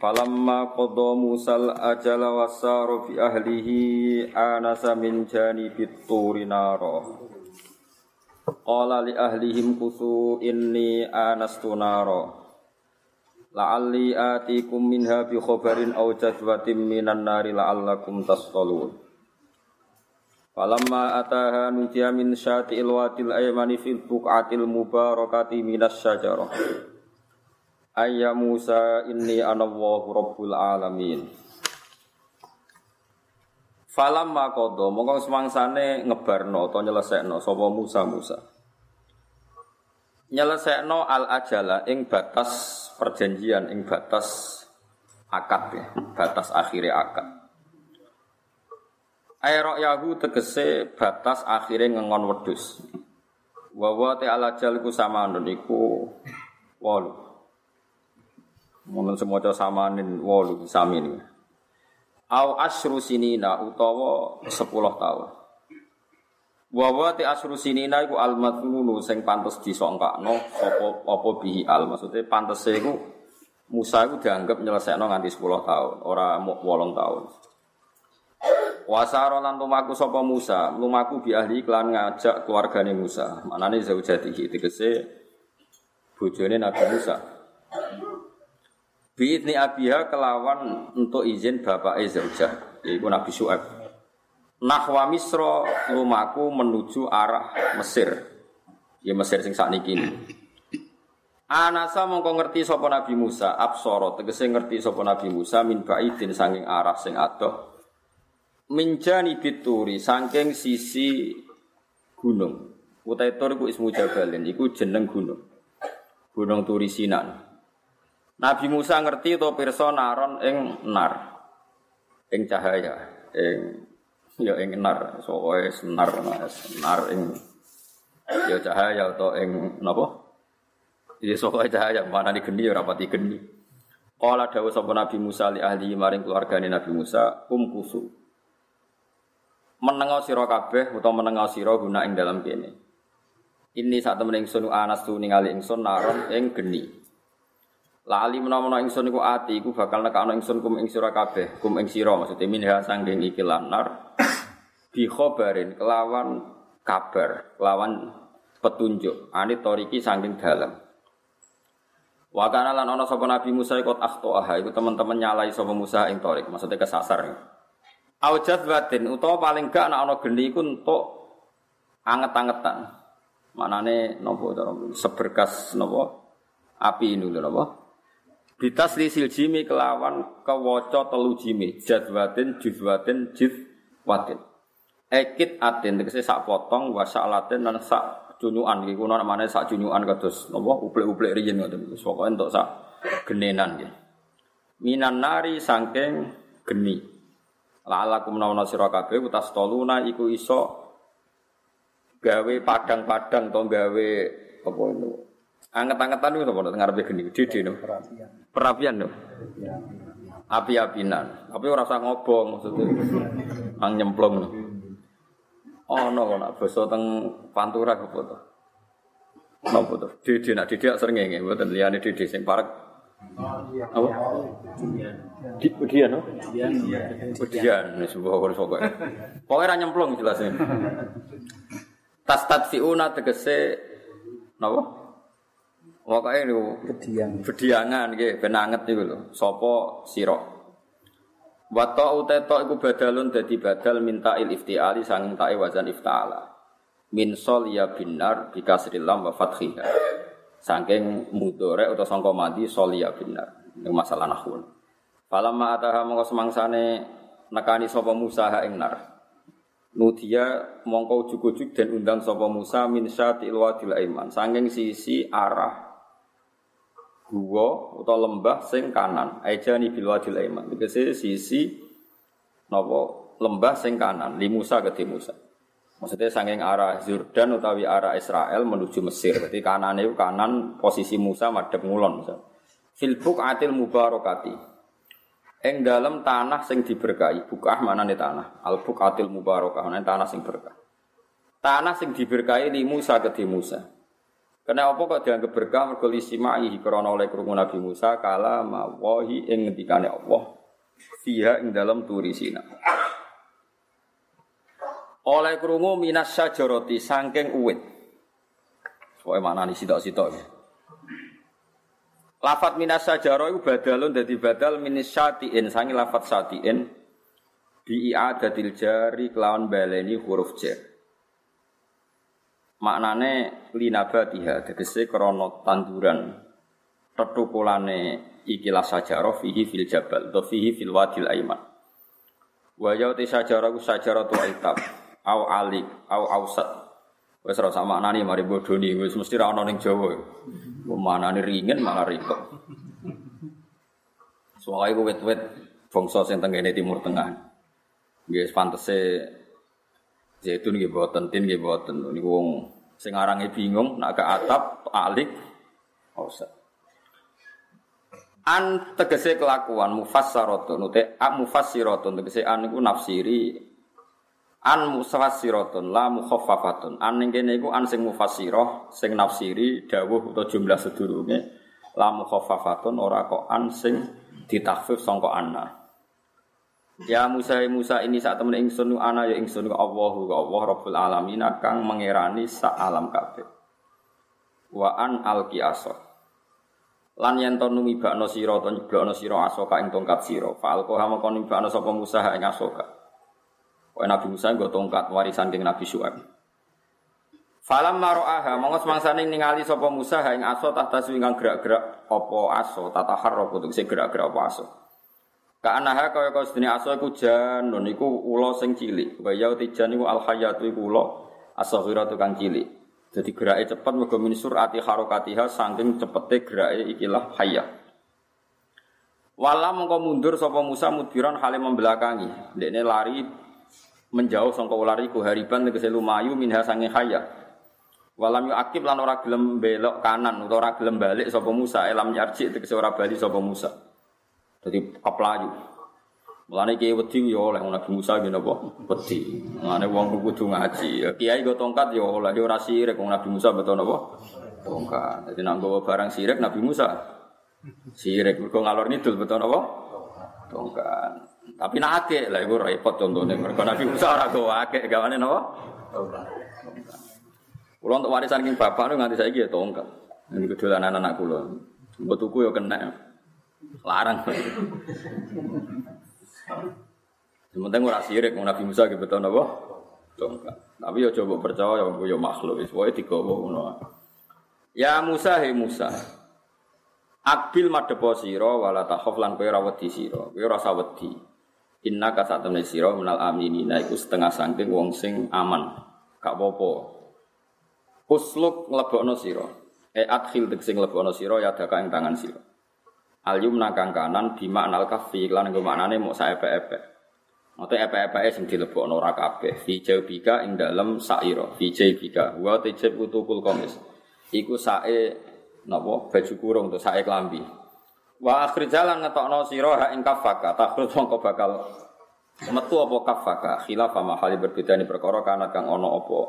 Falamma qadha Musal ajala wasara fi ahlihi anasa min janibit turi nara. Qala li ahlihim kusu inni anastu nara. La'alli atikum minha bi khabarin aw jadwatin minan nari la'allakum tasqalun. Falamma ataha nudiya min syati'il wadil aymani fil buq'atil mubarakati minas syajarah. Ayya Musa inni anallahu rabbul alamin. Falam makodo, mongko semangsane ngebarno atau nyelesekno sapa Musa Musa. Nyelesekno al ajala ing batas perjanjian ing batas akad ya, batas akhirnya akad. Ayrok yahu tegese batas akhirnya ngengon wedus. Wawa te al ajal sama iku walu. Mungkin semoga samanin wolu sami ini. Au asru sinina utawa sepuluh tahun. Wawa ti asru sinina iku al madhunu sing pantes disongkakno apa apa bihi al maksudnya pantes iku Musa iku dianggap nyelesekno nganti 10 tahun, ora mau 8 tahun. Wasaro lan lumaku sapa Musa, lumaku bi ahli klan ngajak keluargane Musa. Manane zaujatihi tegese bojone Nabi Musa. Biidni abiha kelawan untuk izin bapak zaujah yaitu Nabi Syuaib. Nahwa Misro lumaku menuju arah Mesir. Ya Mesir sing sakniki ini. Anasa mongko ngerti sapa Nabi Musa, absara tegese ngerti sapa Nabi Musa min baidin sanging arah sing adoh. Minjani bituri saking sisi gunung. Utai tur iku ismu Jabalin, iku jeneng gunung. Gunung Turi Sinan. Nabi Musa ngerti to pirsa naron ing nar. Ing cahaya, ing ya ing nar, soe senar nar ing ya cahaya atau ing napa? Ya soe cahaya mana di geni ya rapati geni. Kala dawuh sapa Nabi Musa li ahli maring keluargane Nabi Musa kum kusu. Menengo sira kabeh utawa menengo sira guna ing dalam kene. Ini saat temen ingsun anas tu ningali ingsun naron ing geni. Lali menawa ingsun iku ati iku bakal nekakno ingsun kum ing sira kabeh, kum ing sira maksudnya minha sanggeng iki lanar bi khobarin kelawan kabar, kelawan petunjuk ani toriki sanggeng dalam. Wa kana lan ana sapa Nabi Musa ikut akhtoah iku teman-teman nyalai sapa Musa ing torik, maksudnya kesasar. Aujat batin utawa paling gak ana ana geni iku entuk anget-angetan. Manane napa seberkas napa api ini lho napa? Bitas lisil jimi kelawan kewoco telu jimi jadwatin juzwatin jizwatin Ekit atin tegese sak potong wa sak latin lan sak cunyuan iki kuno namane sak cunyuan kados napa? Uplek-uplek riyen ngoten pokoke entuk sak genenan nggih minan nari sangking geni. La'alakum nawana sira kabeh utas toluna iku iso gawe padang-padang to gawe apa itu Anget-angetan itu apa ngarepe geni dede no. Perapian. No. Api-apinan. Tapi ora usah ngobong maksudnya. Ang nyemplung no. Oh no, nak basa teng Pantura apa to? Napa to? Dede nak dede sering ngene, mboten liyane dede sing parek. Apa? Di Budian, no? Budian, wis pokoke pokoke. Pokoke ra nyemplung jelasnya. Tas tadfiuna tegese napa? Pokoke niku Kediang. bediangan nggih ben anget niku lho. Sapa sira? Wa ta'u ta iku badalun dadi badal minta il iftiali sanging tae wazan iftala. Min sol ya binar bi kasril lam wa fathiha. Saking mudore utawa sangka mati sol ya binar. Ini masalah nahwu. Falamma ataha mongko semangsane nekani sapa Musa ha ing nar. Nudia mongko ujug-ujug dan undang sapa Musa min syatil wadil aiman. Sanging sisi arah gua utawa lembah sing kanan. Ejani bil wadil aiman tegese sisi napa lembah sing kanan. Li Musa ke Musa. Maksudnya saking arah Jordan utawi arah Israel menuju Mesir. Berarti kanan itu kanan posisi Musa madhep ngulon misal. Fil buqatil mubarakati. Ing dalam tanah sing diberkahi. Bukah nih tanah? Al buqatil mubarakah. Mana tanah sing berkah. Tanah sing diberkahi li Musa ke Musa Karena apa kok dianggap berkah mergo lisimai krana oleh krungu Nabi Musa kala mawahi ing ngendikane Allah fiha ing dalam turi Sina. Oleh krungu minas syajarati saking uwit. Pokoke maknane sitok-sitok ya. Lafat minas sajaro iku badalun dadi badal minis syatiin sangi lafat syatiin bi i'adatil jari kelawan baleni huruf jar maknane linabatiha tegese krana tanduran. Tetukulane ikilah sajarah fihi fil jabal atau fihi fil wadil aiman. Wa ya te sajarah sajarah tu aitab. Au alik au ausat. Wis ora sak maknane mari bodoni wis mesti ra ana ning Jawa. Manane ringen malah ribet. Soalnya wet-wet bangsa sing tenggene timur tengah. Nggih pantese Zaitun nggih boten, tin nggih boten. Niku wong sing arange bingung nak ke atap alik ora An tegese kelakuan mufassaratun ute a mufassiratun tegese an iku nafsiri. An mufassiratun la mukhaffafatun. An ning kene iku an sing mufassirah sing nafsiri dawuh utawa jumlah sedurunge la mukhaffafatun ora kok an sing ditakhfif sangka anna Ya Musa Musa ini saat temen ingsun ana ya ingsun Allah wa Allah Rabbul alamin kang mengerani sak alam kabeh. Wa an alqi asor. Lan yen to numibakno sira to nyeblokno sira asoka ing tongkat sira. Fa alqa ha mongko numibakno sapa Musa ing asoka. Wa Nabi Musa nggo tongkat warisan king Nabi Syuaib. Falam maro'aha mongko semangsane ningali sapa Musa ing aso tahta ingkang gerak-gerak apa aso kudu gerak-gerak apa aso. Ka'anaha kaya kaya sedene aso iku janun iku ula sing cilik. Wa ya tijan iku al hayatu iku ula asaghiratu kang cilik. Jadi gerake cepet mergo min surati harakatiha saking cepete gerake ikilah hayya. Wala mongko mundur sapa Musa mudbiran hale membelakangi. Dekne lari menjauh sangka ular iku hariban tegese lumayu minha sange hayya. Walam yu akib lan ora gelem belok kanan utawa ora gelem balik sapa Musa elam yarji tegese ora bali sapa Musa. Jadi keplayu. Mulane kiai wedi yo oleh Nabi Musa ngene apa? Wedi. Mulane wong kudu ngaji. Kiai go tongkat yo oleh yo ora sirik wong Nabi Musa betul apa? Tongkat. Jadi nak nggawa barang sirik Nabi Musa. Sirik mergo ngalor ngidul betul apa? Tongkat. Tapi nak akeh lah iku repot contohnya. Mergo Nabi Musa ora gawa akeh gawane napa? Tongkat. Kulo untuk warisan king bapak nganti saiki ya tongkat. Ini kedolanan anak kulo. Mbok tuku yo kena. Larang. Sementara ora sirik Nabi Musa gitu betul napa? Tongkat. Tapi ya coba percaya ya ya makhluk wis wae digawa ngono. Ya Musa he Musa. Akbil madhepo sira wala takhaf lan kowe ora wedi sira. Kowe ora usah wedi. Inna ka sira menal aminina iku setengah saking wong sing aman. Gak apa-apa. Usluk nglebokno sira. E adkhil sing nglebokno sira ya daka ing tangan sira. Al yumna kang kanan bima anal kafi lan nggo maknane mok saepe-epe. Mate epe-epe sing dilebokno ora kabeh. Fi bika ing dalem saira. Fi bika wa tejib utukul komis. Iku sae napa baju kurung to sae klambi. Wa akhir jalan ngetokno sira ha ing kafaka. Takhrut mongko bakal metu apa kafaka. Khilaf ma hali berbeda ni perkara kana kang ana apa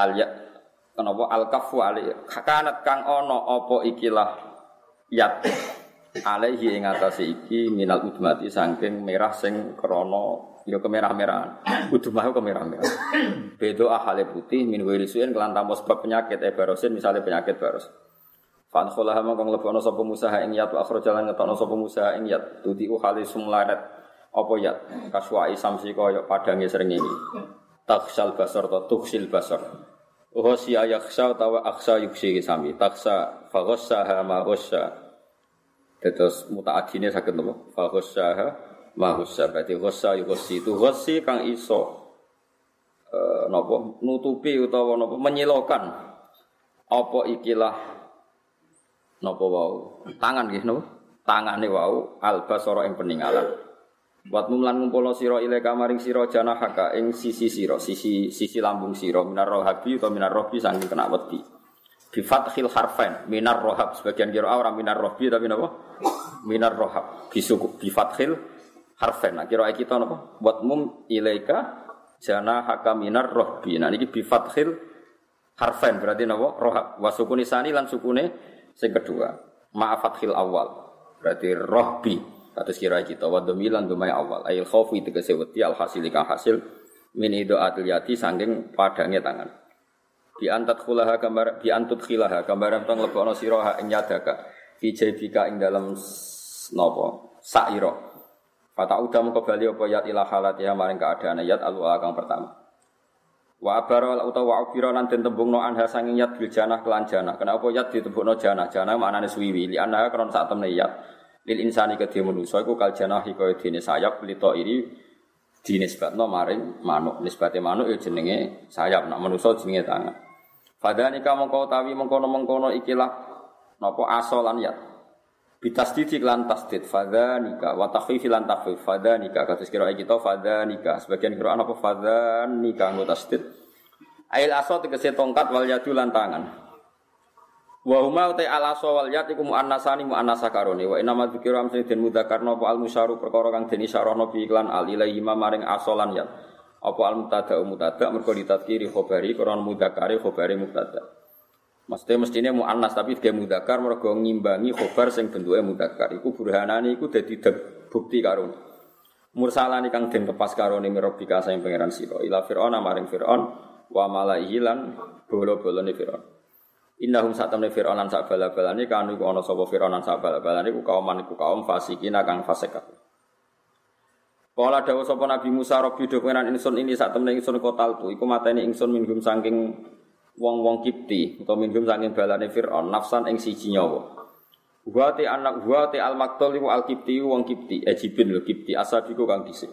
al ya kenapa al kafu ali kanat kang ana apa ikilah yat alaihi ing atase iki minal udmati saking merah sing krana ya kemerah-merahan. Udmah kemerah-merahan. Bedo ahale putih min wirisuin kelan tanpa sebab penyakit e barosin misalnya penyakit baros. Fan kholah mongko nglebono sapa Musa ing yat wa jalan ngetokno sapa Musa ing yat tudi uhali sumlaret apa yat kaswai samsi kaya padange srengenge. Taksal basar ta tuksil basar. Uhsi ayakhsa tawa aksa yuksi sami taksa faghassaha ma ghassa Terus mutaadine sakit nopo? Fa ghassaha ma ghassa. Berarti ghassa ya ghassi itu ghassi kang iso uh, nopo nutupi utawa nopo menyilokan apa ikilah napa wau? Tangan nggih napa? Tangane wau albasara ing peninggalan Buat mumlan ngumpulno sira ile kamaring sira janahaka ing sisi sira, sisi sisi lambung sira minar rohabi atau minar rohbi saking kena wedi. Bi fathil harfain minar rohab sebagian kira ora minar rohbi tapi napa? Minar rohab. Bi suku bi fathil harfain. Nah kira kita napa? Buat mum ilaika janahaka minar rohbi. Nah niki bi fathil harfain berarti napa? Rohab. Wa sukuni sani lan sukune sing kedua. Ma'afathil awal. Berarti rohbi. Atas kira kita wa domilan dumai awal. Ail khaufi tegese wedi al hasil kang hasil min idoatil yati sangking padangnya tangan. Bi antat khulaha gambar bi antut khilaha gambaran tong lebokno sira ha ing yadaka. Fi jaybika ing dalam napa saira. Fata udah kembali apa yat ila halatiha maring keadaan yat al kang pertama. Wa abara utawa wa abira lan den tembungno anha sanging yat bil janah kelan janah. Kenapa yat ditembungno janah? Janah maknane suwiwi. Li anha kron sak temne yat lil insani kedhe manusa iku kal janahi kaya dene sayap lito iri dinisbatno maring manuk nisbate manuk ya jenenge sayap nak manusa jenenge tangan fadhanika mongko tawi mengkono-mengkono ikilah napa asolan ya? Bitasdid lan tasdid fadhanika wa takhfif lan takhfif fadhanika kados kira kita fadhanika sebagian kira apa fadhanika nggo tasdid ail asal tegese tongkat wal yadu lan tangan. Wa huma uta ala sawal yat iku muannasani muannasa karone. Wa inama dzikra amsine den mudzakarna apa al musyaru perkara kang den isyarahna bi iklan al ilahi maring asolan yat. Apa al mutada mutada mergo ditadkiri khabari karena mudzakari khabari mutada. Mesti mestine muannas tapi ge mudzakar mergo ngimbangi khabar sing bentuke mudzakar. Iku burhanane iku dadi bukti karone. Mursalani kang den lepas karone mirobika sing pangeran sira ila fir'auna maring fir'aun wa malaihi lan bolo-bolone fir'aun. Innahum temen Fir'aun lan sak bala-balane kanu iku ana sapa Fir'aun lan sak bala-balane iku kaum iku kaum fasikin kang fasik. Kala dawuh sapa Nabi Musa Rabbi do pengenan ingsun ini sak temen ingsun kotal tu iku mateni ingsun minggum saking wong-wong Kipti utawa minggum saking balane Fir'aun nafsan ing siji nyawa. Wa anak wa te al maktul iku al Kipti wong Kipti Ejibin lho Kipti asabiku kang dhisik.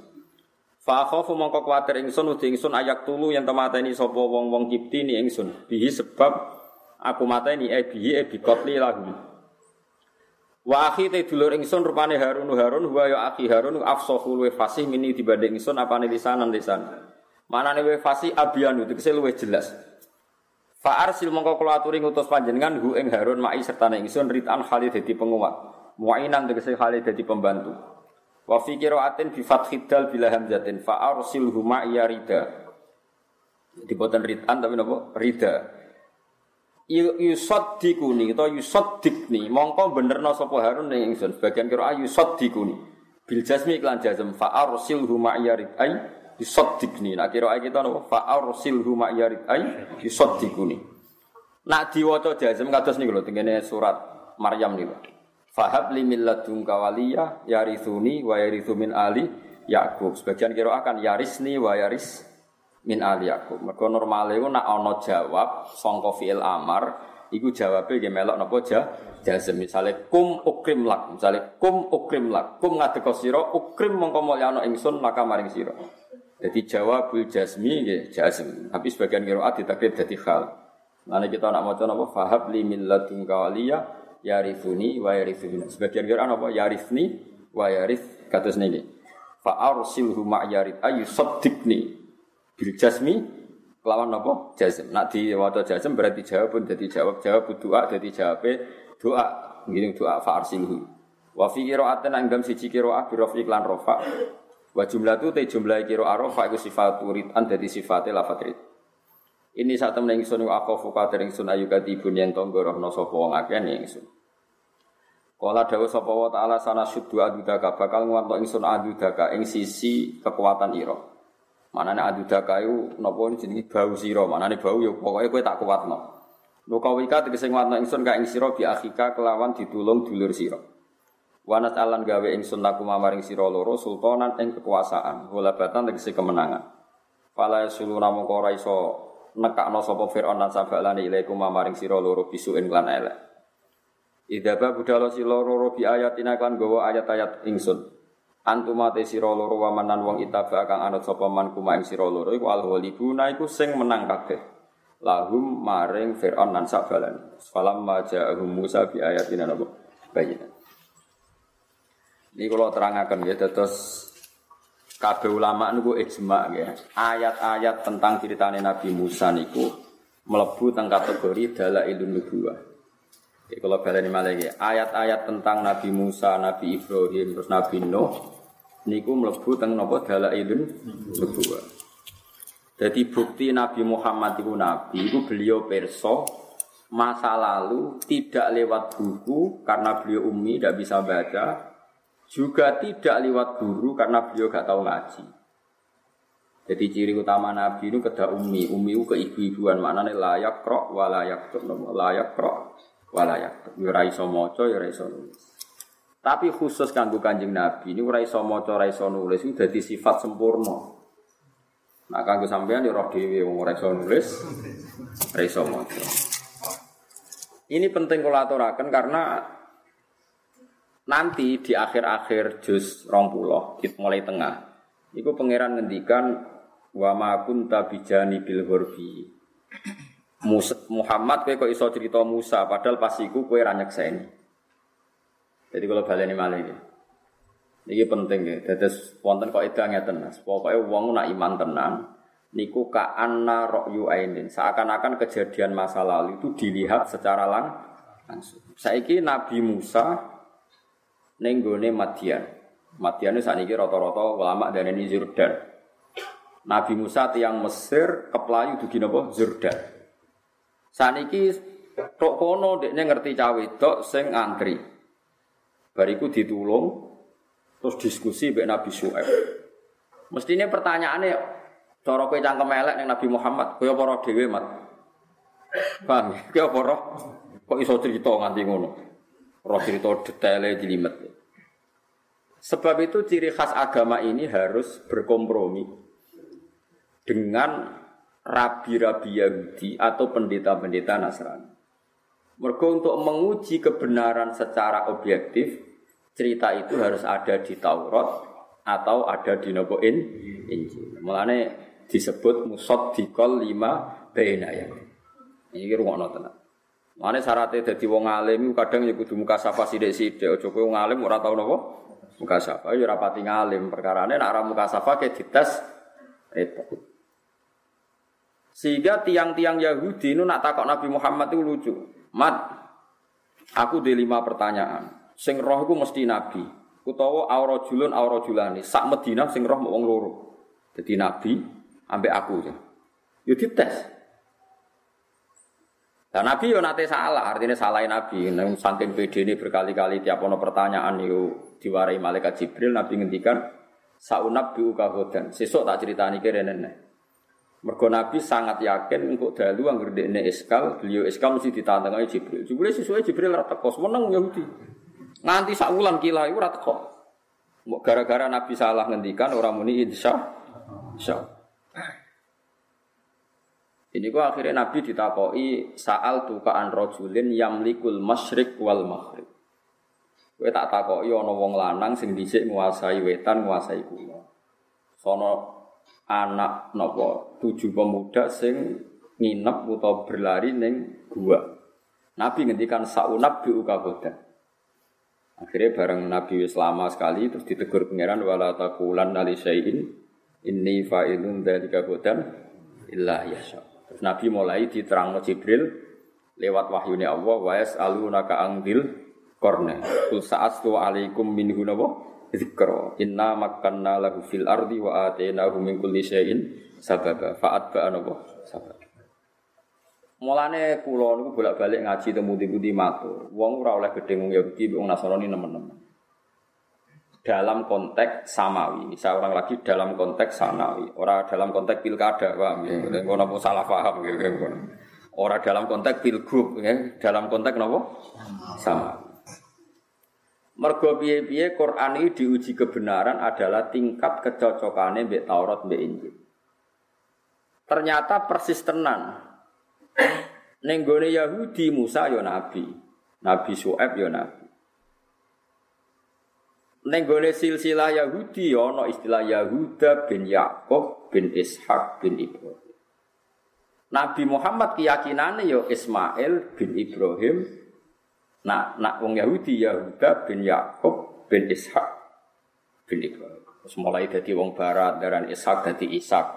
Fa khafu mongko kuwatir ingsun uti ingsun ayak tulu yen temateni sapa wong-wong Kipti ni ingsun bihi sebab aku mateni e bihi e bi qatli lahu Wa akhi te dulur ingsun rupane Harun Harun wa ya akhi Harun afsahu luwe fasih mini dibanding ingsun apane lisanan lisan. Manane luwe fasih abyan itu kese luwe jelas. Fa arsil mongko kula aturi ngutus panjenengan hu ing Harun mai sertane ingsun ritan Khalid dadi penguat. Muainan tegese Khalid dadi pembantu. Wa fi qiraatin bi fathid dal bila hamzatin fa arsilhu ma yarida. Diboten ritan tapi napa? Rida yusaddikuni atau yusaddikni mongko benerno sapa Harun ning ingsun. Sebagian kira yusaddikuni bil jasmi iklan jazm fa arsilhu ma'yarid ay yusaddikni nak kira kita napa fa arsilhu ma'yarid ay yusaddikuni nak diwaca jazm kados niku lho tengene surat Maryam niku. Fahab li min ladunka waliya yarithuni wa yarithu min ali Yakub. Sebagian kira akan yarisni wa yaris min ali Yakub. Mergo normale iku nak ana jawab sangka fi'il amar iku jawabe nggih melok napa ja jazm. Misale kum ukrim lak. Misale kum ukrim lak. Kum ngadeka sira ukrim mongko mulyano ingsun laka maring sira. Jadi jawabul jazmi nggih jazm. Tapi sebagian qiraat ditakrib dadi hal Nanti kita nak maca napa? Fahab li min ladunka yarifuni wa yarithuni. Sebagian qiraat napa? Yarifni wa yarith. Kados niki fa arsilhu ma yarid ayu saddikni bil jasmi kelawan nopo jazm nak di wato jazm berarti jawab pun jadi jawab. Jawab doa jadi jawab doa. Gini doa fa arsilhu wa fi qira'atin anggam siji qira'ah bi rafi lan rafa. Wa jumlah tu te jumlah qira'ah rafa iku sifat uridan dadi sifate lafat rid. Ini saat temen ingsun aku fukatir ingsun ayu katibun yen tonggo rohno sapa wong akeh ingsun. Kala dawuh sapa wa ta'ala sana syuddu adudaka bakal nguwanto ingsun adudaka ing sisi kekuatan ira. Manane aduda kayu napa jenenge bau sira, manane bau ya pokoke kowe tak kuatno. Wika tegese nguatno ingsun ka ing sira bi akhika kelawan ditulung dulur sira. Wanat alan gawe ingsun laku maring sira loro sultanan ing kekuasaan, batan tegese kemenangan. Fala sulu namung ora iso nekakno sapa Firaun lan sabalane ilaikum maring sira loro bisuin lan elek. Idaba budalo sira loro bi ayatina kan gawa ayat-ayat ingsun. Antuma te sira loro wamanan wong itaba kang anut sapa man kuma ing sira loro iku alholibuna iku sing menang kabeh. lahum maring Fir'aun lan sakbalan. Falam maja'ahum Musa bi ayatina napa bayinan. Ini kalau terangkan ya, terus kabeh ulama niku ijma ya. Ayat-ayat tentang ceritane Nabi Musa niku melebu tentang kategori dalailun nubuwah. Ya, kalau baleni ya, ayat-ayat tentang Nabi Musa, Nabi Ibrahim, terus Nabi Nuh niku melebu tentang napa? Dalailun nubuwah. Jadi bukti Nabi Muhammad itu Nabi, itu beliau perso masa lalu tidak lewat buku karena beliau umi tidak bisa baca, juga tidak lewat guru karena beliau gak tahu ngaji. Jadi ciri utama Nabi itu kedah umi, umi itu ke ibu-ibuan mana nih layak krok walayak layak krok walayak tuh. Ya raiso moco ya raiso nulis. Tapi khusus kanggo kanjeng Nabi ini raiso moco raiso nulis itu jadi sifat sempurna. Nah kanggo sampean ya roh dewi wong raiso nulis, raiso moco. Ini penting kalau aturakan karena Nanti di akhir-akhir juz rong puloh, mulai tengah, itu pangeran ngendikan wa ma kunta bijani bil ghurbi. Muhammad kowe kok iso cerita Musa padahal pas iku kowe ra nyekseni. Jadi kalau baleni malih iki. Iki penting ya. Dados wonten kok edah ngeten Mas. Pokoke wong nak iman tenan niku ka anna ra'yu ainin. Seakan-akan kejadian masa lalu itu dilihat secara langsung. Saiki Nabi Musa ning gone Madian. Madian itu saniki rata-rata ulama dan ini Jordan. Nabi Musa tiang Mesir keplayu dugi napa Jordan. Saniki tok kono dekne ngerti cawe tok sing antri. Bariku ditulung terus diskusi mbek Nabi Syuaib. Mestine pertanyaannya cara kowe cangkem elek ning Nabi Muhammad, kowe apa dhewe, Mat? Paham? Kowe apa? Kok iso cerita nganti ngono? Roh cerita detailnya dilimet. Sebab itu ciri khas agama ini harus berkompromi dengan rabi-rabi Yahudi atau pendeta-pendeta Nasrani. Mereka untuk menguji kebenaran secara objektif, cerita itu harus ada di Taurat atau ada di Naboin Injil. Mulane disebut musod dikol lima ya. Ini rumah tenan. Mane syaratnya dadi wong alim kadang ya kudu muka sapa sithik-sithik. Aja kowe wong alim ora tau napa? Muka sapa ya ora pati ngalim. Perkarane nek ora muka sapa ke dites itu. Sehingga tiang-tiang Yahudi itu nak takok Nabi Muhammad itu lucu. Mat, aku di lima pertanyaan. Sing roh itu mesti Nabi. Kutawa aura julun aura julani. Sak Medina sing roh mau loro. Jadi Nabi ambek aku ya. Yo dites. Dan Nabi yo nate salah, artinya salahin Nabi. Nang saking PD ini berkali-kali tiap ono pertanyaan itu diwarai malaikat Jibril, Nabi ngendikan saunab bi ukahodan. Sesuk tak ceritani kira nenek. Mergo Nabi sangat yakin untuk dalu angger dekne eskal, beliau eskal mesti ditantangi Jibril. Jibril sesuai Jibril ora teko, meneng Yahudi. Nganti sak wulan kila iku ora teko. Gara-gara Nabi salah ngendikan orang muni insya insya ini gua akhirnya Nabi ditakoi saal tuh kaan rojulin yamlikul masyrik wal maghrib. Gue tak takoi ono wong lanang sing dhisik nguasai wetan nguasai kuno. Sono anak nopo tujuh pemuda sing nginep atau berlari neng gua. Nabi ngendikan saunab bi ukabodan. Akhirnya bareng Nabi wis lama sekali terus ditegur pangeran wala taqulan ali syai'in inni fa'ilun dzalika bodan illa yasha. Nabi mulai diterangno Jibril lewat wahyunya Allah wa yas'alunaka angdil korne. Kul sa'astu alaikum minhu dzikra. Inna makkanna lahu fil ardi wa atainahu min kulli syai'in sababa. Fa'at ba'a nawa sabab. Mulane kula niku bolak-balik ngaji temu di matur. Wong ora oleh gedhe wong Yahudi wong Nasrani nemen-nemen dalam konteks samawi. Saya orang lagi dalam konteks sanawi, orang dalam konteks pilkada, paham ya? Hmm. Kalau nopo salah paham gitu. Orang dalam konteks pilgub, ya? dalam konteks nopo sama. Mergo piye-piye Quran ini diuji kebenaran adalah tingkat kecocokannya mbek Taurat mbek Injil. Ternyata persis tenan. Nenggone Yahudi Musa ya nabi, Nabi Su'aib ya nabi. Gone silsilah Yahudi ana istilah Yahuda bin Yakub bin Ishak bin Ibrahim. Nabi Muhammad keyakinannya yo Ismail bin Ibrahim, nak nak wong Yahudi Yahuda bin Yakub bin Ishak bin Ibrahim. Terus dari wong Barat, dari Ishak dari Ishak.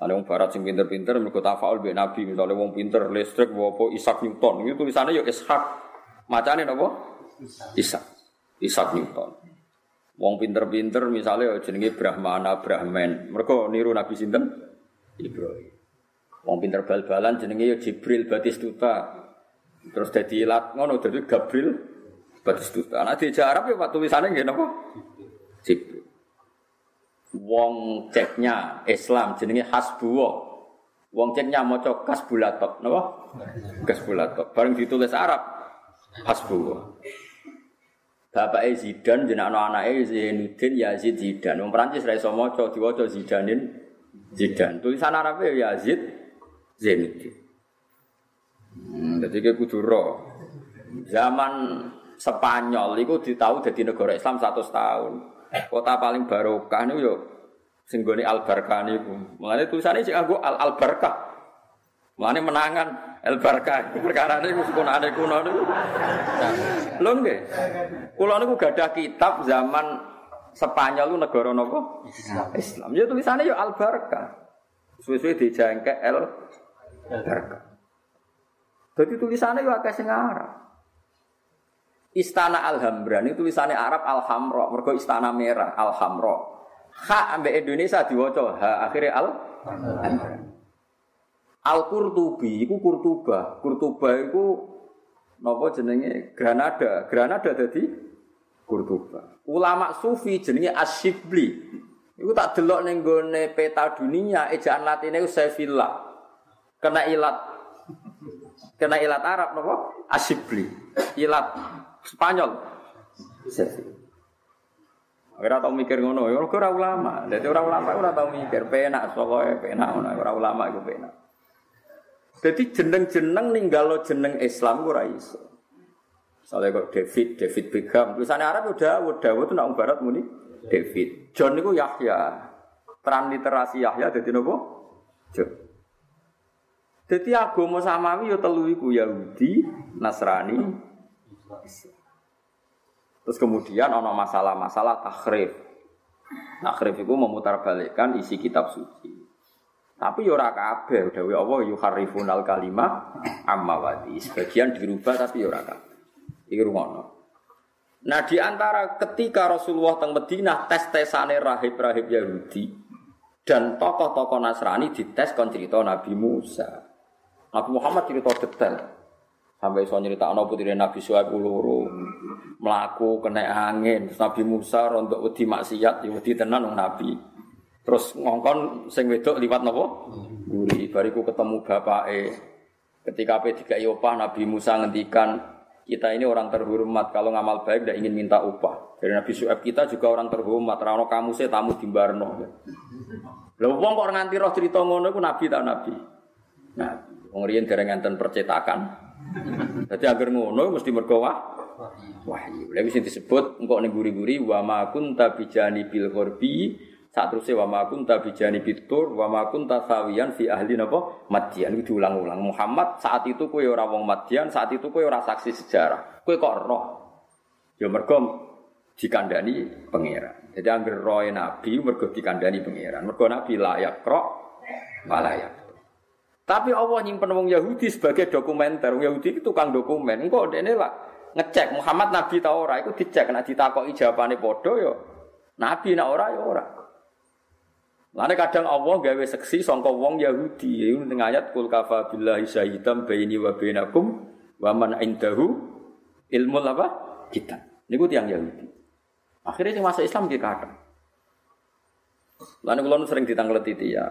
Ada wong Barat sing pinter-pinter, mereka tafaul bin Nabi, misalnya wong pinter listrik, apa Ishak Newton, itu tulisannya yo Ishak. Macamnya apa? Ishak. Ishak Newton. Wong pinter-pinter misalnya jenenge Brahmana Brahman. Mereka niru Nabi sinten? Ibrahim. Wong pinter bal-balan jenenge ya Jibril Batistuta. Terus dadi ilat ngono dadi Gabriel Batistuta. Nah di Arab ya Pak tulisannya nggih napa? Jibril. Wong ceknya Islam jenenge Hasbullah. Wong ceknya maca Kasbulatok, napa? Kasbulatok. Bareng ditulis Arab Hasbullah. Bapak Zidan jenenge anak-anake Zainuddin Yazid Zidan. Wong Prancis ra iso maca diwaca Zidanin Zidan. Tulisan Arabnya ya Yazid Zainuddin. Hmm, jadi kayak kudu Zaman Spanyol itu ditahu jadi negara Islam satu tahun. Kota paling barokah nih yo singgoni al barkah niku. Mulane tulisannya sih aku al al barkah. Mulane menangan al barkah. Perkara niku sekunane kuno niku. Lho nggih. Kula niku gadah kitab zaman Spanyol negara nopo? Islam. Ya tulisannya yo al barkah. Suwe-suwe dijangkek L Barkah. Jadi tulisannya juga akeh sing Arab. Istana Alhambra ini tulisannya Arab Alhamra, mergo istana merah Alhamra. Ha ambek Indonesia diwaca ha akhirnya Al Al Qurtubi iku Kurtuba. Kurtuba iku napa jenenge Granada. Granada dadi Kurtuba. Ulama sufi jenenge Asyibli. Iku tak delok ning peta dunia ejaan latine Sevilla kena ilat kena ilat Arab nopo asibli ilat Spanyol Ora tau mikir ngono, ya ora ulama. Dadi ora ulama ora tau mikir, penak pokoke penak ngono, ora ulama iku penak. Jadi jeneng-jeneng ninggalo jeneng Islam ora iso. Soalnya kok David, David Beckham, tulisannya Arab udah, udah, itu nak barat muni David. John itu Yahya. Transliterasi Yahya jadi nopo? John. Jadi agama samawi ya telu iku Yahudi, Nasrani, Terus kemudian ana masalah-masalah takhrif. Takhrif itu memutarbalikkan isi kitab suci. Tapi ya ora kabeh dawuh Allah yuharrifunal kalimah amma wadi. Sebagian dirubah tapi ya ora kabeh. Iki rumono. Nah di antara ketika Rasulullah teng Madinah tes-tesane rahib-rahib Yahudi dan tokoh-tokoh Nasrani dites kon cerita Nabi Musa. Nabi Muhammad cerita detail. Sampai so cerita anak putri Nabi Suhaib uluru melaku kena angin. Terus Nabi Musa rontok wedi maksiat, ya wedi tenan wong Nabi. Terus ngongkon sing wedok liwat napa? Guri. Bariku ketemu bapake. Ketika P3 opah Nabi Musa ngendikan kita ini orang terhormat kalau ngamal baik tidak ingin minta upah. Dari Nabi Suhaib kita juga orang terhormat. Rano kamu saya tamu di Barno. Lalu wong kok nganti roh cerita ngono iku nabi tak nabi. Nabi. Wong riyen dereng enten percetakan. Dadi agar ngono mesti mergo wah wahyu. Lha sing disebut engko ning guri-guri wa ma kunta bijani bil ghorbi saat terusnya wa ma kunta bijani bitur wa ma kunta sawiyan fi ahli napa Madian itu diulang-ulang. Muhammad saat itu kowe ora wong saat itu kowe ora saksi sejarah. Kowe kok roh. Ya mergo dikandani pangeran. Jadi angger roe nabi mergo dikandani pangeran. Mergo nabi layak krok malayak. Tapi Allah nyimpen wong Yahudi sebagai dokumenter. Wong Yahudi itu tukang dokumen. Engkau dene lah ngecek Muhammad Nabi ta ora iku dicek nek ditakoki jawabane padha ya Nabi nek ora ya ora. Lane kadang Allah gawe seksi sangka wong Yahudi. Iku ning ayat kul kafa billahi syahidan baini wa bainakum wa man indahu ilmu apa? Kita. Niku tiang Yahudi. Akhirnya sing masuk Islam dia kata. Lalu kalau sering ditanggleti ya,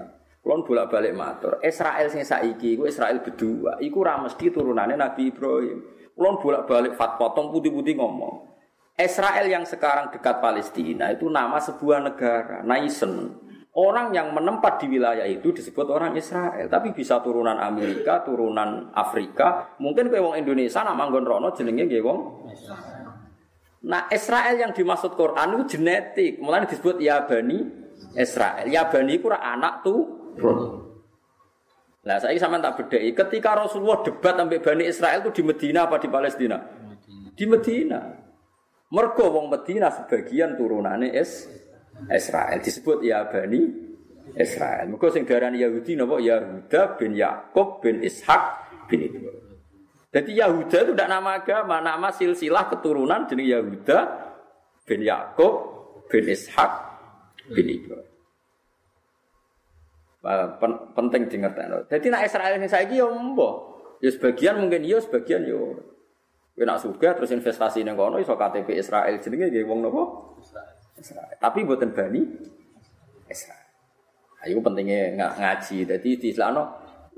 Kulon bolak-balik matur, Israel sing saiki iku Israel berdua, iku ora mesti turunane Nabi Ibrahim. Kulon bolak-balik fatwa tong putih-putih ngomong. Israel yang sekarang dekat Palestina itu nama sebuah negara, Naisen. Orang yang menempat di wilayah itu disebut orang Israel, tapi bisa turunan Amerika, turunan Afrika, mungkin kayak wong Indonesia nama nggon rono jenenge nggih wong Nah, Israel yang dimaksud Quran itu genetik, mulai disebut ya Bani Israel. Ya Bani itu anak tuh Nah Nah, saya sama tak bedai. Ketika Rasulullah debat sampai Bani Israel itu di Medina apa di Palestina? Di Medina. Mergo wong Medina sebagian turunannya es Israel disebut ya Bani Israel. Mergo sing darani Yahudi napa Yahuda bin Yakub bin Ishak bin Ibrahim. Jadi Yahuda itu tidak nama agama, nama silsilah keturunan jenis Yahuda bin Yakub bin Ishak bin Ibrahim. Penting dingerti. Jadi nak Israel ini saya yo mbo. Ya sebagian mungkin yo, sebagian yo. Kowe nak suka terus investasi ning kono iso KTP Israel jenenge nggih wong napa? Israel. Tapi mboten bani Israel. Ayo pentingnya ng ngaji. Jadi di Islam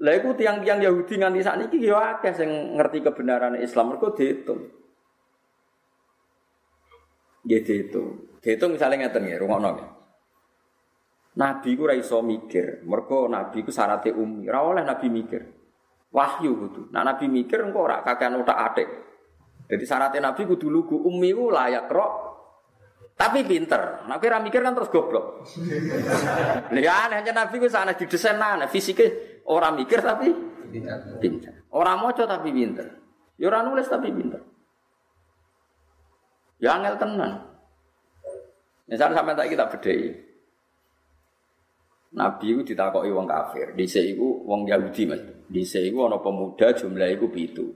lah iku tiang-tiang Yahudi nganti sakniki yo akeh sing ngerti kebenaran Islam mergo dihitung. Nggih dihitung. Dihitung misalnya ngeten nggih, rungokno nggih. Nabi ku ora iso mikir, mergo nabi ku syaratnya umi. Ora oleh nabi mikir. Wahyu kudu. Nah nabi mikir engko ora kakean otak-atik. Jadi syaratnya nabi kudu lugu umi ku layak rok tapi pinter. Nah, kira mikir kan terus goblok. Lihat aneh hanya nabi ku sana didesain aneh fisiknya orang mikir tapi pinter. Orang moco tapi pinter. Ya orang nulis tapi pinter. Ya angel tenan. Misalnya sampai tak kita bedai. Nabi itu ditakoki wong kafir. Dhisik iku wong Yahudi, Mas. Dhisik iku ana pemuda jumlah iku pitu.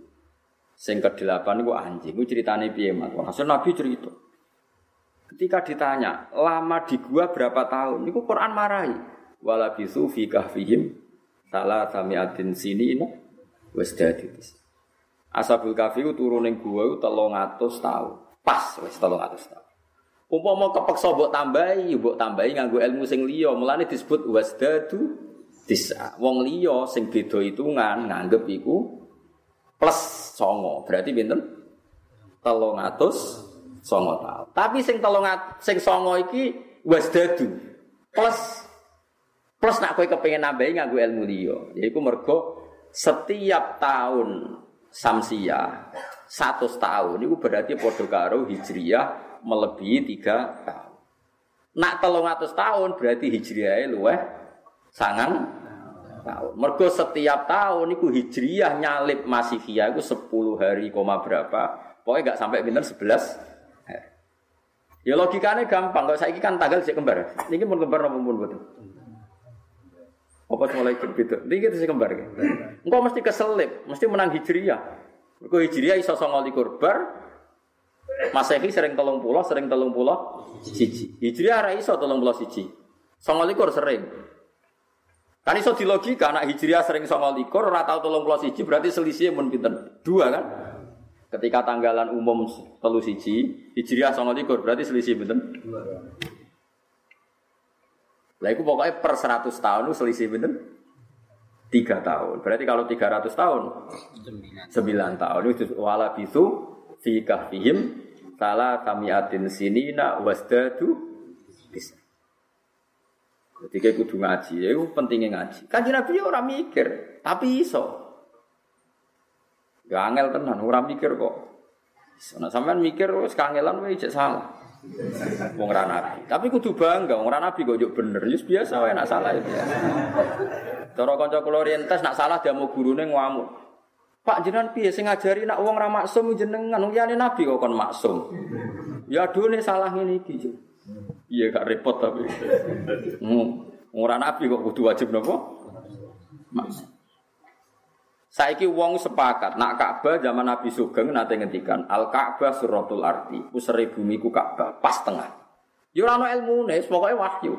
Sing kedelapan iku anjing. Iku ceritane piye, Mas? Hasil Nabi cerita. Ketika ditanya, lama di gua berapa tahun? Iku Quran marahi. Wala bisu fi kahfihim salah samiatin sini ini wis dadi. Ashabul kahfi ku turun ning gua iku 300 tahun. Pas wis 300 tahun. Umpama kepeksa mbok tambahi, mbok tambahi nganggo ilmu sing liya, mulane disebut wasdadu disa. Wong liya sing beda hitungan nganggep iku plus songo. Berarti pinten? 300 songo tahun. Tapi sing 300 sing songo iki wasdadu plus plus nak kowe kepengin nambahi nganggo ilmu liya. Yaiku mergo setiap tahun samsia 100 tahun itu berarti padha karo hijriyah melebihi tiga tahun. Nak telung atus tahun berarti hijriah luweh sangang tahun. Mergo setiap tahun itu hijriah nyalip masihiyah itu sepuluh hari koma berapa. Pokoknya gak sampai pinter sebelas. Ya logikanya gampang. Kalau saya kan tanggal sih kembar. Ini pun kembar apa pun betul. Apa mulai gitu? Ini kita sih kembar. Engkau mesti keselip, mesti menang hijriah. Mergo hijriah iso songo Masehi sering tolong pulau, sering tolong pulau siji. Hijriah ora iso tolong pulau siji. Songolikur sering. Kan iso di logika anak hijriah sering songolikur, ora tau tolong pulau siji berarti selisihnya pun pinter dua kan? Ketika tanggalan umum telu siji, hijriah songolikur berarti selisih pinter dua. Lah itu pokoknya per 100 tahun itu selisih pinter tiga tahun. Berarti kalau 300 tahun 9 tahun itu wala bisu fi kahfihim salah kamiatin sinina wasdadu bisa. Ketika kudu ngaji, ya pentingnya ngaji. Kaji Nabi ya orang mikir, tapi iso. Ya angel tenan, orang mikir kok. Nah, sampean mikir wis kangelan wae cek salah. Wong ra nabi. Tapi kudu bangga, wong ra nabi kok bener. Ya biasa wae nak salah ya. Cara kanca kula orientas nak salah dia mau gurune ngamuk. Pak jenengan piye sing ngajari nak wong ra maksum jenengan wong liyane nabi kok kon maksum. Ya adone salah ngene iki. Iya gak repot tapi. Hmm. Ora nabi kok kudu wajib napa? Maksum. Saiki wong sepakat nak Ka'bah zaman Nabi Sugeng nate ngendikan Al Ka'bah suratul arti, usere bumi ku Ka'bah pas tengah. Yo ora ono ilmune, pokoke wahyu.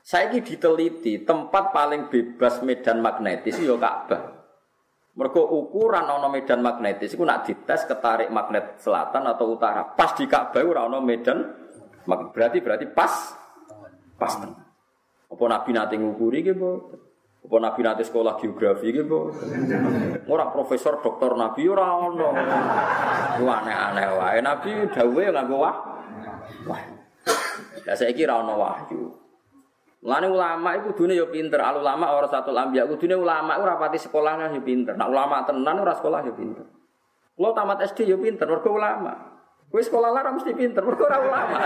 Saiki diteliti tempat paling bebas medan magnetis yo Ka'bah. Mergo ukuran ana medan magnetis iku nak dites ketarik magnet selatan atau utara. Pas di Ka'bah ora ana medan berarti berarti pas pas tengah. Apa Nabi nate ngukuri nggih mboten? Apa Nabi nate sekolah geografi nggih mboten? Ora profesor doktor Nabi ora ono. Aneh-aneh wae Nabi dawuhe nganggo wah. Wah. Lah saiki ora ono wahyu. Mulane ulama iku kudune yo pinter, al ulama ora satu lambiak kudune ulama ora pati sekolahnya yo pinter. Nak ulama tenan ora sekolah yo pinter. Kulo tamat SD yo pinter, mergo ulama. Kowe sekolah lara mesti pinter, mergo ora ulama.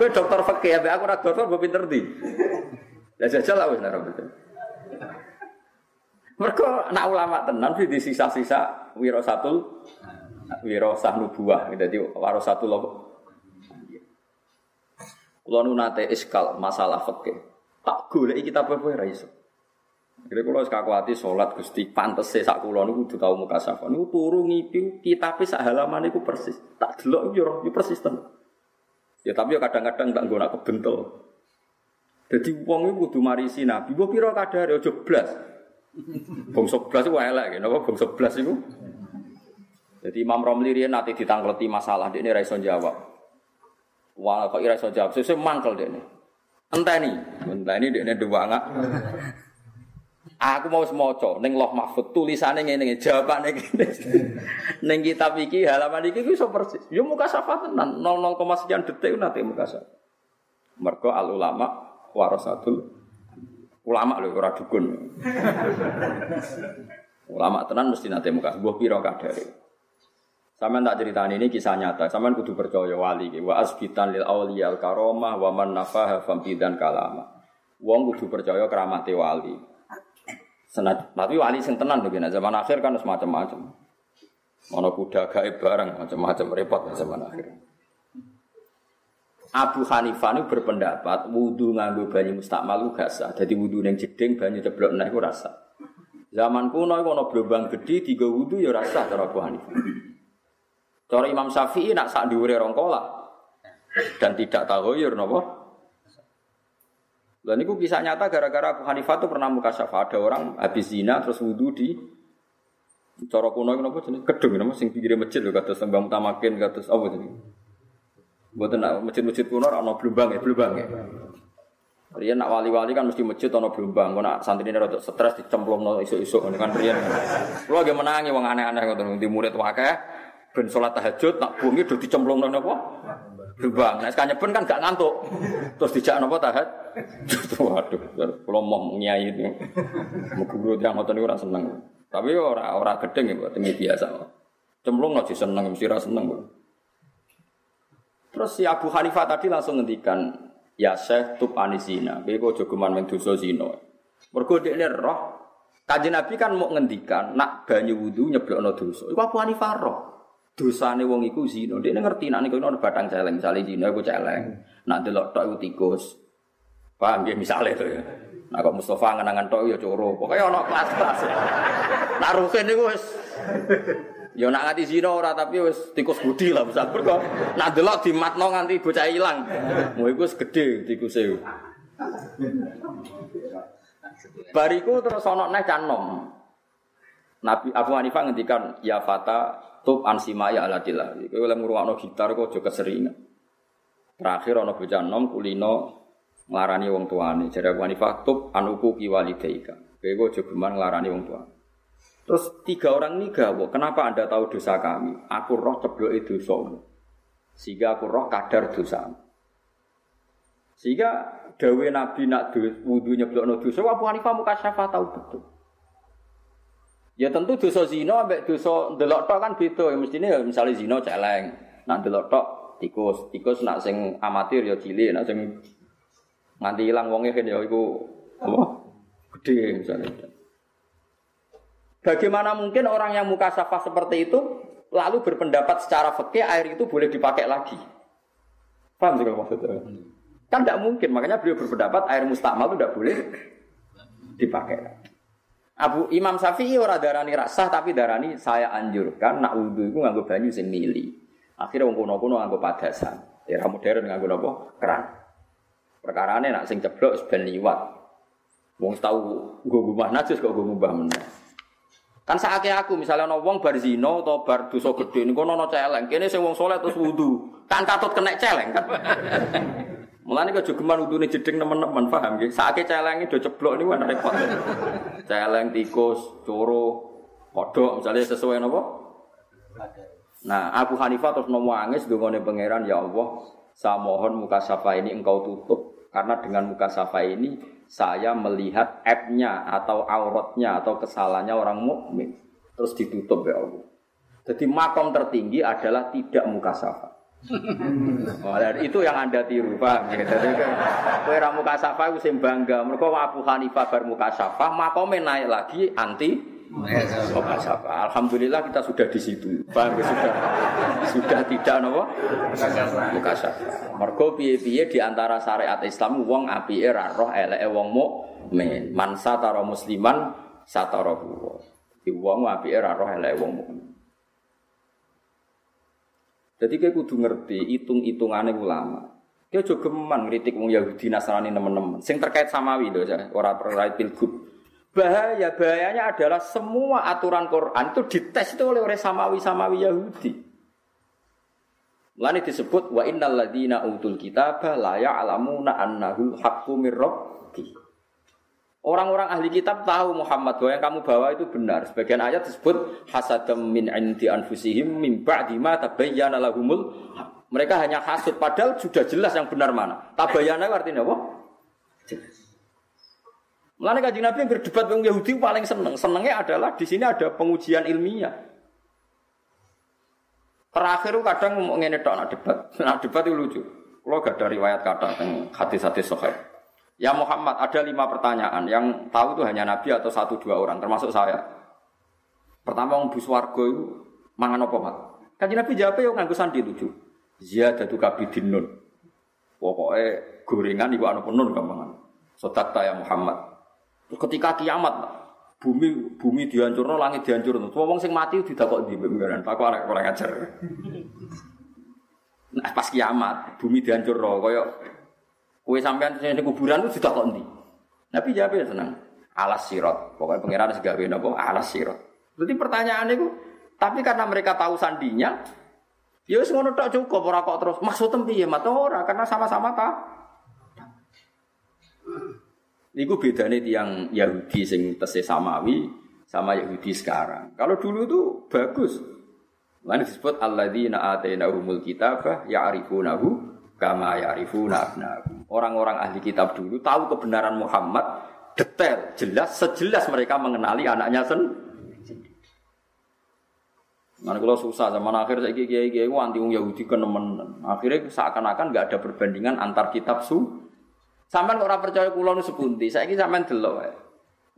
Kowe dokter fikih, aku ora dokter mbok pinter ndi? Lah jajal lah wis ora betul. Mereka nak ulama tenan di sisa-sisa wiro satu wiro sah nubuah. Jadi waro satu loh. Kulo nate iskal masalah fikih. Tak golek kitab apa ora iso. Kira kula wis kakuati salat Gusti pantes e sak kula niku kudu tau mukasafah. Niku turu ngipi kitabe sak halaman niku persis. Tak delok yo yo persis tenan. Ya tapi yo kadang-kadang tak nggo nak. Jadi wong iku kudu marisi Nabi. Mbok pira kadare aja blas. Bangsa blas iku elek napa bangsa blas iku. Jadi Imam Romli riyen nate ditangkleti masalah dekne ra iso jawab. Wah kok ora iso jawab, sesuk mangkel dekne. Enteni, enteni dekne duwangak. Aku mau semaca ning Loh Mahfud tulisane ngene ngene jawabane ngene. ning kitab iki halaman iki iso persis. Yo muka syafaat tenan 00, sekian detik nanti muka syafaat. Mergo al ulama warasatul ulama lho ora dukun. ulama tenan mesti nanti muka sebuah piro kadare. Sampeyan tak ceritani ini kisah nyata. Sampeyan kudu percaya wali wa asbitan lil auliya al karomah wa man nafaha fambidan kalama. Wong kudu percaya keramate wali. Senat, tapi wali sing tenan tuh zaman akhir kan semacam macam. Mana kuda gaib barang macam-macam repot zaman akhir. Abu Hanifah ini berpendapat wudhu nganggo banyu mustakmal gak sah. Jadi wudhu yang jeding banyu ceblok naik itu rasa. Zaman kuno itu ono gelombang gede tiga wudhu ya rasa cara Abu Hanifah. Cara Imam Syafi'i nak sak diure rongkola dan tidak tahu ya nopo dan itu kisah nyata gara-gara Abu Hanifah itu pernah muka syafa ada orang habis zina terus wudhu di cara kuno itu apa jenis kedung nama sing pinggir masjid loh kata sembang utamakin kata apa jenis buat nak masjid-masjid kuno ono belumbang ya belumbang ya. Rian nak wali-wali kan mesti masjid ono belumbang, kau nak santri ini stres dicemplung no isu-isu kan Rian. Lo lagi menangi wong aneh-aneh kau di murid wakai ben sholat tahajud nak bumi udah dicemplung no apa? Belumbang. Nah sekarang pun kan gak ngantuk, terus dijak nopo tahajud. Waduh, kalau mau nyai itu, guru yang ngotot itu orang seneng. Tapi orang orang gedeng ya buat biasa. Cemplung nggak seneng, mesti rasa seneng. Terus si Abu Hanifah tadi langsung ngendikan, ya Syekh tup anisina, bego jogeman men dosa zina. Roh, Kanjeng Nabi kan mau ngendikan nak banyu wudu nyeblokno dosa. Iku Abu Hanifah roh. Dosane wong iku zina. Dekne ngerti nak niku ono batang celeng, misale zina iku celeng. Nak delok tok iku tikus. Paham nggih misale to ya. Nah kok Mustafa ngenangan tok ya coro. Pokoke ono kelas-kelas. Nak ruhin niku wis Ya nak nganti zina ora tapi wis tikus budi lah misal kok nak delok dimatno nganti bocah ilang. Mau iku wis gedhe tikuse. Bariku terus ana neh canom. Nabi Abu Hanifah ngendikan ya fata tub ansimaya aladillah. Kowe oleh ngrungokno gitar kok aja keseringan. Terakhir ana bocah nom kulino nglarani wong tuane. Jare Abu Hanifah tub anuku kiwalidaika. Kowe aja geman nglarani wong tuane. Terus tiga orang ini gawo, kenapa anda tahu dosa kami? Aku roh ceblok itu dosamu. Sehingga aku roh kadar dosa. Sehingga dawe Nabi nak wudhu nyeblok no dosa, Abu Hanifah muka syafa tahu betul. Ya tentu dosa zina ambek dosa delok tok kan beda. Ya mestine ya misalnya zina celeng. Nak delok tok tikus, tikus nak sing amatir ya cilik, nak sing nganti ilang wonge kan ya iku apa? Gede misalnya. Bagaimana mungkin orang yang muka safah seperti itu lalu berpendapat secara fikih air itu boleh dipakai lagi? Paham sih kalau maksudnya? Kan tidak mungkin, makanya beliau berpendapat air mustakmal itu tidak boleh dipakai. Abu Imam Syafi'i ora darani rasah tapi darani saya anjurkan nak wudhu itu nganggo banyu sing mili. Akhirnya wong kuno-kuno nganggo padasan. Era modern nganggo napa? Keran. Perkarane nak sing ceblok ben liwat. Wong tahu nggo gumah najis kok nggo ngubah meneh. Kan sakake aku misalnya ana wong bar zina atau bar dosa gedhe niku ana celeng. Kene sing wong saleh terus wudu. Kan katut kena celeng kan. Mulane kok jogeman wudune jeding nemen-nemen paham nggih. Sakake celenge do ceblok niku kan repot. celeng tikus, coro, kodok misalnya sesuai napa? Nah, Abu Hanifah terus nomo angis dongane pangeran ya Allah, saya mohon muka safa ini engkau tutup karena dengan muka safa ini saya melihat aibnya atau auratnya atau kesalahannya orang mukmin terus ditutup ya Allah. Jadi makom tertinggi adalah tidak muka safa. Oh, itu yang anda tiru, ya? Jadi kue ramu kasafah itu bangga. Mereka Abu Hanifah bar mukasafah, makome naik lagi anti mukasafah. Alhamdulillah kita sudah di situ. Ya? Sudah sudah tidak nopo mukasafah. Mergo piye-piye di antara syariat Islam wong apike ra roh eleke wong mukmin. Man satara musliman satara wong apike ra roh eleke wong mukmin. Jadi kayak kudu ngerti hitung-hitungannya ulama. Dia juga geman ngeritik wong Yahudi Nasrani teman-teman. Sing terkait samawi loh, orang terkait pilgub. Bahaya bahayanya adalah semua aturan Quran itu dites itu oleh orang samawi samawi Yahudi. Lalu disebut wa innal ladina utul kitabah la ya'lamuna annahu haqqu mir Orang-orang ahli kitab tahu Muhammad bahwa yang kamu bawa itu benar. Sebagian ayat disebut hasadam min indi anfusihim min ba'di ma tabayyana lahumul mereka hanya hasud padahal sudah jelas yang benar mana. Tabayyana artinya apa? Jelas. Kanjeng Nabi yang berdebat dengan Yahudi paling seneng. Senengnya adalah di sini ada pengujian ilmiah. Terakhir kadang ngomong ngene tok nak debat. Nak debat itu lucu. Kalau gak ada riwayat kata tentang hadis-hadis sahih. Ya Muhammad, ada lima pertanyaan. Yang tahu itu hanya Nabi atau satu dua orang, termasuk saya. Pertama, orang buswargo itu mangan apa, Mat? Kaji Nabi jawab ya nganggu sandi lucu. Ziyadatu kabidin nun. Pokoknya gorengan ibu anu penun gampangan. Sodakta ya Muhammad. Ketika kiamat, bumi bumi dihancurno, langit dihancurno. Wong sing mati tidak kok di Pak anak kurang ajar. Nah pas kiamat, bumi dihancurno, koyok Kue sampean sing kuburan itu sudah kok ndi? Nabi jawab ya senang. Alas sirot. Pokoknya pengiran segawe napa alas sirot. Jadi pertanyaan itu, tapi karena mereka tahu sandinya, ya wis ngono cukup ora kok terus maksud piye mata ora karena sama-sama ta. Niku bedane tiang Yahudi sing tesih samawi sama Yahudi sekarang. Kalau dulu tuh bagus. Lalu disebut alladzina atainahumul kitabah ya'rifunahu kama ya'rifuna. Orang-orang ahli kitab dulu tahu kebenaran Muhammad detail, jelas, sejelas mereka mengenali anaknya sendiri. Mana kalau susah zaman akhir saya kiai kiai anti wong Yahudi kenemen. Akhirnya seakan-akan nggak ada perbandingan antar kitab su. Sampai orang percaya kulo nu sepunti. Saya kira sampean delok.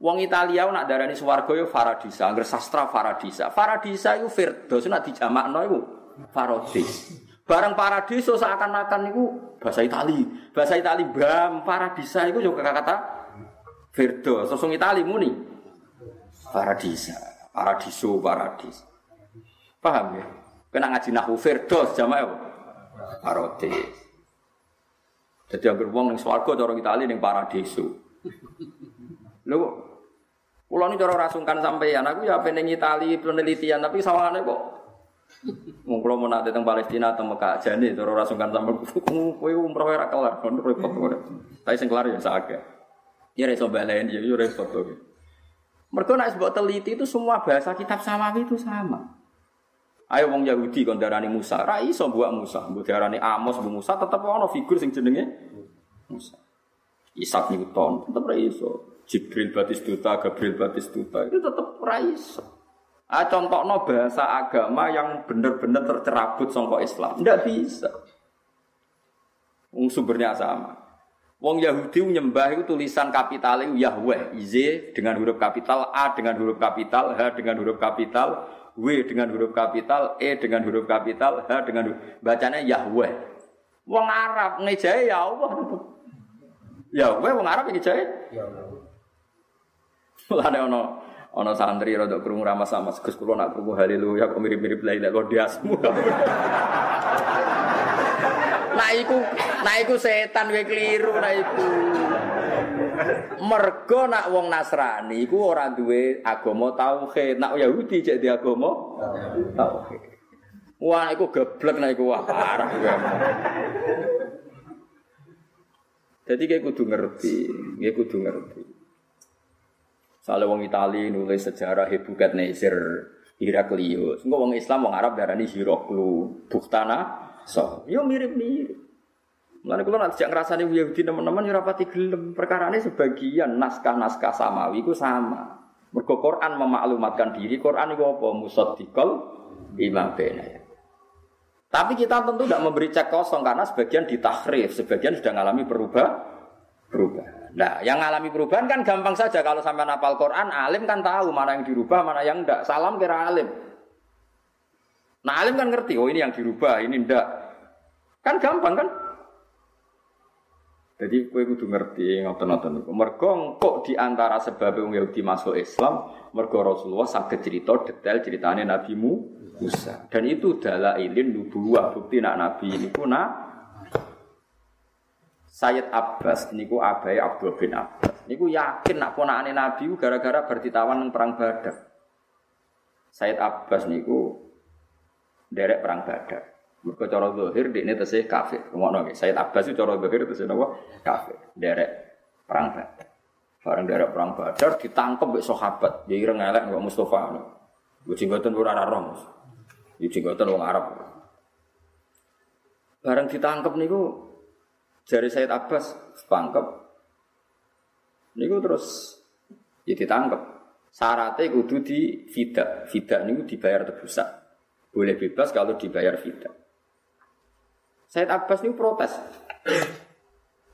Wong Italia nak darani swarga yo Faradisa, angger sastra Faradisa. Faradisa itu Firdaus nak dijamakno iku Farodis. Barang paradiso seakan-akan itu bahasa Itali. Bahasa Itali bam paradisa itu juga kata Verdo. Sosong Itali muni. Paradisa. Paradiso, paradis. Paham ya? Kena ngaji nahu Verdo jamaah apa? Paradis. Jadi yang wong ning swarga cara Itali ning paradiso. Lho Kulo ini cara rasungkan sampeyan, aku ya pengen Itali penelitian, tapi sawangane kok Wong kula nate teng Palestina teng Mekah jane cara ora sungkan sampe kowe umroh ora kelar kon repot kowe. Tapi sing kelar ya sakake. Ya iso balen ya yo repot kowe. Mergo nek sebut teliti itu semua bahasa kitab samawi itu sama. Ayo wong Yahudi kon darani Musa, ra iso buat Musa, mbok darani Amos bu Musa tetep ana figur sing jenenge Musa. Isaac Newton tetep ra iso. Jibril Batistuta, Gabriel Batistuta itu tetep ra iso. Ah, no bahasa agama yang benar-benar tercerabut songkok Islam. Tidak bisa. Wong sumbernya sama. Wong Yahudi menyembah itu tulisan kapital itu Yahweh, Z dengan huruf kapital, A dengan huruf kapital, H dengan huruf kapital, W dengan huruf kapital, E dengan huruf kapital, H dengan huruf bacanya Yahweh. Wong Arab ngejai ya Allah. Yahweh wong Arab ngejai. Ya Allah. Mulane ono Ono santri rada krungu ramah sama Gus kula nak krungu haleluya kok mirip-mirip la ilaha diasmu. Nah iku, nah iku setan kowe keliru nah iku. Mergo nak wong Nasrani iku ora duwe agama tauhid. Nak Yahudi cek di agama tauhid. Wah iku geblek nah iku wah parah Jadi kayak kudu ngerti, kayak kudu ngerti. Soalnya wong Itali nulis sejarah Hebukat Nezir Heraklius. Enggak wong Islam wong Arab darani Hiroklu Buktana so. Yo mirip-mirip. Mulane kula nek jak ngrasani Yahudi teman-teman yo rapati gelem. Perkarane sebagian naskah-naskah samawi ku sama. Mergo Quran memaklumatkan diri, Quran iku apa? Musaddiqal lima bena. Tapi kita tentu tidak memberi cek kosong karena sebagian ditahrif, sebagian sudah mengalami berubah, berubah. Nah, yang mengalami perubahan kan gampang saja kalau sampai napal Quran, alim kan tahu mana yang dirubah, mana yang enggak. Salam kira alim. Nah, alim kan ngerti, oh ini yang dirubah, ini enggak. Kan gampang kan? Jadi kue kudu ngerti ngoten-ngoten niku. Mergo kok di antara sebab wong Yahudi masuk Islam, mergo Rasulullah saged cerita detail ceritane Nabi Musa. Dan itu dalailin nubuwah bukti nak Nabi niku nak Sayyid Abbas niku abai Abdul bin Abbas. Niku yakin nak ponakane Nabi gara-gara berditawan nang perang Badar. Sayyid Abbas niku derek perang Badar. Mergo cara zahir dekne tesih kafir. Ngono nggih. Sayyid Abbas itu cara zahir tesih napa? Kafir. Derek perang Badar. Bareng derek perang Badar ditangkep mbek sahabat. Ya ireng elek Mustofa ngono. Gue jenggoten ora ora roh. Ya jenggoten wong Arab. Bareng ditangkep niku jari Sayyid Abbas ditangkep. Niku terus ya ditangkep. Syaratnya kudu di fida. Fida niku dibayar tebusan. Boleh bebas kalau dibayar fida. Said Abbas ini protes.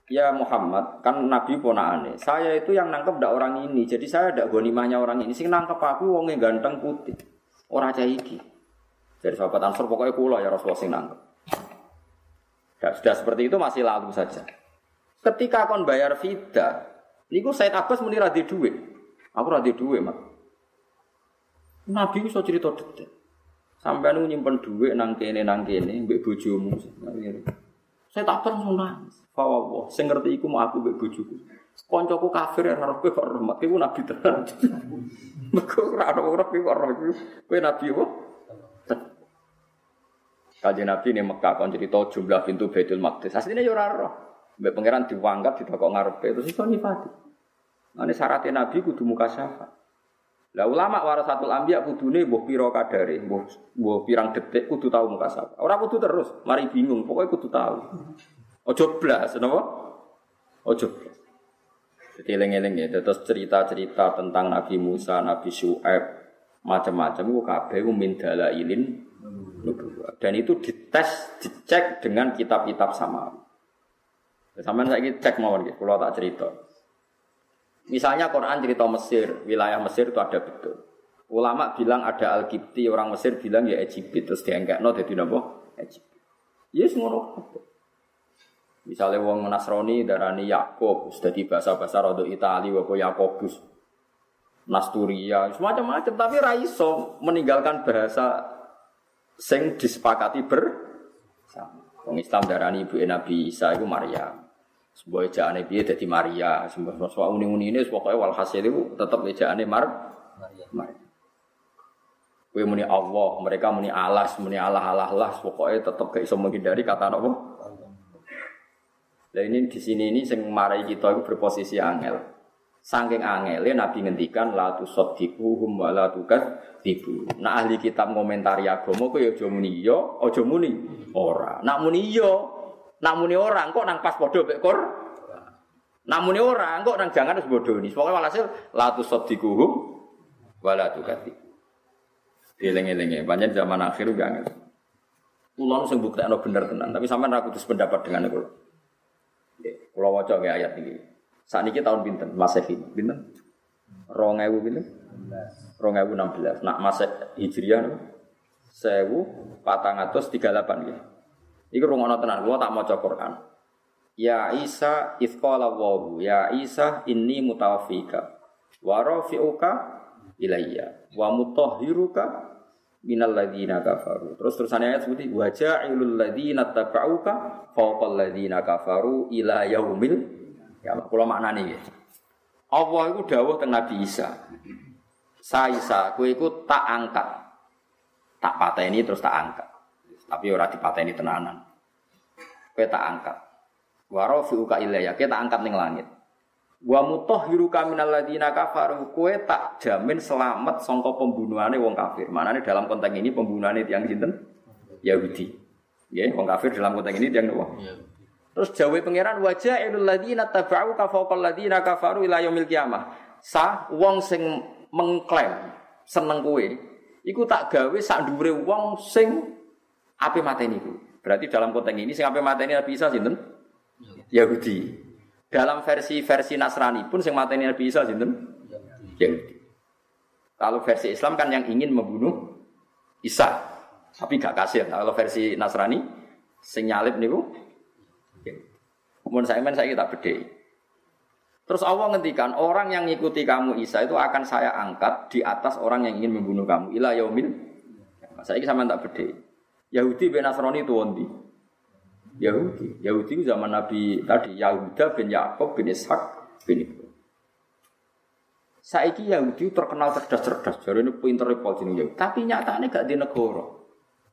Ya Muhammad, kan Nabi ponakane. Saya itu yang nangkep ndak orang ini. Jadi saya ndak gonimahnya orang ini. Sing nangkep aku wongnya ganteng putih. Orang iki. Jadi sahabat Ansor pokoknya kula ya Rasulullah sing nangkep. Ya, sudah seperti itu masih lalu saja. Ketika kon bayar fida, niku Said Abbas muni ra duit. Aku ra duit, Mak. Nabi iso cerita detail. Sampai nu nyimpen duit nang kene nang kene mbek bojomu. Saya tak pernah nangis. Fawawa, sing ngerti iku mau aku mbek bojoku. Koncoku kafir ora roh kowe kok rahmat. Kowe nabi tenan. Mergo ora ora kowe kok roh kowe nabi apa? Kaji Nabi ini Mekah kon cerita jumlah pintu Baitul Maqdis. Aslinya yo ora roh. Mbek pangeran diwangkat ditakok ngarepe terus iso nifati. Nah, ini syaratnya Nabi kudu muka syafa. Lah ulama warasatul anbiya kudune mbuh pira kadare, mbuh mbuh pirang detik kudu tahu muka sapa. Ora kudu terus, mari bingung, pokoknya kudu tahu. Ojo blas, napa? Ojo blas. Jadi eling-eling ya, terus cerita-cerita tentang Nabi Musa, Nabi Syuaib, macam-macam ku kabeh ku min dalailin Dan itu dites, dicek dengan kitab-kitab sama. Sampeyan saiki cek mawon nggih, kula tak cerita. Misalnya Quran cerita Mesir, wilayah Mesir itu ada betul. Ulama bilang ada Al-Qibti, orang Mesir bilang ya Egypt, terus dianggap no jadi napa? Egypt. Yes ngono. Misalnya wong Nasrani darani Yakob, sudah di bahasa-bahasa rodo Itali, wako Yakobus, Nasturia, semacam-macam. Tapi raiso meninggalkan bahasa sing disepakati ber. Wong Islam darani ibu Nabi Isa itu Maryam. Sebuah ejaane piye dadi Maria, sebuah sebuah uni-uni ini pokoknya walhasil itu tetap ejaane Mar Maria. Kue muni Allah, mereka muni alas, muni Allah Allah Allah, pokoknya tetap gak iso menghindari kata apa. Nah ini di sini ini sing marai kita itu berposisi angel. Saking angel, Nabi ngendikan la tusaddiquhum wa la tibu. Nah ahli kitab ngomentari agama kok ya aja muni yo, aja muni ora. Nak muni yo, Namune orang kok nang pas padha mek Qur. Namune orang kok nang jangan wis bodoni. Pokoke walhasil la tusaddiquhum wala tukati. Dieling-eling ya, banyak zaman akhir gak ngerti. Kulo sing buktekno bener tenan, tapi sampean ra kudu pendapat dengan kulo. Kulo waca ayat iki. Sakniki tahun pinten? Masehi pinten? 2000 pinten? 2016. Nak Maseh Hijriah 1438 nggih. Iku rungono tenan, kula tak maca Quran. Ya Isa itsqala wa ya Isa inni mutawaffika wa rafi'uka ilayya wa mutahhiruka minal ladzina kafaru. Terus terusannya ayat seperti wa ja'ilul ladzina tabauka fawqal ladzina kafaru ila yaumil ya kula maknane ya. Allah iku dawuh teng Nabi Isa. Sa Isa, kowe tak angkat. Tak pateni terus tak angkat. Tapi ora dipateni tenanan. Kowe tak angkat. Wa rafi'uka ilayya, kowe tak angkat ning langit. Wa mutahhiruka minal ladina kafaru, kowe tak jamin selamat sangka pembunuhane wong kafir. Manane dalam konteks ini pembunuhane tiang sinten? Yahudi. Ya, wong kafir dalam konteks ini tiang nopo? Terus jawab pangeran wajah ilul ladina tabau kafaqal ladina kafaru ila yaumil qiyamah. Sa wong sing mengklaim seneng kowe iku tak gawe sak dhuwure wong sing Apa mateni ku? Berarti dalam konteks ini sing apa mateni Nabi Isa sinten? Yahudi. Dalam versi-versi Nasrani pun sing mateni Nabi Isa sinten? Yahudi. Kalau versi Islam kan yang ingin membunuh Isa. Tapi gak kasih. Kalau versi Nasrani sing nyalip niku Kemudian saya men saya kita beda. Terus Allah ngendikan orang yang ngikuti kamu Isa itu akan saya angkat di atas orang yang ingin membunuh kamu. Ila yaumil. Saya ini sama tak beda. Yahudi bin Nasrani itu wondi. Yahudi. Yahudi zaman Nabi tadi. Yahuda bin Yakob bin Ishak bin Ibrahim. Saiki Yahudi terkenal cerdas-cerdas. Jadi ini pinter ini Yahudi. Tapi nyatanya gak di negara.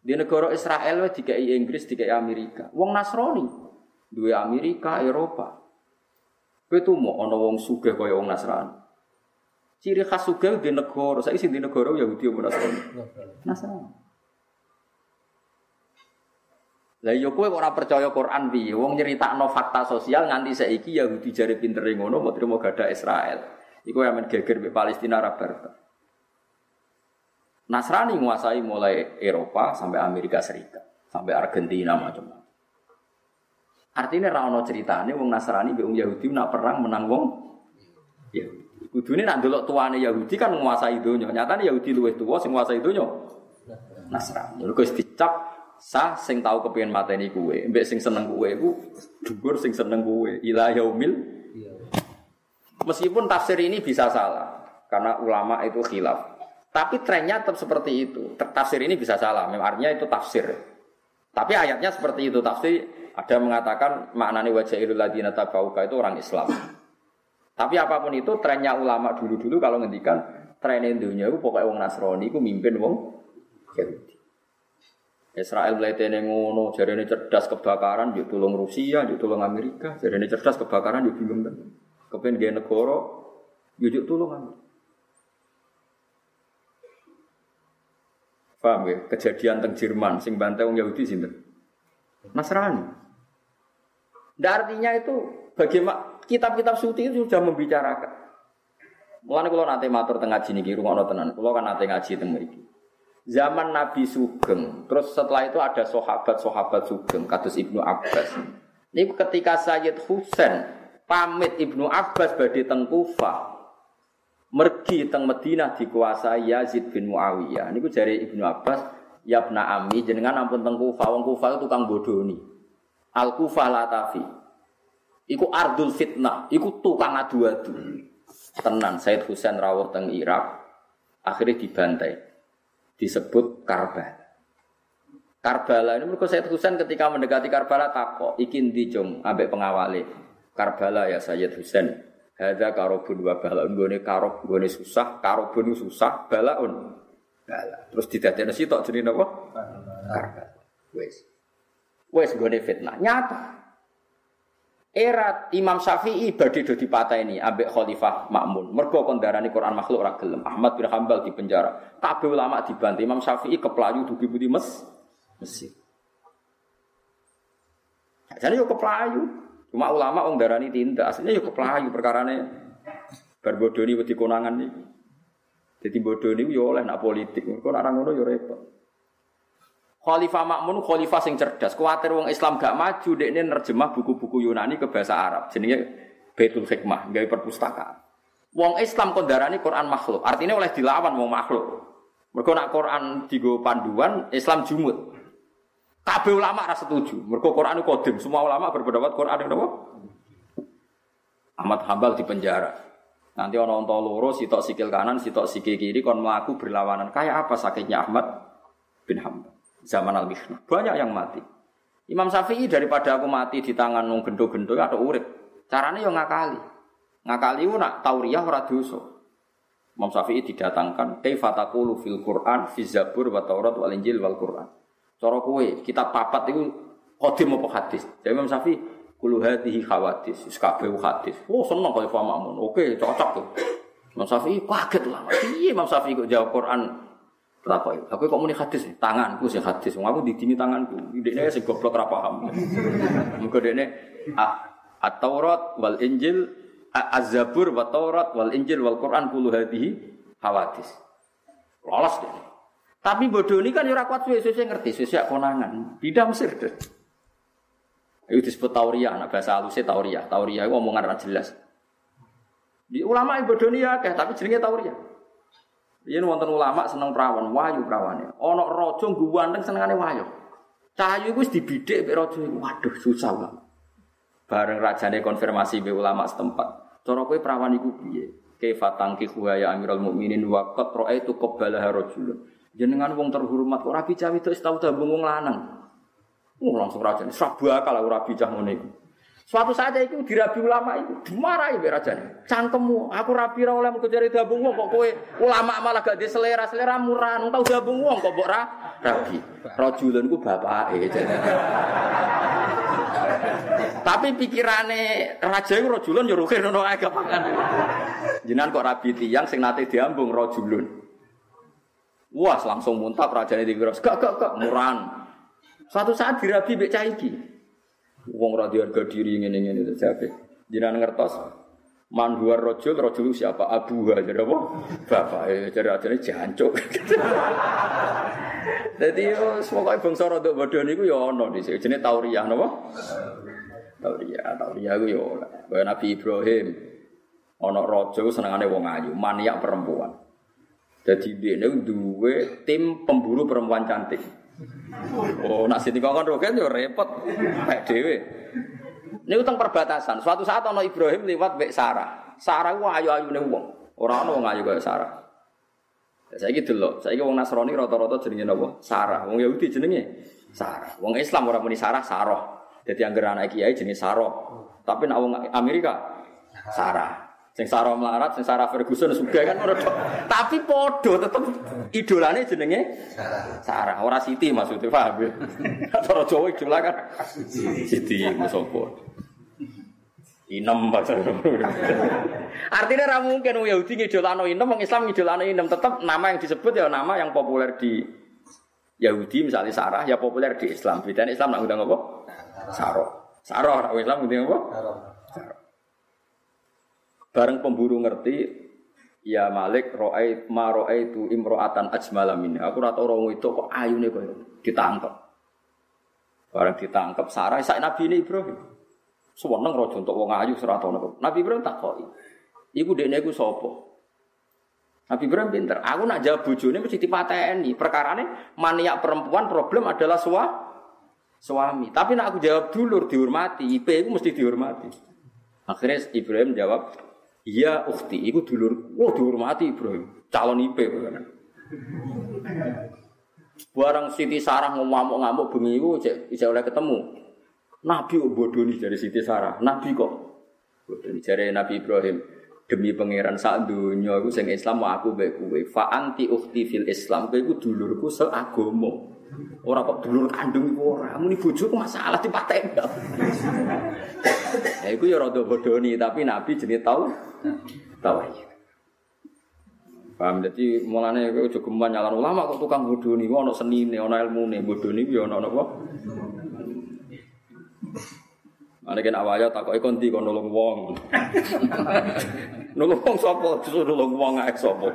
Di negara Israel dikai Inggris, dikai Amerika. Wong Nasrani. Dua Amerika, Eropa. Kowe tuh mau ana wong sugih kaya wong Nasrani. Ciri khas sugih di negara, saya sing di negara Yahudi apa Nasrani? Nasrani. Lah yo kowe ora percaya Quran piye? Wong nyeritakno fakta sosial nganti saiki Yahudi jare pinter ngono mau trimo gada Israel. Iku yang geger be Palestina Arab Barat. Nasrani menguasai mulai Eropa sampai Amerika Serikat, sampai Argentina macam-macam. Artinya rano ceritanya wong Nasrani be wong Yahudi nak perang menang wong ya. Kudune nak delok tuane Yahudi kan menguasai donya. Nyatane Yahudi luwih tuwa sing nguasai donya. Nasrani. Lha wis dicap sah sing tau kepengin mateni kuwe, mbek sing seneng kuwe iku dhuwur sing seneng kuwe. Ila yaumil. Meskipun tafsir ini bisa salah karena ulama itu khilaf. Tapi trennya tetap seperti itu. Tafsir ini bisa salah, memang artinya itu tafsir. Tapi ayatnya seperti itu, tafsir ada mengatakan maknanya wajah ladina tabauka itu orang Islam. Tapi apa pun itu trennya ulama dulu-dulu kalau ngendikan tren dunia itu pokoknya wong Nasrani itu mimpin wong Yahudi. Israel mulai tene ngono, ini cerdas kebakaran, dia tolong Rusia, dia tolong Amerika, jadi ini cerdas kebakaran, dia bingung kan. Kepen dia negara, dia tolong ya? Kejadian teng Jerman, sing bantai wong Yahudi sini. Nasrani. Nah, artinya itu bagaimana kitab-kitab suci itu sudah membicarakan. Mulane kalau nanti matur tengah ngaji niki rungono tenan. Kalau kan nanti ngaji teng mriki. Zaman Nabi Sugeng, terus setelah itu ada sahabat-sahabat Sugeng, kados Ibnu Abbas. Ini ketika Sayyid Husain pamit Ibnu Abbas badhe teng Kufah. Mergi teng Madinah dikuasai Yazid bin Muawiyah. Niku jari Ibnu Abbas, "Yabna ami jenengan ampun teng Kufah, wong Kufah itu tukang bodoni." Al Kufah Latafi. Iku ardul fitnah, iku tukang adu-adu. Tenan Said Husain rawuh teng Irak, akhirnya dibantai. Disebut Karbala. Karbala ini mereka Said Husain ketika mendekati Karbala takok, ikin dijong ambek pengawali. Karbala ya Sayyid Husain. Hadza karobun wa balaun gone karob gone susah, karobun susah, balaun. Bala. Terus didadekno sitok jenenge napa? Karbala. Wes. Wes gone fitnah. Nyata. Era Imam Syafi'i badhe do dipateni ambek Khalifah Makmun. Mergo kondarani Quran makhluk ora gelem. Ahmad bin Hambal di penjara. Kabeh ulama dibantu. Imam Syafi'i keplayu dugi budi mes Mesir. Jadi yo keplayu. Cuma ulama wong darani tindak, aslinya yo keplayu perkarane bar bodoni wedi konangan iki. Jadi bodoni yo oleh nak politik. Kok nak ngono yo repot. Khalifah Makmun khalifah sing cerdas. Kuatir wong Islam gak maju dekne nerjemah buku-buku Yunani ke bahasa Arab. Jenenge Baitul Hikmah, gawe perpustakaan. Wong Islam kondarani Quran makhluk. Artinya oleh dilawan wong makhluk. Mergo nak Quran digo panduan, Islam jumut. Kabeh ulama ora setuju. Mergo Quran itu kodim. Semua ulama berpendapat Quran itu apa? Ahmad Hambal di penjara. Nanti orang onto loro, sitok sikil kanan, sitok sikil kiri, kon melaku berlawanan. Kayak apa sakitnya Ahmad bin Hambal? Zaman al -Mihnah. Banyak yang mati. Imam Syafi'i daripada aku mati di tangan nung gendo-gendo ada urip. Caranya yang ngakali. Ngakali itu nak tauriah ora dosa. Imam Syafi'i didatangkan kaifa taqulu fil Qur'an fi Zabur wa Taurat wal Injil wal Qur'an. Cara kowe kitab papat itu qadim apa hadis. Jadi Imam Syafi'i kulu hadhihi khawatis, kabeh hadis. Oh seneng kaya Mamun. Oke, cocok tuh. Imam Syafi'i kaget lah. Iya Imam Syafi'i kok jawab Quran Takoi, aku kok muni hadis tanganku sih hadis, aku didini tanganku. Dekne sing goblok ora paham. Muga dekne at-Taurat wal Injil Az-Zabur wa Taurat wal Injil wal Quran kullu hadhihi hawadis. Lolos deh. Tapi bodoh ini kan ora kuat suwe-suwe ngerti, suwe konangan. Tidak Mesir deh. Itu disebut tauria, anak bahasa halusnya tauria. Tauria itu omongan ra jelas. Di ulama ibu dunia ya, tapi jenenge tauria. Ini wonten ulama seneng perawan, wahyu perawannya. Ono rojo ganteng senengane wahyu. Cahayu itu dibidik be rojo Waduh, susah ulama. Bareng rajane konfirmasi be ulama setempat. Cara kowe perawan iku piye? Kaifa tangkihu ya Amirul Mukminin wa qad ra'aitu qabbalaha rajulun. Jenengan wong terhormat kok rabi cawe itu tahu tabung wong lanang. Oh, langsung raja ini sabak kalau rabi cah ngono Suatu saat itu dirabi ulama itu dimarahi be raja Cangkemmu, aku rabi ra oleh mergo jare dabung wong kok kowe ulama malah gak di selera murah, tau dabung wong kok mbok ra rabi. Rajulun ku bapake. Tapi pikirane raja itu rajulun yo rukin ngono ae gampang. Jenengan kok rabi tiyang sing nate diambung rajulun. Wah, langsung muntap rajane dikira, gak gak gak muran. Suatu saat dirabi mbek iki. Wong ra harga diri ngene-ngene itu jabe. Jinan ngertos? Man huwa rajul rajul siapa? Abu jadi apa? Bapak eh jadi ajane jancuk. Jadi yo semoga bangsa rada bodoh niku yo ana di sini. Jenenge tauriyah napa? Tauriyah tauriyah ku yo kaya Nabi Ibrahim ana raja senengane wong ayu maniak perempuan. Jadi dia ini duwe tim pemburu perempuan cantik Oh, nak sini kongkon roket yo repot. Kayak dhewe. Ini utang perbatasan. Suatu saat ono Ibrahim lewat Mbak Sarah. Sarah ku ayu-ayune wong. Ora ono wong ayu kaya Sarah. Saya gitu loh. Saya wong Nasrani rata-rata jenenge napa? Sarah. Wong Yahudi jenenge Sarah. Wong Islam ora muni Sarah, Saroh. Jadi yang anak kiai jenenge Saroh. Tapi nak wong Amerika Sarah. Sing Sarah melarat, sing Sarah Ferguson juga kan Tapi podo tetep idolane jenenge Sarah. Ora Siti maksudnya paham ya. Cara Jawa idola kan Siti musopo. Inem Artinya ra mungkin wong Yahudi ngidolano inem, wong Islam ngidolano inem. Tetap nama yang disebut ya nama yang populer di Yahudi misalnya Sarah ya populer di Islam. Bedanya Islam nak ngundang apa? Sarah. Sarah, Islam ngundang apa? Sarah. Bareng pemburu ngerti, ya Malik roai ma roai itu imroatan ajmalamin. Aku rata orang itu kok ayu nih kok ditangkap. Bareng ditangkap Sarah, saya Nabi ini Ibrahim. Sewenang rojo untuk wong ayu serata Nabi Ibrahim tak koi. Iku dekne iku sapa? Nabi Ibrahim pinter. Aku nak jawab bojone mesti dipateni. Perkarane maniak perempuan problem adalah sua, suami. Tapi nak aku jawab dulur dihormati, IP itu mesti dihormati. Akhirnya Ibrahim jawab, Iya ukti, iku dulur, wah dihormati Ibrahim, calon IP kan. Barang Siti Sarah ngamuk-ngamuk iku cek bisa oleh ketemu. Nabi kok bodoh nih dari Siti Sarah, Nabi kok bodoh nih dari Nabi Ibrahim. Demi pangeran saat dunia aku sing Islam aku baik kue. Fa anti ukti fil Islam, iku dulurku seagomo. Orang kok dulur kandung iku ora, muni bojoku masalah dipateni. Ya iku ya rada bodoni, tapi Nabi jenenge tau tau ya. Paham dadi mulane kowe aja geman nyalan ulama kok tukang bodoni, ono senine, ono ilmune, bodoni ya ono napa? Ana kan awalnya takoki kon ndi kon wong. Nolong wong sapa? Disuruh nolong wong ae sapa.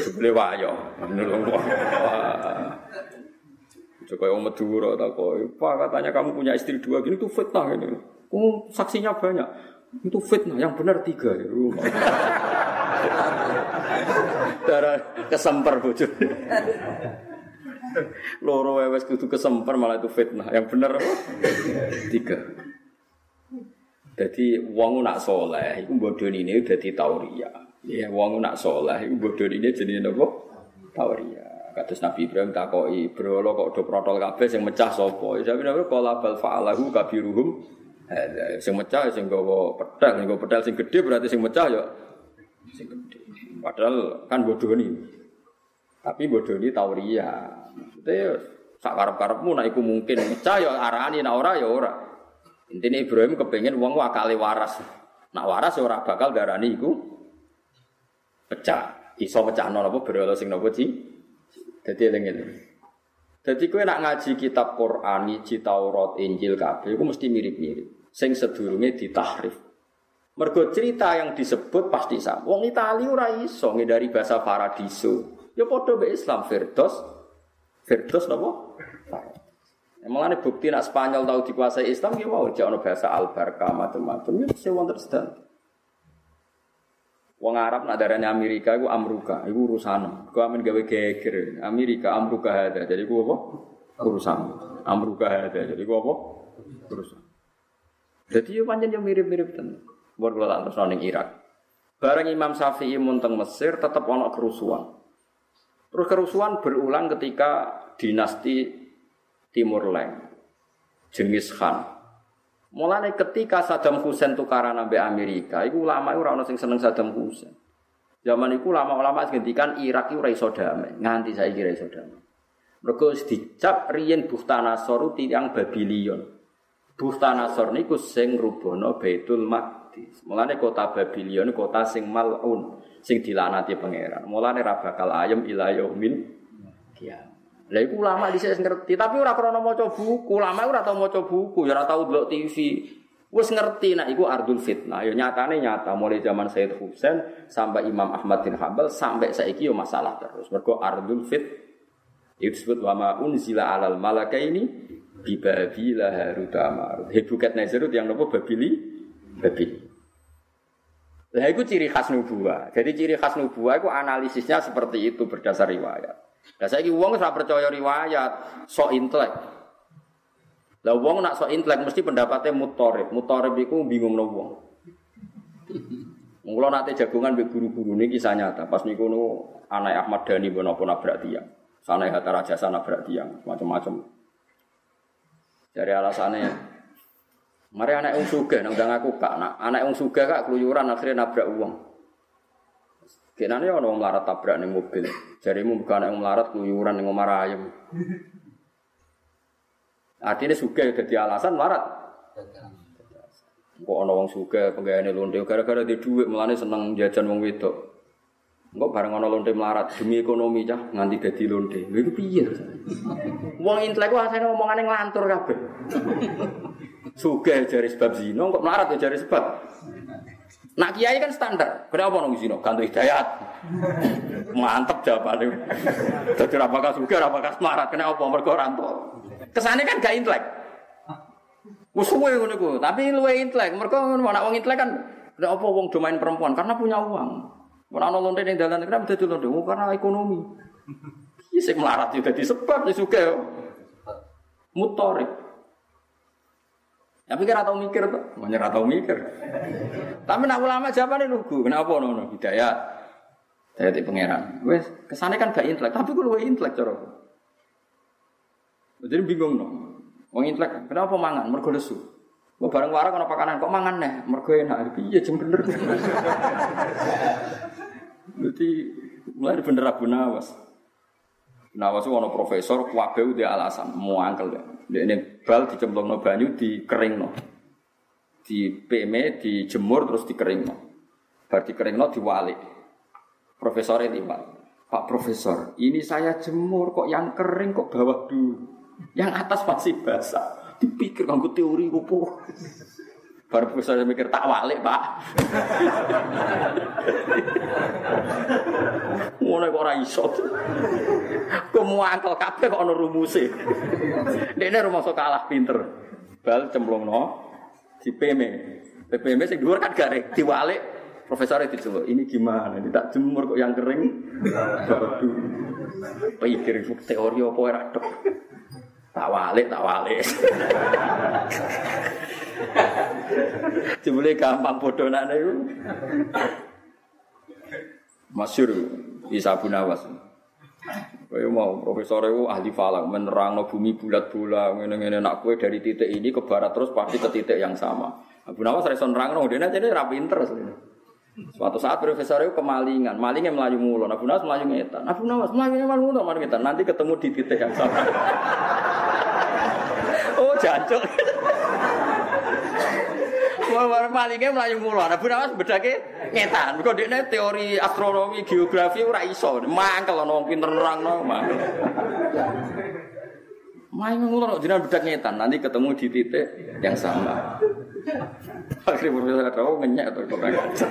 Jebule wayo nolong wong. Joko yang Madura tak Pak katanya kamu punya istri dua gini itu fitnah ini. Oh, saksinya banyak. Itu fitnah, yang benar tiga ya. Darah kesemper bocor. Loro wewes kudu kesemper malah itu fitnah. Yang benar? Tiga. Jadi wong nak soleh, iku bodoh ini udah di tauria. Ya, wong nak soleh, iku bodoh ini jadi apa? Tauria. Kados Nabi Ibrahim takoki, "Bro, kok do protol kabeh sing mecah sapa?" Ya Nabi qala bal fa'alahu kabiruhum. Sing mecah sing gawa pedal, sing gawa pedal sing gede berarti sing mecah ya sing gede. Padahal kan bodoh ini. Tapi bodoh ini tauria. Maksudnya sak karep-karepmu nek iku mungkin mecah ya arani nek ora ya ora. Intine Ibrahim kepengen wong akale waras. Nak waras ya ora bakal darani iku pecah. Iso pecahno apa berhala sing napa sih? Jadi eling-eling. Jadi kowe nak ngaji kitab Quran, ngaji Taurat, Injil kabeh iku mesti mirip-mirip. Sing sedurunge ditahrif. Mergo cerita yang disebut pasti sama. Wong Itali ora iso dari bahasa paradiso. Ya padha be Islam Firdaus. Firdaus napa? Emang ada bukti nak Spanyol tahu dikuasai Islam ya mau jangan bahasa albarka macam-macam ya wonder sedang. Wong Arab nak darahnya Amerika itu Amruka, itu urusan. Kau amin gawe geger. Amerika Amruka ada, jadi gua apa? Urusan. Amruka ada, jadi gua apa? Urusan. Jadi ya panjang yang mirip-mirip ten. Buat kalau tak terus Irak. Bareng Imam Syafi'i munteng Mesir tetap ono kerusuhan. Terus kerusuhan berulang ketika dinasti Timur Leng, Jenghis Khan. Mulane ketika Saddam Hussein tukaran ambek Amerika, iku ulama ora ono sing seneng Saddam Hussein. Zaman iku ulama-ulama ngendikan Irak iku ora iso damai, nganti saiki ora iso damai. Mergo dicap riyen Bukhtanasor tiyang Babylon. Bukhtanasor niku sing rubono Baitul Maqdis. Mulane kota Babylon kota sing malun, sing dilanati pangeran. Mulane ra bakal ayem ila yaumil kiamat. Lah iku ulama dhisik ngerti, tapi ora krana maca buku. Ulama ora tau maca buku, ya ora tau delok TV. Wes ngerti nak iku ardul fitnah. Ya nyatane nyata mulai zaman Sayyid Husain sampai Imam Ahmad bin Hambal sampai saiki yo masalah terus. Mergo ardul fit itu disebut wa ma unzila alal malakaini bi babila harut marut. Hebukat Nazarut yang nopo babili babili. Lah itu ciri khas nubuah. Jadi ciri khas nubuah itu analisisnya seperti itu berdasar riwayat. Lah saiki wong ora percaya riwayat, sok intelek. Lah wong nak sok intelek mesti pendapatnya mutorib. Mutorib iku bingung no wong. Mula nate jagungan mbek guru-guru ini kisah nyata. Pas niku nu anak Ahmad Dhani mbok napa nabrak tiang. Sana Hatta Rajasa nabrak tiang, macam-macam. Dari alasannya Mari anak yang suga, nang aku kak, anak yang suga kak keluyuran akhirnya nabrak uang. Kenane ana wong melarat tabrak ning mobil. Jarimu bukan yang melarat keluyuran ning omah ayam. Artinya suka jadi alasan melarat. Kok ana wong suka penggaweane lonte gara-gara di dhuwit melane seneng jajan wong wedok. Engko bareng ana lonte melarat demi ekonomi cah nganti dadi lonte. Lha iku piye? Wong intelek wae asane omongane nglantur kabeh. Suka jari sebab zina kok melarat ya jari sebab Nak kiai kan standar. Kenapa nong zino? Gantung hidayat. Mantep jawabannya. Jadi apakah suka, apakah semarat? Kenapa mereka ranto? Kesannya kan gak intelek. Musuhnya ngono iku, tapi luwe intelek. Mereka mana wong intelek kan kenapa wong domain perempuan? Karena punya uang. Ora ana lonte ning dalan kenapa dadi lonte? Oh, karena ekonomi. Iki sing melarat juga disebab ya suka. Mutorik. Tapi kira tau mikir tuh, mau nyerah tau mikir. Tapi nak ulama jawabannya lugu, kenapa nono hidayat? Saya di pangeran. Wes kesannya kan gak intelek, tapi gue lebih intelek cara. Jadi bingung dong. Wong intelek, kenapa mangan? Mergo lesu. Gue bareng warang kalau pakanan kok mangan nih? Mergo enak. Iya jam bener. Jadi mulai bener Abu Nawas. Nawas itu ono profesor, kuabe dia alasan mau angkel deh. Dia ini bal dicemplung no banyu di kering no, di PM dijemur terus dikering no, bar dikering no diwali. Profesornya tiba, Pak Profesor, ini saya jemur kok yang kering kok bawah dulu, yang atas masih basah. Dipikir nganggo teori opo. Baru profesor mikir tak walik pak. Ngono kok ora iso. Kok muangkel kabeh kok ana rumuse. Dene rumah sok kalah pinter. Bal cemplungno di PM. PPM sing dhuwur kan garing diwalik profesor itu ini gimana ini tak jemur kok yang kering waduh pikir teori apa ora tak walik tak walik Jebule gampang bodonane iku. Masyur Isa bin Awas. Kowe mau profesor itu ahli falak menerang no bumi bulat-bulat ngene-ngene nak kue dari titik ini ke barat terus pasti ke titik yang sama. Abu Nawas reso nerang no dia jadi rapi. Suatu saat profesor itu kemalingan, malingnya melayu mulu, Abu Nawas melayu ngetan, Abu Nawas melayu mulu, ngetan, nanti ketemu di titik yang sama. oh jancuk. Wah, malingnya melayu mulu. Bu Nawas bedake ngetan. Kok dekne teori astronomi, geografi ora iso. Mangkel ana wong pinter nerangno. Main ngono jenengan bedak ngetan, nanti ketemu di titik yang sama. Akhirnya profesor ada oh ngenyek atau kok ngajar.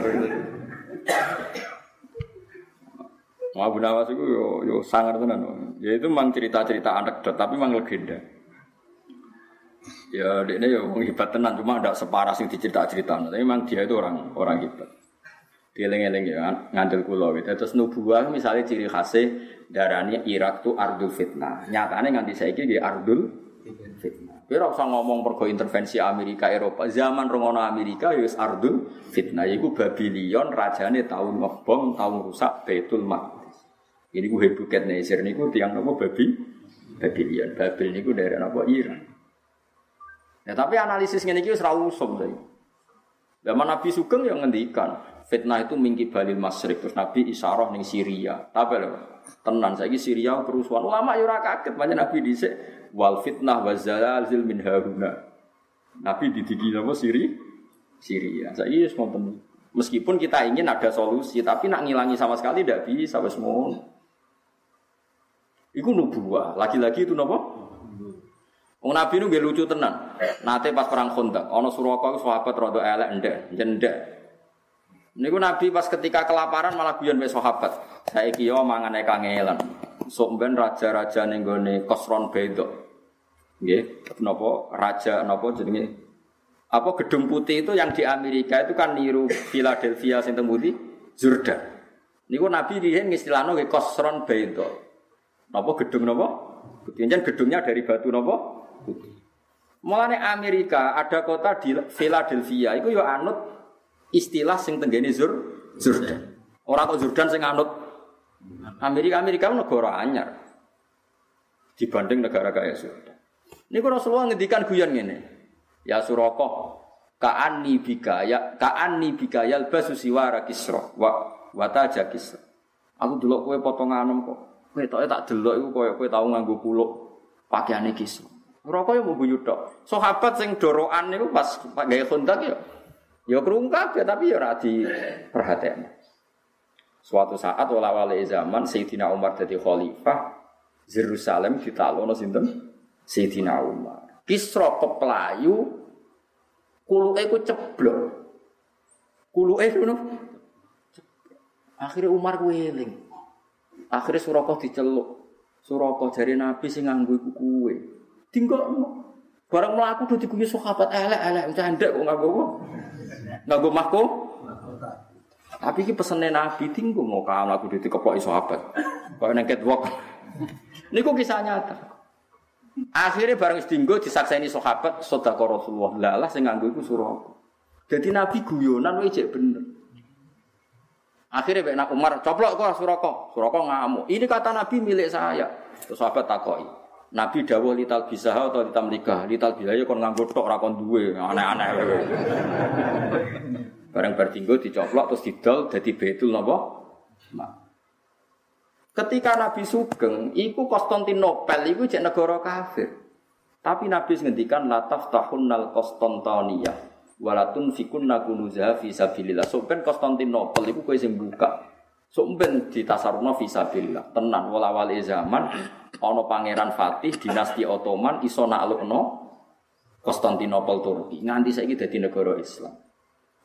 Abu Nawas itu yo yo sangar tenan. Ya itu memang cerita-cerita anekdot tapi memang legenda. Ya ini yo hebat tenan cuma tidak separah sing dicerita-cerita. Tapi memang dia itu orang orang hebat. Dieling-eling ya ngandel kula gitu. Terus nubuah misalnya ciri khasnya darahnya Irak tuh ardul fitnah. Nyatanya nganti saiki di ardul fitnah. Kira usah ngomong pergo intervensi Amerika Eropa. Zaman rongono Amerika ya wis ardul fitnah. Iku Babylon rajane tahun ngebom, tahun rusak Baitul Maqdis. Ini ku Hebuket Nezer niku tiang nopo babi Babylon. Babil niku daerah nopo Iran. Ya tapi analisis ngene iki wis ra usum saiki. Zaman Nabi Sugeng yang ngendikan fitnah itu mingki balil masrik terus Nabi isyarah ning Syria. Tapi lho, tenan saiki Syria kerusuhan. Ulama yo ora kaget banyak Nabi dhisik wal fitnah wa zalzil min haruna. Nabi didiki apa Siri? Syria. Saiki wis ngoten. Meskipun kita ingin ada solusi, tapi nak ngilangi sama sekali tidak bisa wis Iku nubuah. Lagi-lagi itu nopo? Wong Nabi nu nggih lucu tenan. Nate pas perang Khandaq, ana Suraka sahabat rada elek ndek, jendek. Niku Nabi pas ketika kelaparan malah guyon wis sahabat. Saiki yo mangane kangelan. Sok ben raja-raja ning gone Kosron Bedo. Nggih, napa raja napa jenenge? Apa gedung putih itu yang di Amerika itu kan niru Philadelphia sing temudi Jordan. Niku Nabi riyen ngistilahno nggih Kosron Bedo. Napa gedung napa? Putih gedungnya dari batu napa? Mulane Amerika ada kota di Philadelphia itu yo anut istilah sing tenggene Zur Jordan. Orang kok Jordan sing anut Amerika Amerika negara anyar dibanding negara kaya Jordan. Ini kalau Rasulullah ngendikan guyon ngene. Ya Suroko, ka'anni bikaya ka'anni bikaya basu siwara kisra wa wataja kisra. Aku delok kowe potongan kok. Kowe tok tak delok iku koyo kowe tau nganggo kuluk pakaiane kisra. Rokok ya mau guyu tok. Sahabat sing doroan niku pas gawe kontak ya. Ya krungu kabeh tapi ya ora perhatian. Suatu saat wala wali zaman Sayyidina Umar jadi khalifah Yerusalem ditalono sinten? Sayyidina Umar. Kisra keplayu kuluke ku ceblok. Kuluke ngono. Akhirnya Umar ku. Akhirnya Surakoh diceluk. Surakoh jari Nabi sing nganggo iku. Tinggal barang melaku udah diguyu sahabat elek elek canda kok nggak gue nggak gue mahko. Tapi ki pesennya Nabi tinggal mau kamu aku udah dikepoi sahabat. Nengket wok. Ini kok kisah nyata. Akhirnya barang istinggo disakseni sahabat sodako Rasulullah. Lalah sing nganggo iku surah. Jadi Nabi guyonan wae bener. Akhirnya Pak Umar coplok kok suroko, suroko ngamuk. Ini kata Nabi milik saya. Terus sahabat takoi. Nabi dawuh lital bisa atau litam nikah. Lital bisa ya kon nganggo tok ra kon duwe, aneh-aneh. Bareng bertinggo dicoplok terus didol dadi betul napa? Ketika Nabi Sugeng, iku Konstantinopel iku cek negara kafir. Tapi Nabi ngendikan la taftahunnal Konstantiniyah walatun fikun nakunuza fi sabilillah. So ben Konstantinopel iku kowe sing buka. So ben ditasaruna fi sabilillah. Tenan wala wali zaman ana pangeran Fatih dinasti Ottoman iso naklukno Konstantinopel Turki nganti saiki dadi negara Islam.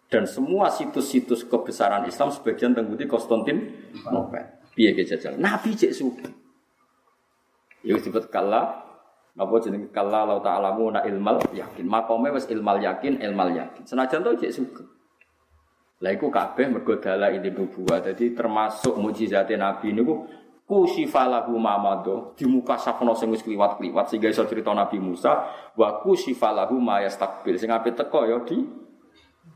Dan semua situs-situs kebesaran Islam sebagian tengguti Konstantinopel. Piye jajal? Nabi cek suki. Ya disebut kala Napa jenenge kala la ta'lamu na ilmal yakin. Makome wis ilmal yakin, ilmal yakin. Senajan to cek suki. Lah iku kabeh mergo ini nubuwah. Dadi termasuk mukjizate Nabi niku kusifalahu mamado di muka safno sing wis kliwat-kliwat sehingga iso cerita Nabi Musa wa kusifalahu ma yastakbil sing ape teko ya di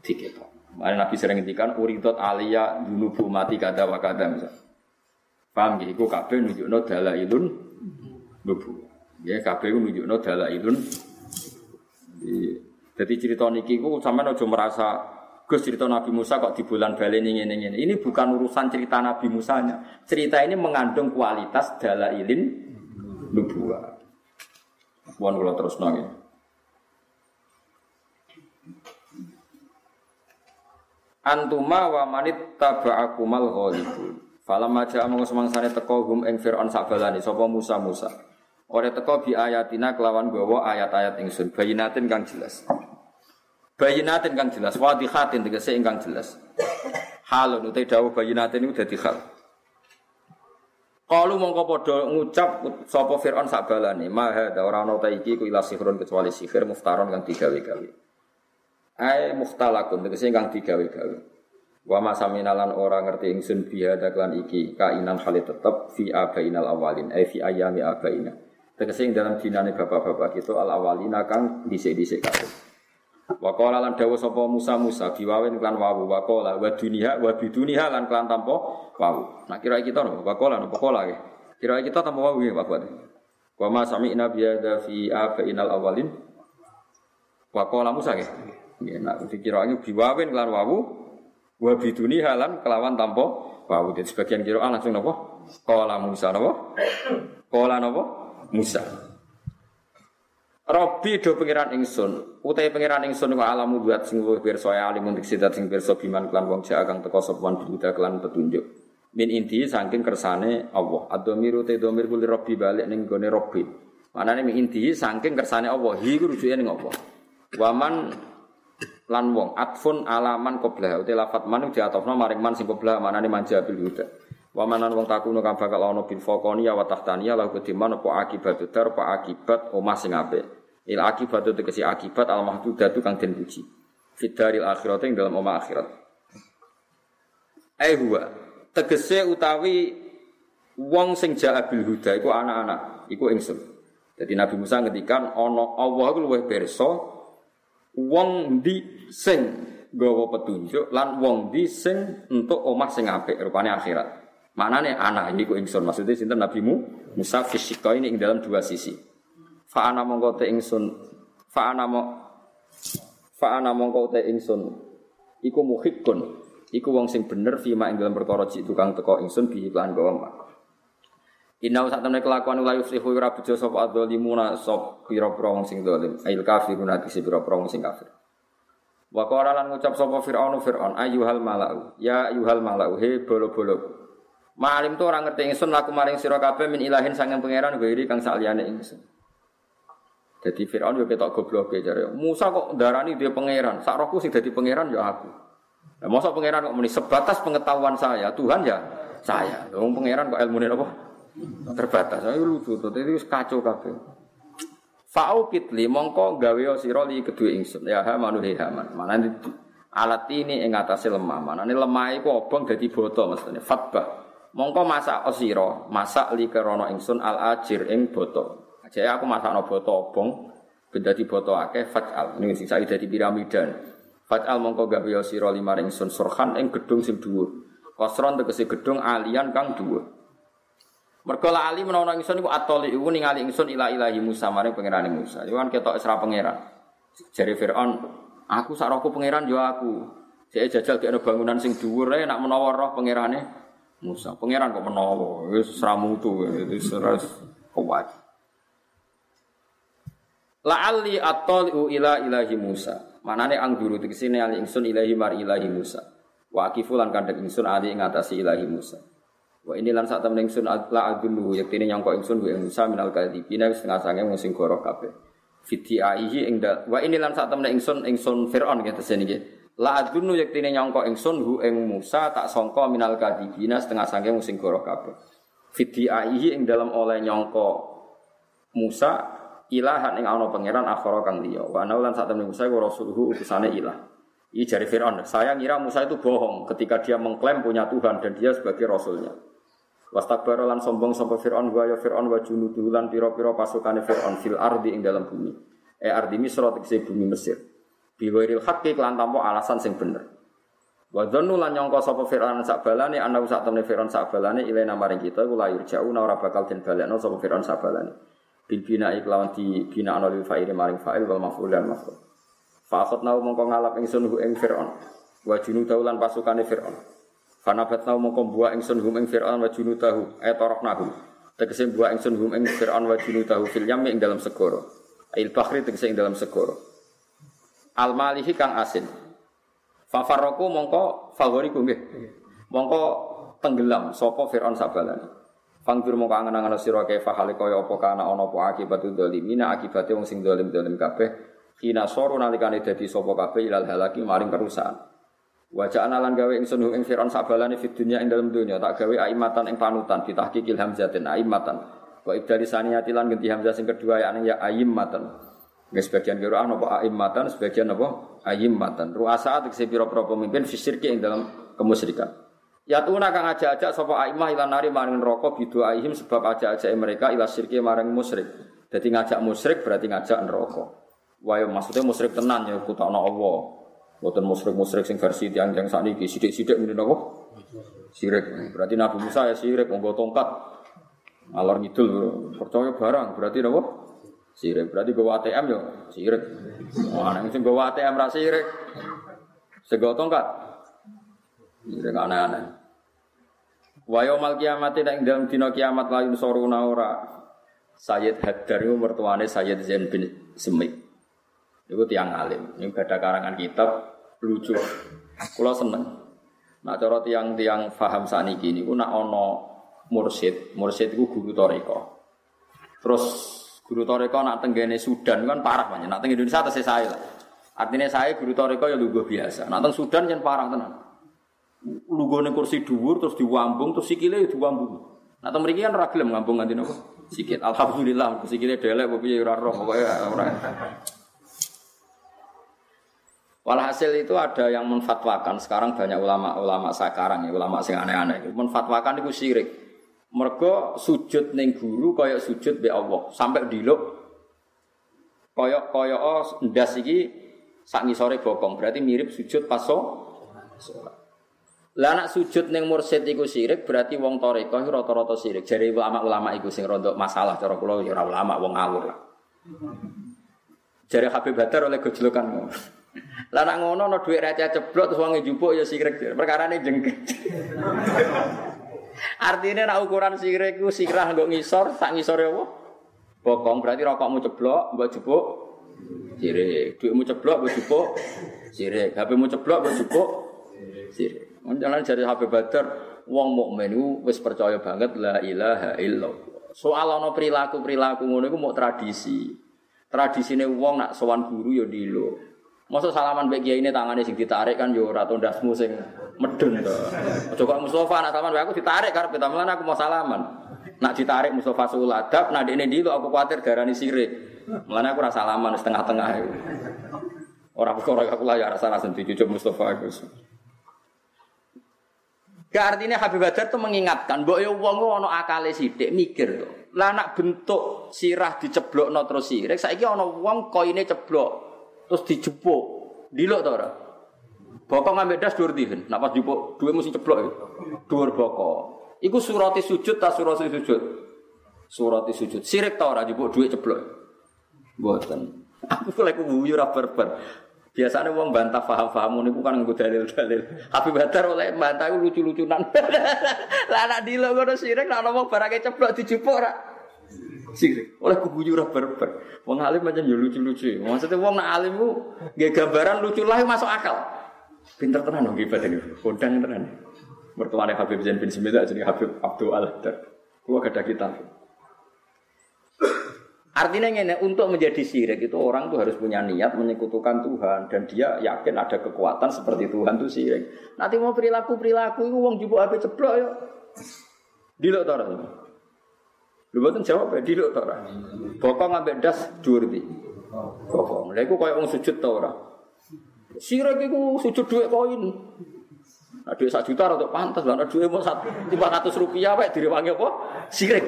diketok. Mane Nabi sering ngendikan uridot alia dunubu mati kada wa kada misal. Paham nggih iku kabeh nunjukno dalailun nubu. Ya kabeh nunjukno dalailun jadi cerita niki ku sampean aja merasa Gus cerita Nabi Musa kok di bulan balen ini ini ini. Bukan urusan cerita Nabi Musanya. Cerita ini mengandung kualitas dalailin nubuah. Bukan kalau terus nongin. Antuma wa manit taba'akumal ghalibun. Falam aja amung semangsane teko hum ing Firaun sabalani sapa Musa Musa. Ora teko bi ayatina kelawan gawa ayat-ayat ingsun bayinatin kang jelas. Bayinatin kang jelas, wadihatin tegese ingkang jelas. Halun utai dawuh bayinatin itu dadi hal. Kalu mongko padha ngucap sapa Firaun sak balane, "Ma ora ana ta iki ku ila sihron kecuali sihir muftaron kang digawe-gawe." Ai muhtalakun tegese kang digawe-gawe. Wa ma saminalan ora ngerti ingsun biha daklan iki kainan halit tetep fi abainal awalin ai fi ayami abaina. Tegese ing dalam dinane bapak-bapak kita al awalina kang dhisik-dhisik kabeh. Wa qala lan dawuh sapa Musa Musa biwawin klan wawu wa qala wa dunia wa biduniha lan klan tanpa wawu. Nah kira kita no wa qala no qala Kira kita tanpa wawu ya Pak Buat. Wa ma sami'na biada fi abainal awalin. Wa qala Musa nggih. Nggih nak dikirane biwawin klan wawu Wa biduni halan kelawan tanpa wawu. Jadi sebagian kira langsung nopo? Kola Musa nopo? Kola nopo? Musa. Robi do pangeran ingsun, utai pangeran ingsun ku alamu buat sing luwih pirsa ya alim untuk sidat sing pirsa biman klan wong jek akan teko sopan buta klan petunjuk. Min inti saking kersane Allah. Adomiru te domir kuli Robi balik ning gone Robi. Manane min inti saking kersane Allah. Hi ku rujuke ning apa? Waman lan wong atfun alaman qoblah uti lafat man diatofno maring man sing qoblah manane manja bil huda wa manan wong takuno kang bakal ana bil faqani wa tahtani la kediman apa akibat dar apa akibat omah sing apik il akibat itu tegese akibat al mahdudatu kang den puji. Fidaril akhirat ing dalam omah akhirat. Ai huwa tegese utawi wong sing jaa bil huda iku anak-anak iku ingsun. Jadi Nabi Musa ngendikan ana Allah iku luwih pirsa wong di sing gawa petunjuk lan wong di sing untuk omah sing apik rupane akhirat. Manane anak ini ku ingsun. Maksudnya sinten nabimu Musa fisika ini ing dalam dua sisi. Fa ana mongko te ingsun fa ana mo fa ana mongko te ingsun iku muhikkun iku wong sing bener fima ing dalam perkara cik tukang teko ingsun bi iklan gawa Inau saat temen kelakuan ulah yuflihu ora bejo sapa adzalimuna sop pira-pira wong sing zalim. Ail kafiruna kisi pira-pira wong sing kafir. Wa qala lan ngucap sapa Firaun Firaun ayyuhal malau. Ya ayyuhal malau he bolo-bolo. Malim tu orang ngerti ingsun laku maring sira kabeh min ilahin sanging pangeran gairi kang saliyane ingsun. Jadi Firaun yo ketok goblok jare. Musa kok darani dia pangeran. Sak rohku dadi pangeran ya aku. Nah, masa pangeran kok muni sebatas pengetahuan saya, Tuhan ya saya. Wong pangeran kok ilmune apa? terbatas. Ayo lucu tuh, itu kacau kabeh. Fa'u kitli mongko gawe sira li kedue ingsun. Ya ha manu he haman. Mana alat ini ing atase lemah. Mana ini lemah iku obong dadi boto mestine. Fatbah. Mongko masak osiro, masak li kerono ingsun al ajir ing boto. Aja aku masakno boto obong ben dadi boto akeh fatal. Ini sing saiki dadi piramidan. Fatal mongko gawe sira lima ingsun surhan ing gedung sing dhuwur. Kosron tegese gedung alian kang dhuwur. Mergo ali menawa ingsun iku atoli iku ningali ingsun ila ilahi Musa maring pangerane Musa. Iku kan ketok isra pangeran. Jare Firaun, aku sak rohku pangeran yo aku. Saya jajal kene bangunan sing dhuwur ae nak menawa roh pangerane Musa. Pangeran kok menawa wis sramutu wis kuat. La'alli atoliu ila ilahi Musa. Manane angguru tekesine ali ingsun ilahi mar ilahi Musa. Wa akifulan kandhek ingsun ali ing atasi ilahi Musa. Wa ini lan sak temen ingsun la adulu yaktine nyangka ingsun wa Musa minal kadibina setengah sange wong sing goro kabeh. Fiti aihi ing wa ini lan sak temen ingsun ingsun Firaun gitu sini nggih. La adunu yaktine nyangka ingsun hu ing Musa tak sangka minal kadibina setengah sange wong sing goro kabeh. Fiti aihi ing dalam oleh nyangka Musa ilahan ing ana pangeran akhara kang liya. Wa ana lan sak Musa iku rasuluhu utusane ilah. Ini jari Fir'aun. Saya ngira Musa itu bohong ketika dia mengklaim punya Tuhan dan dia sebagai rasulnya. Wastakbara lan sombong sapa Firaun wa ya Firaun wa junuduhu lan pira-pira pasukane Firaun fil ardi ing dalam bumi. E ardi Misra tegese bumi Mesir. Biwairil haqqi lan tanpa alasan sing bener. Wa dzannu lan nyangka sapa Firaun sak balane ana sak temne Firaun sak balane ilena maring kita iku layur jauh ora bakal den balekno sapa Firaun sak balane. Bil bina iklawan di bina ana lil fa'il maring fa'il wal maf'ul dan maf'ul. Fa akhadna mongko ngalap ingsun ing Firaun. Wa junudahu lan pasukane Firaun. Fanabat nau mongko buah ingsun hum ing Fir'aun wa junutahu ay nahu. Tegese buah ingsun hum ing Fir'aun wa junutahu fil yam ing dalam segoro. Ail bahri tegese ing dalam segoro. Al malihi kang asin. Fafarroku mongko nggih. Mongko tenggelam sapa Fir'aun sabalane. Fangdur mongko angen-angen sira kaya hale kaya apa kana ana apa akibatu dzalimina akibate wong sing zalim-zalim kabeh. Kina soro nalikane dadi sapa kabeh ilal halaki maring kerusakan. Wajah analan gawe ingsun ing Firaun sabalane fid dunya ing dalam dunya tak gawe aimatan ing panutan ditahqiqil hamzatin aimatan. Wa ibdali saniyati lan ganti hamzah sing kedua ya ya aimatan. Nggih sebagian kira apa aimatan sebagian apa aimatan. Ruasa tegese pira-pira pemimpin fisirki ing dalam kemusyrikan. Ya tuna kang aja-aja sapa aimah ilan nari maring neraka bidoaihim sebab aja-aja mereka ila sirki maring musyrik. Jadi ngajak musyrik berarti ngajak neraka. Wah maksudnya musyrik tenan ya kutakno Allah. Buatan musrik-musrik sing versi tiang yang saat ini sidik-sidik mungkin apa? Sirik. Berarti Nabi Musa ya sirik, monggo tongkat. Alor ngidul percaya barang berarti apa? Sirik. Berarti bawa ATM ya sirik. Mana yang bawa ATM rasa sirik? Sego tongkat. Sirik aneh-aneh. Wa yaumal kiamat tidak dalam dina kiamat lain soruna ora. Sayyid Haddar itu mertuane Sayyid Zain bin Semik. Itu tiang alim. Ini ada karangan kitab lucu. Kulo seneng. Nah cara tiang-tiang faham saniki ini, nak ono mursid, mursid itu guru toriko. Terus guru toriko nak tenggene Sudan kan parah banyak. Nak tenggene Indonesia atas saya lah. Artinya saya guru toriko ya lugu biasa. Nak teng Sudan yang parah tenan. Lugone kursi dhuwur terus diwambung terus sikile ya diwambung. Nah teng mriki kan ora gelem ngambung nganti napa? Sikit. Alhamdulillah sikile delek apa piye ora roh pokoke ora. Walhasil itu ada yang menfatwakan sekarang banyak ulama-ulama sekarang ya ulama sing aneh-aneh menfatwakan itu syirik. Mergo sujud ning guru kaya sujud be Allah sampai diluk kaya kaya oh ndas iki sak ngisore bokong berarti mirip sujud pas sholat. Lah nak sujud ning mursid iku syirik berarti wong toreko rata-rata syirik. Jadi ulama-ulama iku sing rontok masalah cara kula ya ulama wong ngawur lah. Jare Habib Badar oleh gojlokan lah nak ngono ana dhuwit receh ceblok terus wong njupuk ya sirik. Perkarane jengket. Artinya nak ukuran sirik ku sirah nggo ngisor, sak ngisore apa? Bokong berarti rokokmu ceblok, mbok jupuk sirik. Dhuwitmu ceblok mbok jupuk sirik. HP-mu ceblok mbok jupuk sirik. Jalan jari HP Badar wong mukmin iku wis percaya banget la ilaha illallah. Soal ana perilaku-perilaku ngono iku mau tradisi. Tradisine wong nak sowan guru ya dilo. Masa salaman mbek kiai ini tangannya sing ditarik kan yo ora tondasmu sing medun to. Aja kok Mustofa nak salaman aku ditarik karep kita melana aku mau salaman. Nak ditarik Mustofa suladap, nak ini dulu aku khawatir darani sirik. Melana aku rasa salaman setengah-tengah itu. Orang perkara aku lah ya rasa rasa cucuk Mustofa aku. Gak artinya Habib Badar tuh mengingatkan, bahwa ya wong ono akale sidik mikir tuh. Lah nak bentuk sirah diceblok no terus sirik, saiki ono wong koine ceblok terus dijupuk. Dilok ta ora? Bokok ngambil das dhuwur dihen. Nak pas jupuk duwe mesti ceblok iku. Dhuwur bokok. Iku surati sujud ta surati sujud? Surati sujud. Sirik ta ora jupuk duwe ceblok? Mboten. Aku lek guyu ora berber. Biasanya wong bantah paham-paham niku kan nggo dalil-dalil. Habib Badar oleh bantah lucu-lucunan. Lah anak dilo ngono sirik nek ana wong barake ceblok dijupuk ora? Sirik. Oleh guyu ora berber. Wong alim macam ya lucu-lucu. Maksudnya wong nak alim ku nggih gambaran lucu lah masuk akal. Pinter tenan dong ibadah ini. Kondang tenan. Mertuane Habib Zain bin Semida jadi Habib Abdul Al-Hadar. Kulo kitab. Artinya ini untuk menjadi syirik itu orang tuh harus punya niat menyekutukan Tuhan dan dia yakin ada kekuatan seperti Tuhan tuh syirik. Nanti mau perilaku perilaku itu uang jubuk HP ceblok ya. Dilok tau Lu boten jawab ya diluk ta ora. Bokong ambek das iki. Bokong. Lha iku koyo wong sujud ta ora. Sirik iku sujud dhuwit koin. Nah, duit juta untuk pantas lah. Nah, duit mau satu lima ratus rupiah, pak direwangi apa? Sirik.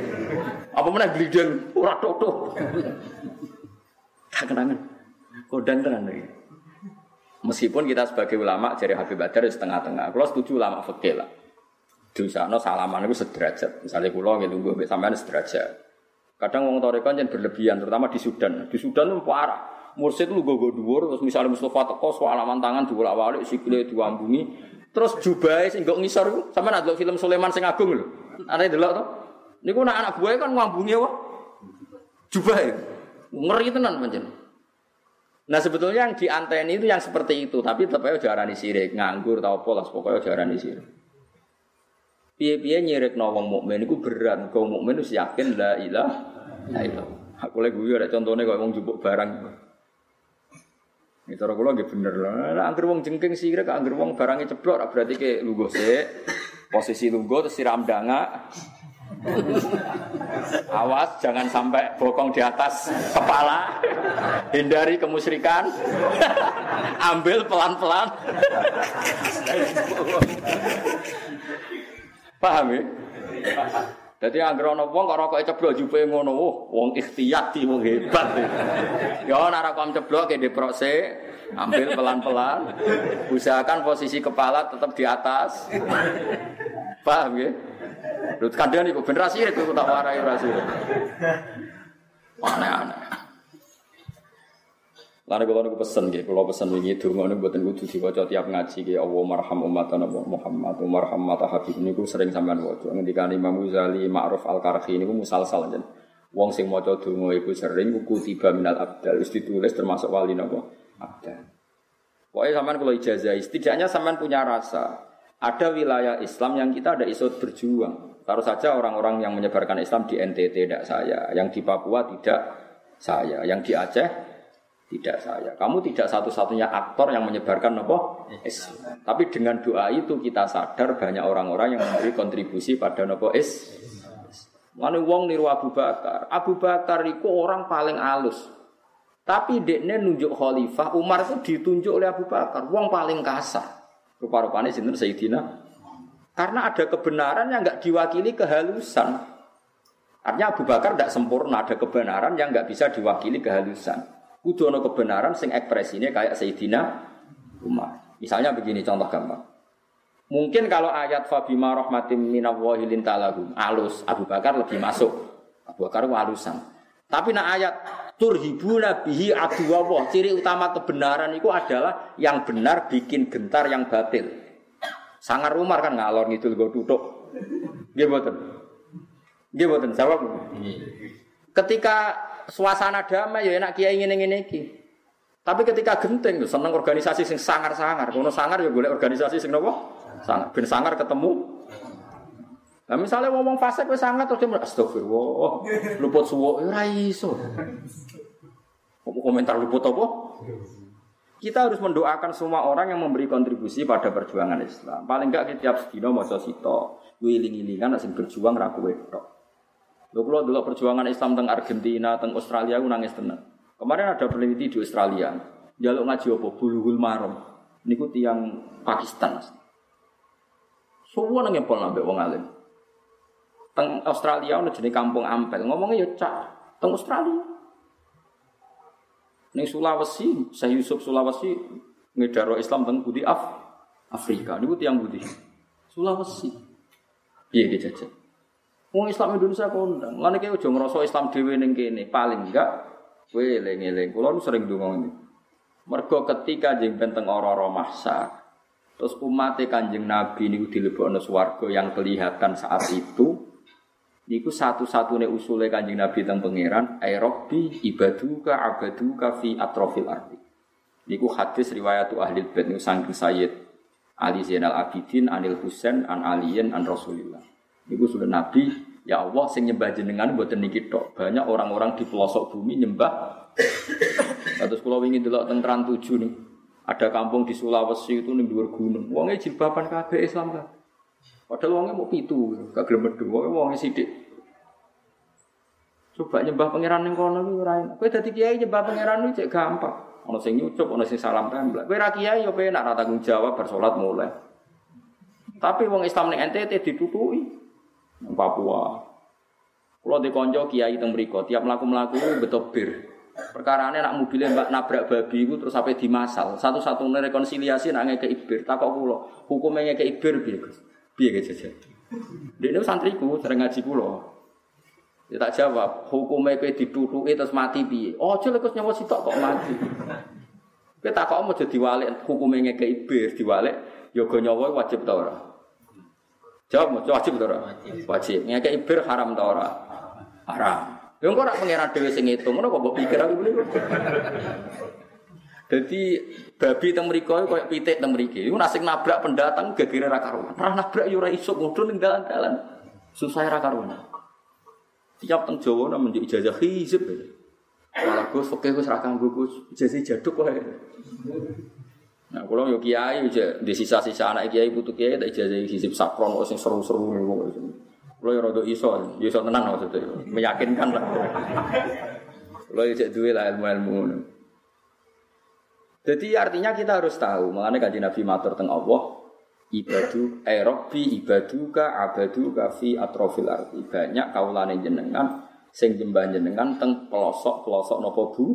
Apa mana glideng? Ora toto. Tak kenangan. Kodang tenan lagi. Meskipun kita sebagai ulama jadi Habib Badar setengah-tengah. Kalau setuju ulama fakir lah di sana salaman itu sederajat. Misalnya pulau gitu, gue sampean sederajat. Kadang wong torekan yang berlebihan, terutama di Sudan. Di Sudan itu parah. Mursid lu gue dhuwur, terus misalnya Mustafa teko salaman tangan dibolak-balik sikile diambungi, terus jubai sing gak ngisor. Sampeyan ada film Sulaiman sing agung lho. Ana delok to. Niku nak anak buah kan ngambungi apa? Jubai. Ngeri tenan pancen. Nah sebetulnya yang di anteni itu yang seperti itu, tapi tetap aja jarani sirik, nganggur tau pola, pokoknya jarani sirik. Piye-piye nyirik wong mukmin iku berat. Kau mukmin wis yakin la ilaha illallah. Aku lagi gue ada contohnya kalau wong jupuk barang. Ini cara kula nggih bener lah. Nek anggere wong jengking sikire kok anggere wong barangnya ceblok berarti ke lungguh sik. Posisi lungguh terus siram danga. Awas jangan sampai bokong di atas kepala. Hindari kemusyrikan. Ambil pelan-pelan. Paham ya? Jadi anggere wong kok rokoke ceblok jupe ngono, oh, wong ikhtiyat di wong hebat. Ya ana rokok ceblok ke deprok ambil pelan-pelan. Usahakan posisi kepala tetap di atas. Paham ya? Lu kadang iku generasi itu tak warai rasi. Aneh-aneh. Lalu kalau aku pesen gitu, kalau pesen ini donga ini buatan kudu diwaca tiap ngaji gitu. Allah marham umat Nabi Muhammad, marham mata habib ini ku sering sampean waca. Ngendika Imam Ghazali Ma'ruf Al Karhi ini ku musalsal aja. Wong sing maca donga iku sering ku tiba minal abdal wis ditulis termasuk wali napa abdal. Pokoknya sampean kalau ijazah, setidaknya sampean punya rasa. Ada wilayah Islam yang kita ada iso berjuang. Taruh saja orang-orang yang menyebarkan Islam di NTT tidak saya, yang di Papua tidak saya, yang di Aceh tidak saya. Kamu tidak satu-satunya aktor yang menyebarkan nopo Islam. Tapi dengan doa itu kita sadar banyak orang-orang yang memberi kontribusi pada nopo is. Mana wong niru Abu Bakar. Abu Bakar itu orang paling halus. Tapi dekne nunjuk khalifah, Umar itu ditunjuk oleh Abu Bakar, wong paling kasar. Rupa-rupanya sinten Sayyidina. Karena ada kebenaran yang nggak diwakili kehalusan. Artinya Abu Bakar tidak sempurna, ada kebenaran yang nggak bisa diwakili kehalusan. Kudu ono kebenaran sing ekspresinya kayak Sayyidina Umar. Misalnya begini contoh gampang. Mungkin kalau ayat Fabima rahmatim minallahi lintalahum alus Abu Bakar lebih masuk. Abu Bakar alusan. Tapi nak ayat turhibuna bihi aduwawah. Ciri utama kebenaran itu adalah yang benar bikin gentar yang batil. Sangar Umar kan ngalor ngidul gue tutup. Nggih mboten. Nggih mboten jawab. Ketika suasana damai ya enak kiai ngene ngene iki. Tapi ketika genting seneng organisasi sing sangar-sangar. Kono sangar ya boleh organisasi sing nopo? Sangar. Ben sangar ketemu. Nah misalnya ngomong fase kowe sangar terus dia astagfirullah. Luput suwo ya ora iso. Komentar luput apa? Kita harus mendoakan semua orang yang memberi kontribusi pada perjuangan Islam. Paling enggak setiap sedina maca sito, wiling-wilingan sing berjuang ra kowe. Lho kula dulu perjuangan Islam teng Argentina, teng Australia aku nangis tenang. Kemarin ada peneliti di Australia, jaluk ngaji apa buluhul marom. Niku tiang Pakistan. Semua nang ngempol nambah wong alim. Teng Australia ono jenenge kampung Ampel. Ngomongnya ya cak teng Australia. Ning Sulawesi, saya Yusuf Sulawesi ngedaro Islam teng Budi Af Afrika. Niku tiang Budi. Sulawesi. Piye jajal? Wong Islam Indonesia kondang. Lan iki aja ngrasa Islam dhewe ning kene. Paling enggak kowe eling-eling. Kula sering ndonga ngene. Mergo ketika jeng benteng ora-ora mahsa, terus umat Kanjeng Nabi niku dilebokno swarga yang kelihatan saat itu niku satu-satunya usule Kanjeng Nabi tentang pangeran aerobi ibaduka abaduka fi atrofil ardi. Niku hadis riwayat ahli bait niku Sayyid Ali Zainal Abidin Anil Husain an Aliyin an Rasulillah. Iku sudah Nabi, ya Allah sing nyembah jenengan buat niki tok. Banyak orang-orang di pelosok bumi nyembah. Terus kalau ingin dulu tentang tujuh nih, ada kampung di Sulawesi itu nih dua gunung. Wongnya jilbaban kabeh Islam kan. Padahal wongnya mau pitu, gak gelem medhu. Wongnya sidik. Coba nyembah pangeran ning kono kuwi ora enak. Kowe dadi kiai nyembah pangeran iki cek gampang. Ono sing nyucup, ono sing salam tembak. Kowe ra kiai yo penak ra tanggung jawab bar salat mulai. Tapi wong Islam ning NTT ditutuki. Papua. Kalau di konco kiai teng mriko, tiap melaku-melaku betul bir. Perkara ini nak mobilnya mbak nabrak babi itu terus sampai dimasal. Satu-satunya rekonsiliasi nak ngeke ibir. Takok kulo, hukumnya ngeke ibir biar biar gitu saja. Dia ini santriku sering ngaji kulo. Dia tak jawab, hukumnya kue ditutuki terus mati bi. Oh, jadi kau nyawa sitok kok mati. Kue tak kok mau jadi walik hukumnya ngeke ibir diwalik. Yoga nyawa wajib tau orang. Jawab, wajib atau Wajib. Wajib. Ngeke ibir haram atau ora? Haram. Yang kok nak pengiran dewi sing itu, mana kok pikir aku ini? Jadi babi teng mriko koyo pitik teng mriki. Iku nasik nabrak pendatang gegere ra karuan. Pernah nabrak yo ora iso mudhun ning dalan-dalan. Susah ra karuan. Tiap teng Jawa nang menjadi ijazah hizib. Malah Gus fakih Gus ra kanggo Gus, jadi jaduk wae. Nah, kalau yo kiai aja di sisa-sisa anak kiai butuh kiai tak ijazah hisib sakron kok sing seru-seru niku. Kalau yo rada iso, yo iso tenang maksudnya, meyakinkan lah. Kalau yo cek lah ilmu-ilmu ngono. Jadi artinya kita harus tahu, makanya kaji Nabi matur teng Allah, ibadu eh rabbi ibaduka abaduka fi atrofil arti banyak kaulane jenengan sing jembah jenengan teng pelosok-pelosok nopo bu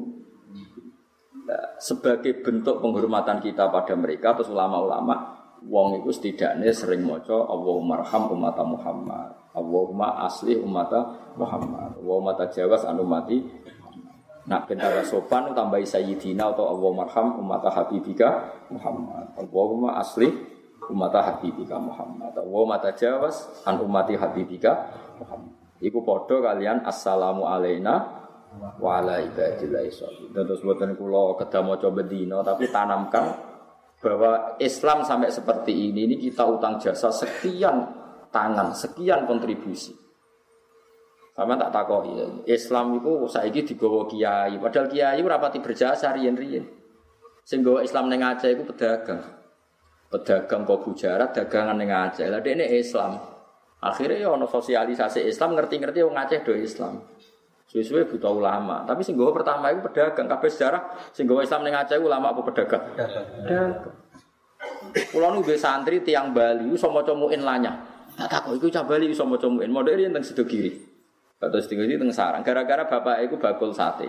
Nah, sebagai bentuk penghormatan kita pada mereka terus ulama-ulama wong itu setidaknya sering moco Allahumma arham umat Muhammad Allahumma asli umat Muhammad Allahumma tajawas anu mati Nak bentara sopan tambahi sayyidina atau Allahumma arham umat habibika Muhammad Allahumma asli umat habibika Muhammad Allahumma tajawas an umati habibika Muhammad. Iku podo kalian assalamu alaina wala ibadillah sholihin. Terus kedah maca bedino tapi tanamkan bahwa Islam sampai seperti ini ini kita utang jasa sekian tangan, sekian kontribusi. Sama tak takoi. Islam itu saiki digawa kiai, padahal kiai rapati berjasa riyen-riyen. Sing Islam ning Aceh iku pedagang. Pedagang kok bujarat dagangan ning Aceh. Lah ini Islam. Akhirnya ya sosialisasi Islam ngerti-ngerti wong Aceh do Islam. Suwe-suwe buta ulama. Tapi sing pertama itu pedagang. Kabeh sejarah sing Islam ning Aceh ulama apa pedagang? Pedagang. Kulo nu santri tiang Bali iso maca muin lanya. Tak takok iku cah Bali iso maca muin. Model teng sedo kiri. Terus tinggal di teng sarang. Gara-gara bapak iku bakul sate.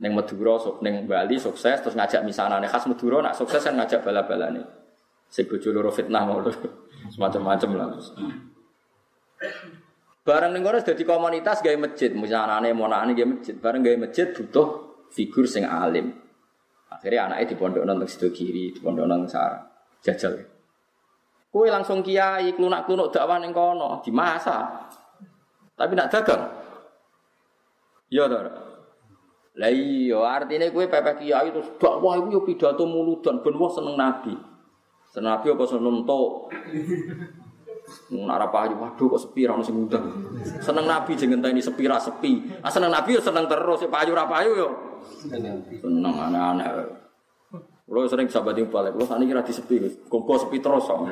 Neng Madura, neng Bali sukses terus ngajak misanane khas Madura nak sukses kan ngajak bala-balane. Sing bojo loro fitnah mau semacam-macam lah. Barang ning kono dadi komunitas gawe masjid, musanane monane gawe masjid. Bareng gawe masjid butuh figur sing alim. Akhirnya anaknya di pondok nang sido kiri, di pondok nang sarang. Jajal. Kue langsung kiai klunak-klunuk dakwah ning kono, dimasa. Tapi nak dagang. Ya to. Lah iya artine kowe pepek kiai terus dakwah iku yo pidato muludan ben wong seneng nabi. Seneng nabi apa seneng entuk. Nak payu, waduh kok sepi ra ono sing. Seneng Nabi jeneng ini sepi ra sepi. Ah seneng Nabi yo seneng terus, payu ra payu yo. Seneng aneh-aneh. Kulo sering sahabat yang balik, kulo sakniki ra disepi, kongko sepi terus kok.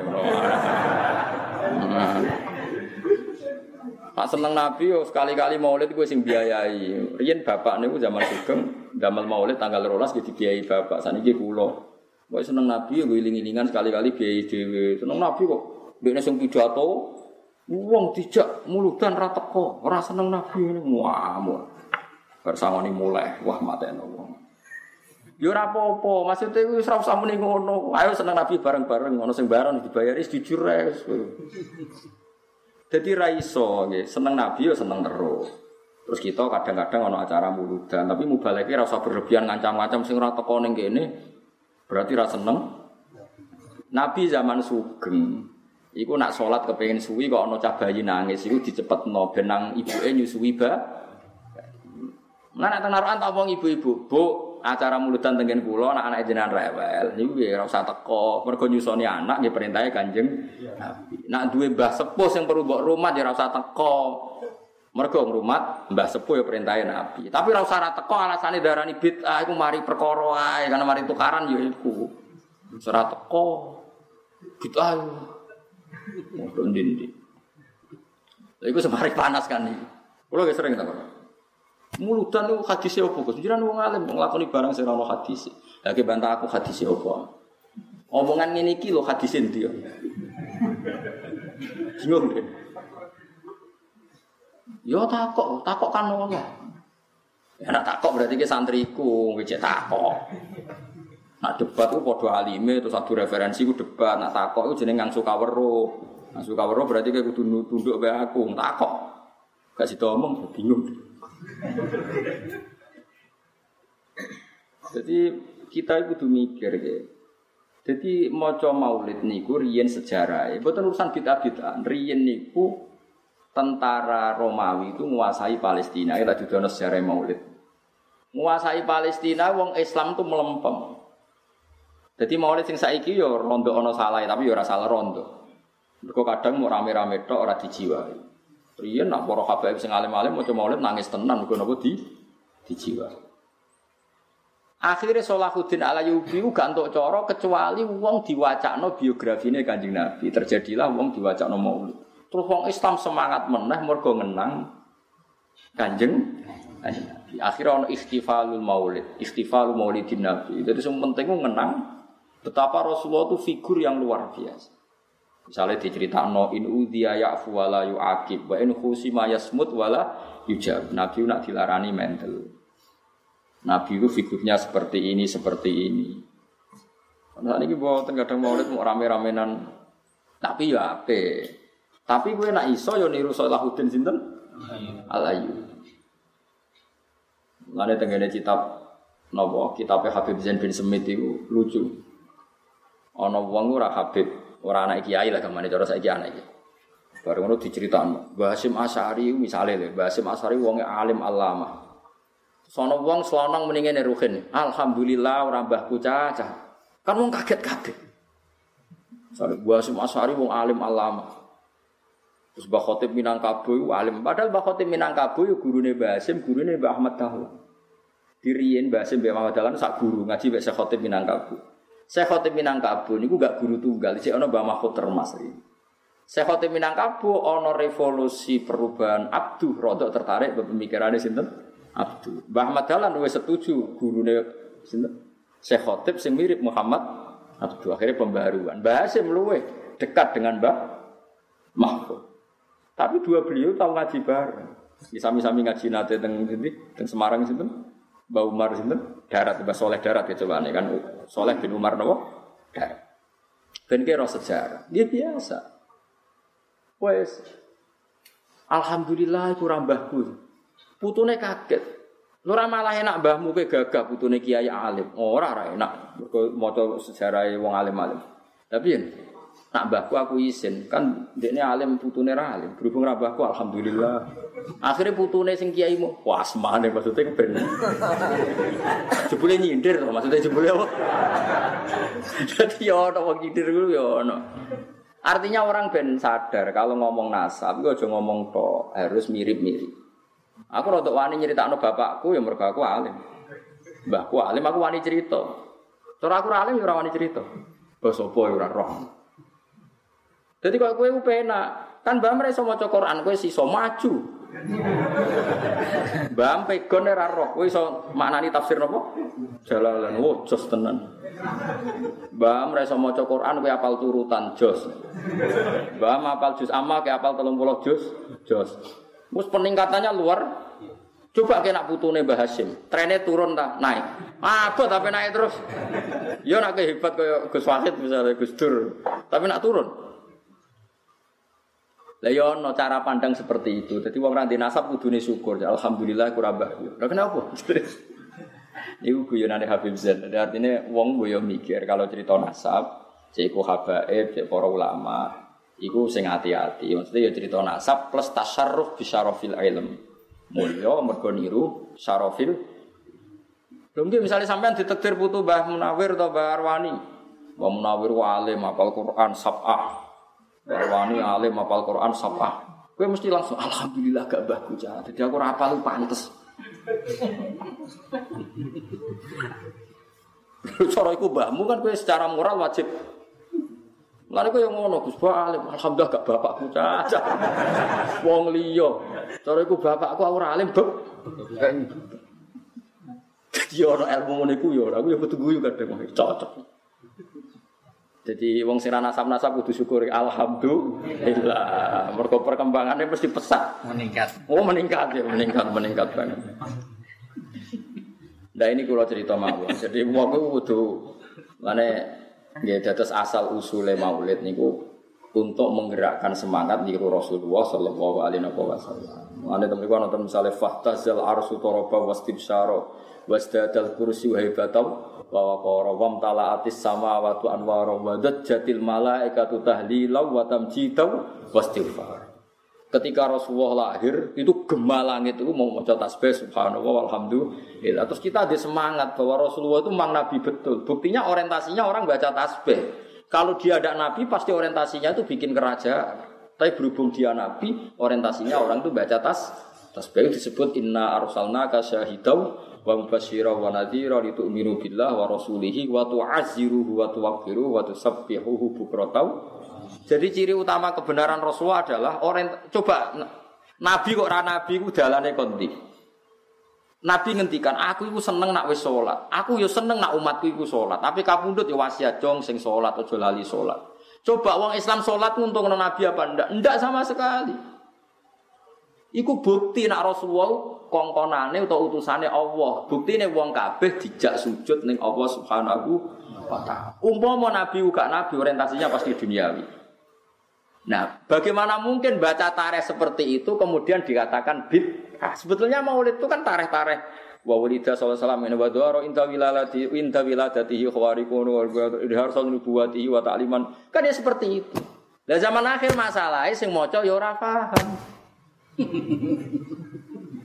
Nak seneng Nabi yo sekali-kali maulid gue sing biayai. Riyen bapak niku zaman sugeng damel maulid tanggal 12 gitu biayai bapak. Saniki kula. Kok seneng Nabi yo iling-ilingan sekali-kali biayai dhewe. Seneng Nabi kok Dene sing pidato wong dijak muludan ra teko, ora seneng nabi ini ngamuk. Bersangoni mulai, wah mateno wong. Ya ora apa-apa, maksudnya wis ora usah muni ngono. Ayo seneng nabi bareng-bareng, ono sing bareng dibayari jujur ae. Jadi ra iso nggih, seneng nabi ya seneng terus. Terus kita kadang-kadang ono acara muludan, tapi mubaleke ra usah berlebihan ngancam-ngancam sing ora teko ning kene. Berarti ra seneng. Nabi zaman sugeng, Iku nak sholat kepengen suwi kok ono cah bayi nangis iku dicepetno benang ibuke nyusui ba. Nah nek naruhan tak wong ibu-ibu, Bu, acara mulutan tengen kula anak-anak jenengan rewel. Niku ya ora usah teko, mergo nyusoni anak nggih perintahe Kanjeng Nabi. Nak duwe mbah sepuh sing perlu mbok rumah ya ora usah teko. Mergo ngrumat mbah sepuh ya perintahe Nabi. Tapi ora usah teko alasane darani bid'ah iku mari perkara ae, karena mari tukaran ya iku. Ora teko. Bid'ah. Ngono ndi Lha iku semari panas kan iki. Kulo gak sering tak Mulutan itu hadisnya apa? Gus, jiran wong alim nglakoni barang sing ora hadis. Lagi bantah aku hadisnya apa? Omongan ini iki lho hadis endi yo. Bingung deh. Yo takok, takok kan ngono. Ya nak takok berarti ke santriku, ngecek takok. Nak debat itu podo alime terus satu referensi ku debat, nak takok itu jeneng ngangsu kawero. Ngangsu kawero berarti kayak kudu tunduk be aku, takok. Gak situ omong, bingung. Jadi kita itu kudu mikir ya. Jadi maca maulid niku riyen sejarah. Boten urusan bid'ah-bid'ah. Riyen niku tentara Romawi itu menguasai Palestina. Kita juga sejarah maulid. Menguasai Palestina, wong Islam itu melempem. Jadi maulid sing saiki yo rondo ono salah tapi yo ora salah rondo. Mergo kadang mau rame-rame tok ora dijiwai. Riyen nak para habaib sing alim-alim maca maulid nangis tenan mergo napa di di jiwa. Akhirnya Salahuddin Alayubi gak untuk coro kecuali wong diwacakno biografine Kanjeng Nabi. Terjadilah wong diwacakno Maulid. Terus wong Islam semangat meneh mergo ngenang Kanjeng Nabi. Akhirnya ono ikhtifalul Maulid, ikhtifalul Maulidin Nabi. Jadi yang penting ngenang betapa Rasulullah itu figur yang luar biasa. Misalnya diceritakan in udhiya ya'fu wala yu'akib wa in khusima yasmut wala yujab. Nabi nak dilarani mental. Nabi itu figurnya seperti ini, seperti ini. Nah ini bawa kadang maulid mau rame-ramenan. Tapi ya apa? Tapi gue nak iso yo niru Salahuddin sinten? Alayu. Lalu tenggene kitab nopo kitab Habib Zain bin Semit itu lucu. Ono wong ora Habib Orang anak kiai lah ke mana cara saya anak iki. Bareng ngono diceritakan. Mbah Hasim Asy'ari misale lho, Mbah Hasim Asy'ari alim alama. Sono wong selonong mendingin ruhin. Alhamdulillah orang mbahku cacah. Kan wong kaget kabeh. Soale Mbah Hasim Asy'ari wong alim alama. Terus Mbah Khotib Minangkabau alim. Padahal Mbah Khotib Minangkabau yo gurune Mbah Hasim, gurune Mbah Ahmad Dahlan. Diriyen Mbah Hasim Mbah Ahmad Dahlan sak guru ngaji Mbah Khotib Minangkabau. Saya Khotib Minangkabau niku gak guru tunggal, sih ono Mbah Mahfud Termas iki. Saya Khotib Minangkabau ono revolusi perubahan Abduh rodok tertarik pemikirannya sinten? Abduh. Mbah Ahmad Dahlan wis setuju gurune sinten? Saya Khotib sing mirip Muhammad Abduh. Akhirnya pembaruan. Mbah Hasim luwe dekat dengan Mbah Mahfud. Tapi dua beliau tahu ngaji bareng. Sami-sami ngaji nate teng teng Semarang sinten? Mbah Umar sinten? Darat, Mbah Soleh Darat ya coba nih kan. Soleh bin Umar nopo? Darat. Ben kira sejarah. Dia biasa. Wes. Alhamdulillah kurang mbahku. Putune kaget. Lora malah enak mbahmu ke gagah putune kiai alim. Ora ora enak. Mergo maca sejarah wong alim-alim. Tapi Nak mbahku aku izin, kan dekne alim putune ra alim. Berhubung ra mbahku alhamdulillah. Akhirnya putune sing kiaimu, wah semane maksudnya ben. jebule nyindir to, maksudnya jebule apa? Dadi ya ono wong nyindir ku ya ono. Artinya orang ben sadar kalau ngomong nasab, gue aja ngomong to, harus mirip-mirip. Aku rada wani nyeritakno bapakku ya mergo aku alim. Mbahku alim, aku wani cerita. Cara aku alim ya ora wani cerita. Basa apa ora roh. Jadi kalau kue penak, kan mbak mereka mau Quran, kue sih maju. Mbak pegon era roh, kue so maknani tafsir nopo? Jalalan, wow jos tenan. Mbak mereka mau Quran, kue apal turutan jos. Mbak apal jus ama, kue apal telung puluh jus, jos. Mus peningkatannya luar. Coba kena putune Mbah Hasim, trennya turun tak naik. Apa tapi naik terus? Ya nak hebat kayak Gus Wahid misalnya Gus Dur, tapi nak turun. Lah ya ono cara pandang seperti itu. Jadi wong ra nasab kudune syukur. Alhamdulillah kurang bahagia. Lah kenapa? Iku guyonane Habib Zain. Jadi artinya wong yo mikir kalau cerita nasab, cek habaib, cek para ulama, iku sing hati-hati. Maksudnya ya cerita nasab plus tasarruf bisyarafil ilm. Mulya mergo niru syarafil. Mungkin misalnya sampean ditektir putu Mbah Munawir atau Mbah Arwani. Mbah Munawir walim apal Quran sab'ah. Barwani alim apal Quran sapa. Gue mesti langsung alhamdulillah gak baku cah. Jadi aku rapal lu pantes. Cara iku mbahmu kan gue secara moral wajib. Lalu gue yang ngono Gus alim, alhamdulillah gak bapakku caca. Wong liya. Cara iku bapakku ora alim, Beb. Jadi orang ilmu ngono iku ya ora, aku ya kudu guyu kadang cocok. Jadi wong sing nasab-nasab kudu syukuri alhamdulillah. Mergo perkembangannya mesti pesat. Meningkat. Oh, meningkat ya, meningkat, meningkat banget. Nah ini kalau cerita mawon. Jadi wong kudu mana ya dados asal usule maulid niku untuk menggerakkan semangat di Rasulullah Shallallahu Alaihi Wasallam. Anda teman teman nonton misalnya fahtazal arsu toroba wastibsyaro wasdadal kursi wahibatau wa waqara wa talaatis samawati anwara wa jatil malaikatu tahlila wa tamjidaw wastighfar. Ketika Rasulullah lahir itu gema langit itu mau maca tasbih subhanallah walhamdulillah. Terus kita ada semangat bahwa Rasulullah itu memang nabi betul. Buktinya orientasinya orang baca tasbih. Kalau dia ada nabi pasti orientasinya itu bikin kerajaan. Tapi berhubung dia nabi, orientasinya orang itu baca tas Tasbih disebut inna arsalnaka syahidau wa mubasyira wa nadhira litu'minu billah wa rasulihi wa tu'azziruhu wa tuwaqqiruhu wa tusabbihuhu bukratan. Jadi ciri utama kebenaran Rasulullah adalah orang coba Nabi kok ora nabi ku dalane kondi. Nabi ngendikan, aku iku seneng nak wis salat. Aku yo seneng nak umatku iku salat. Tapi kapundhut yo wasiat jong sing salat aja lali salat. Coba wong Islam salat untung Nabi apa ndak? Ndak sama sekali. Iku bukti nak Rasulullah kongkonane atau utusane Allah. Buktine wong kabeh dijak sujud ning Allah Subhanahu wa taala. Umpama Nabi uga Nabi orientasinya pasti duniawi. Nah, bagaimana mungkin baca tareh seperti itu kemudian dikatakan bid'ah? Sebetulnya maulid itu kan tareh-tareh wa walida sallallahu alaihi wasallam wa du'ara inta wilalati inta. Kan ya seperti itu. Lah zaman akhir masalahnya sing maca ya ora paham.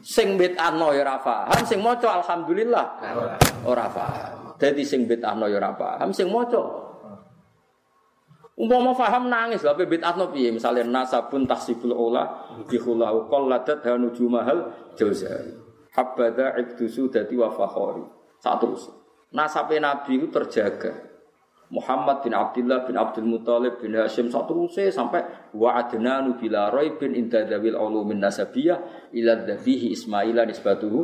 Sing bid'ahno ya ora paham, sing maca alhamdulillah ora paham. Dadi sing bid'ahno ya ora paham, sing maca Umpama faham nangis, tapi bid'atno piye? Misalnya nasabun tahsibul ula bihulahu qalladat hanu jumahal jauzari. Habada ibdusu dati wa fakhori. Saat terus. Nasabnya Nabi itu terjaga. Muhammad bin Abdullah bin Abdul Muthalib bin Hashim saat terus sampai wa adnanu bila roy bin indadawil ulumin nasabiyah ila dhabihi Ismaila nisbatuhu.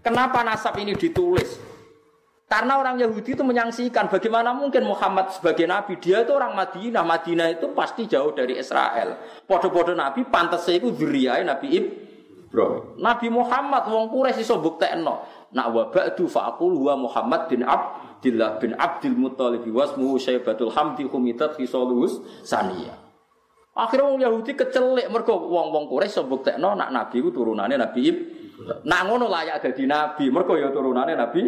Kenapa nasab ini ditulis? Karena orang Yahudi itu menyangsikan bagaimana mungkin Muhammad sebagai nabi dia itu orang Madinah. Madinah itu pasti jauh dari Israel. Podo-podo nabi pantas itu dzurriyae Nabi Ibrahim. Nabi Muhammad wong Quraisy iso buktekno. Nak wa ba'du fa'aqul huwa Muhammad bin Abdullah bin Abdul Muttalib wasmuhu Syaibatul Hamdi humitat khisaluhus saniyah. Akhirnya wong Yahudi kecelik mergo wong-wong Quraisy iso buktekno nak nabi itu turunannya Nabi Ibrahim. Nak ngono layak dadi nabi, mergo ya turunannya Nabi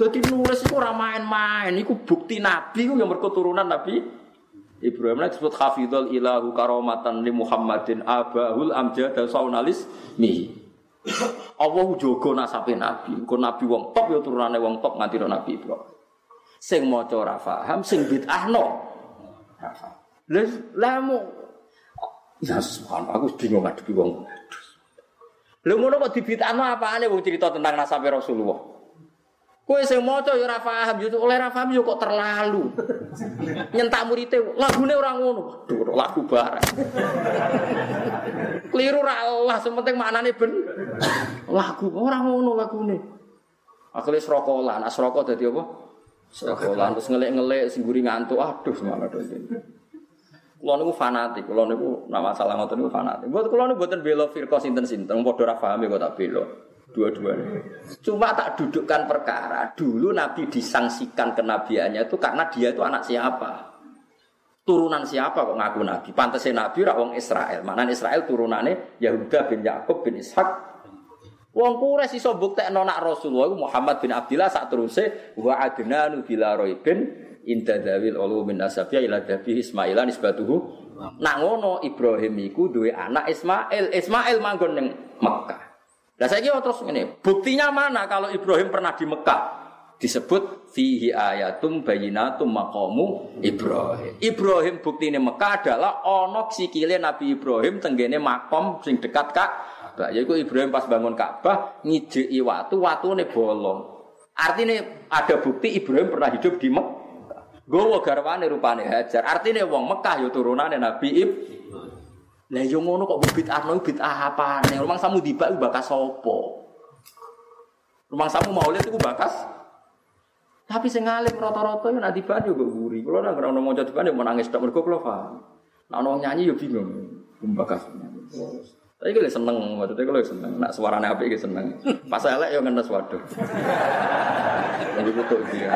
jadi nulis itu orang main-main, bukti Nabi itu yang berketurunan Nabi Ibrahim itu disebut hafidhul ilahu karomatan li Muhammadin abahul amjad dan saunalis mi. Allah jogo nasabe Nabi, kok Nabi wong top ya turunane wong top nganti Nabi Ibrahim. Sing maca ora paham, sing bid'ahno. Lah lamu Ya subhanallah, aku bingung ngadepi wong. Lha ngono kok dibid'ahno apane wong cerita tentang nasabe Rasulullah? Kowe sing maca ya ora paham, yo oleh ora paham yo kok terlalu. Nyentak murite lagune ora ngono. Waduh, lagu barang. Keliru ra Allah, sementing maknane ben lagu ora ngono lagune. Akhirnya serokolan, nah serokok dadi apa? Serokolan terus ngelik-ngelik sing guri ngantuk. Aduh, semangat ini. Kulo niku fanatik, kulo niku nak masalah ngoten niku fanatik. Buat kulo niku mboten bela firqa sinten-sinten, padha ora paham kok tak bela dua-duanya. Cuma tak dudukkan perkara. Dulu Nabi disangsikan kenabiannya itu karena dia itu anak siapa? Turunan siapa kok ngaku Nabi? Pantasnya Nabi wong Israel. Mana Israel turunannya Yahuda bin Yakub bin Ishak. Wong Quraisy iso buktekno nak Rasulullah Muhammad bin Abdullah sak teruse wa adnanu bila roibin inda dawil ulu min nasabiyya ila dabi Ismailan nisbatuhu. Nak ngono Ibrahim iku duwe anak Ismail. Ismail manggon ning Mekah. Nah saya kira terus ini, buktinya mana kalau Ibrahim pernah di Mekah? Disebut fihi ayatum bayinatum maqamu Ibrahim. Ibrahim bukti ini Mekah adalah onok sikile Nabi Ibrahim tenggene makom sing dekat kak. Yaitu Ibrahim pas bangun Ka'bah ngijeki watu, watu ini bolong. Artinya ada bukti Ibrahim pernah hidup di Mekah. Gowo garwane rupane Hajar. Artinya wong Mekah ya turunane Nabi Ibrahim. Lah yo ngono kok bid'ahno bid'ah apane? Rumang samu dibak bakas sapa? Rumang samu maulid iku bakas tapi sing ngalim rata-rata yo nak dibak yo guri. Kulo ora ono maca dibak yo nangis tok mergo kulo paham. Nak ono nyanyi yo bingung. Bakas. Tapi gue seneng, maksudnya gue seneng. Nak suaranya apa gue seneng. Pas elek yo ngenes waduh. Jadi butuh dia.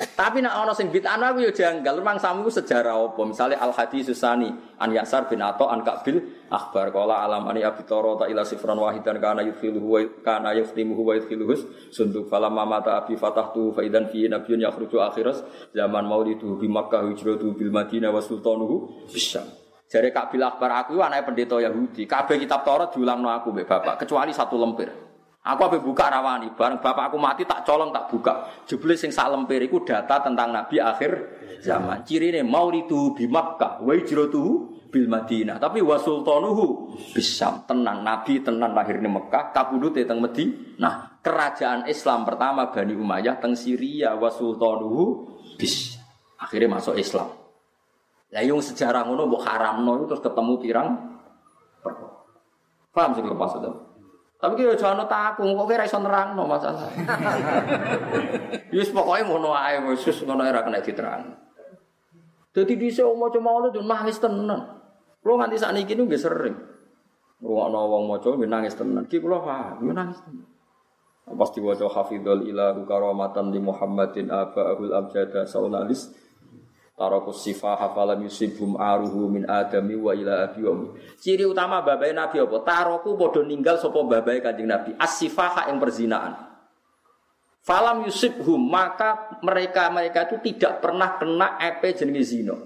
Tapi nak ono sing bid'ah aku yo janggal. Memang samu sejarah apa? Misalnya Al Hadis Susani an Yasar bin Ato an Kabil akhbar qala alam ani abi ta ila sifran wahidan kana yudkhiluhu wa kana yaftimuhu wa yudkhiluhu sunduk falamma mata abi fatahtu fa idan fi nabiyyun yakhruju akhiras zaman maulidu bi Makkah hijratu bil Madinah wa sultanuhu bisyam. Jare Kabil akhbar aku anake pendeta Yahudi. Kabeh kitab Taurat diulangno aku mbek bapak kecuali satu lempir. Aku apa buka rawani, bareng bapak aku mati tak colong tak buka. Jebule sing sak lemper iku data tentang Nabi akhir zaman. Cirine maulidu bi Makkah wa hijratuhu bil Madinah. Tapi wa sultanuhu bisam tenan nabi tenan lahir di Mekah, kabudute teng Nah, Kerajaan Islam pertama Bani Umayyah teng Syria wa sultanuhu bis. Akhirnya masuk Islam. Lah yung sejarah ngono mbok haramno terus ketemu pirang Paham lepas itu? Tapi kira jangan takut, kok kira iso nerangno masalah. Yus pokoknya ngono ae, wis ngono era kena diterang. Dadi dhisik maca maulid yo nangis tenan. Kulo nganti sakniki niku nggih sering. Wong maca nggih nangis tenan. Ki kula paham, yo nangis tenan. Pas diwaca hafidhul ilahu karamatan li Muhammadin aba'ul abjada saunalis Tarakus sifah hafalam yusibhum aruhu min adami wa ila abi wa Ciri utama babai Nabi apa? Taroku bodoh ninggal sopo babai kanjeng Nabi. As-sifaha yang perzinaan. Falam yusibhum maka mereka mereka itu tidak pernah kena epe jenis zino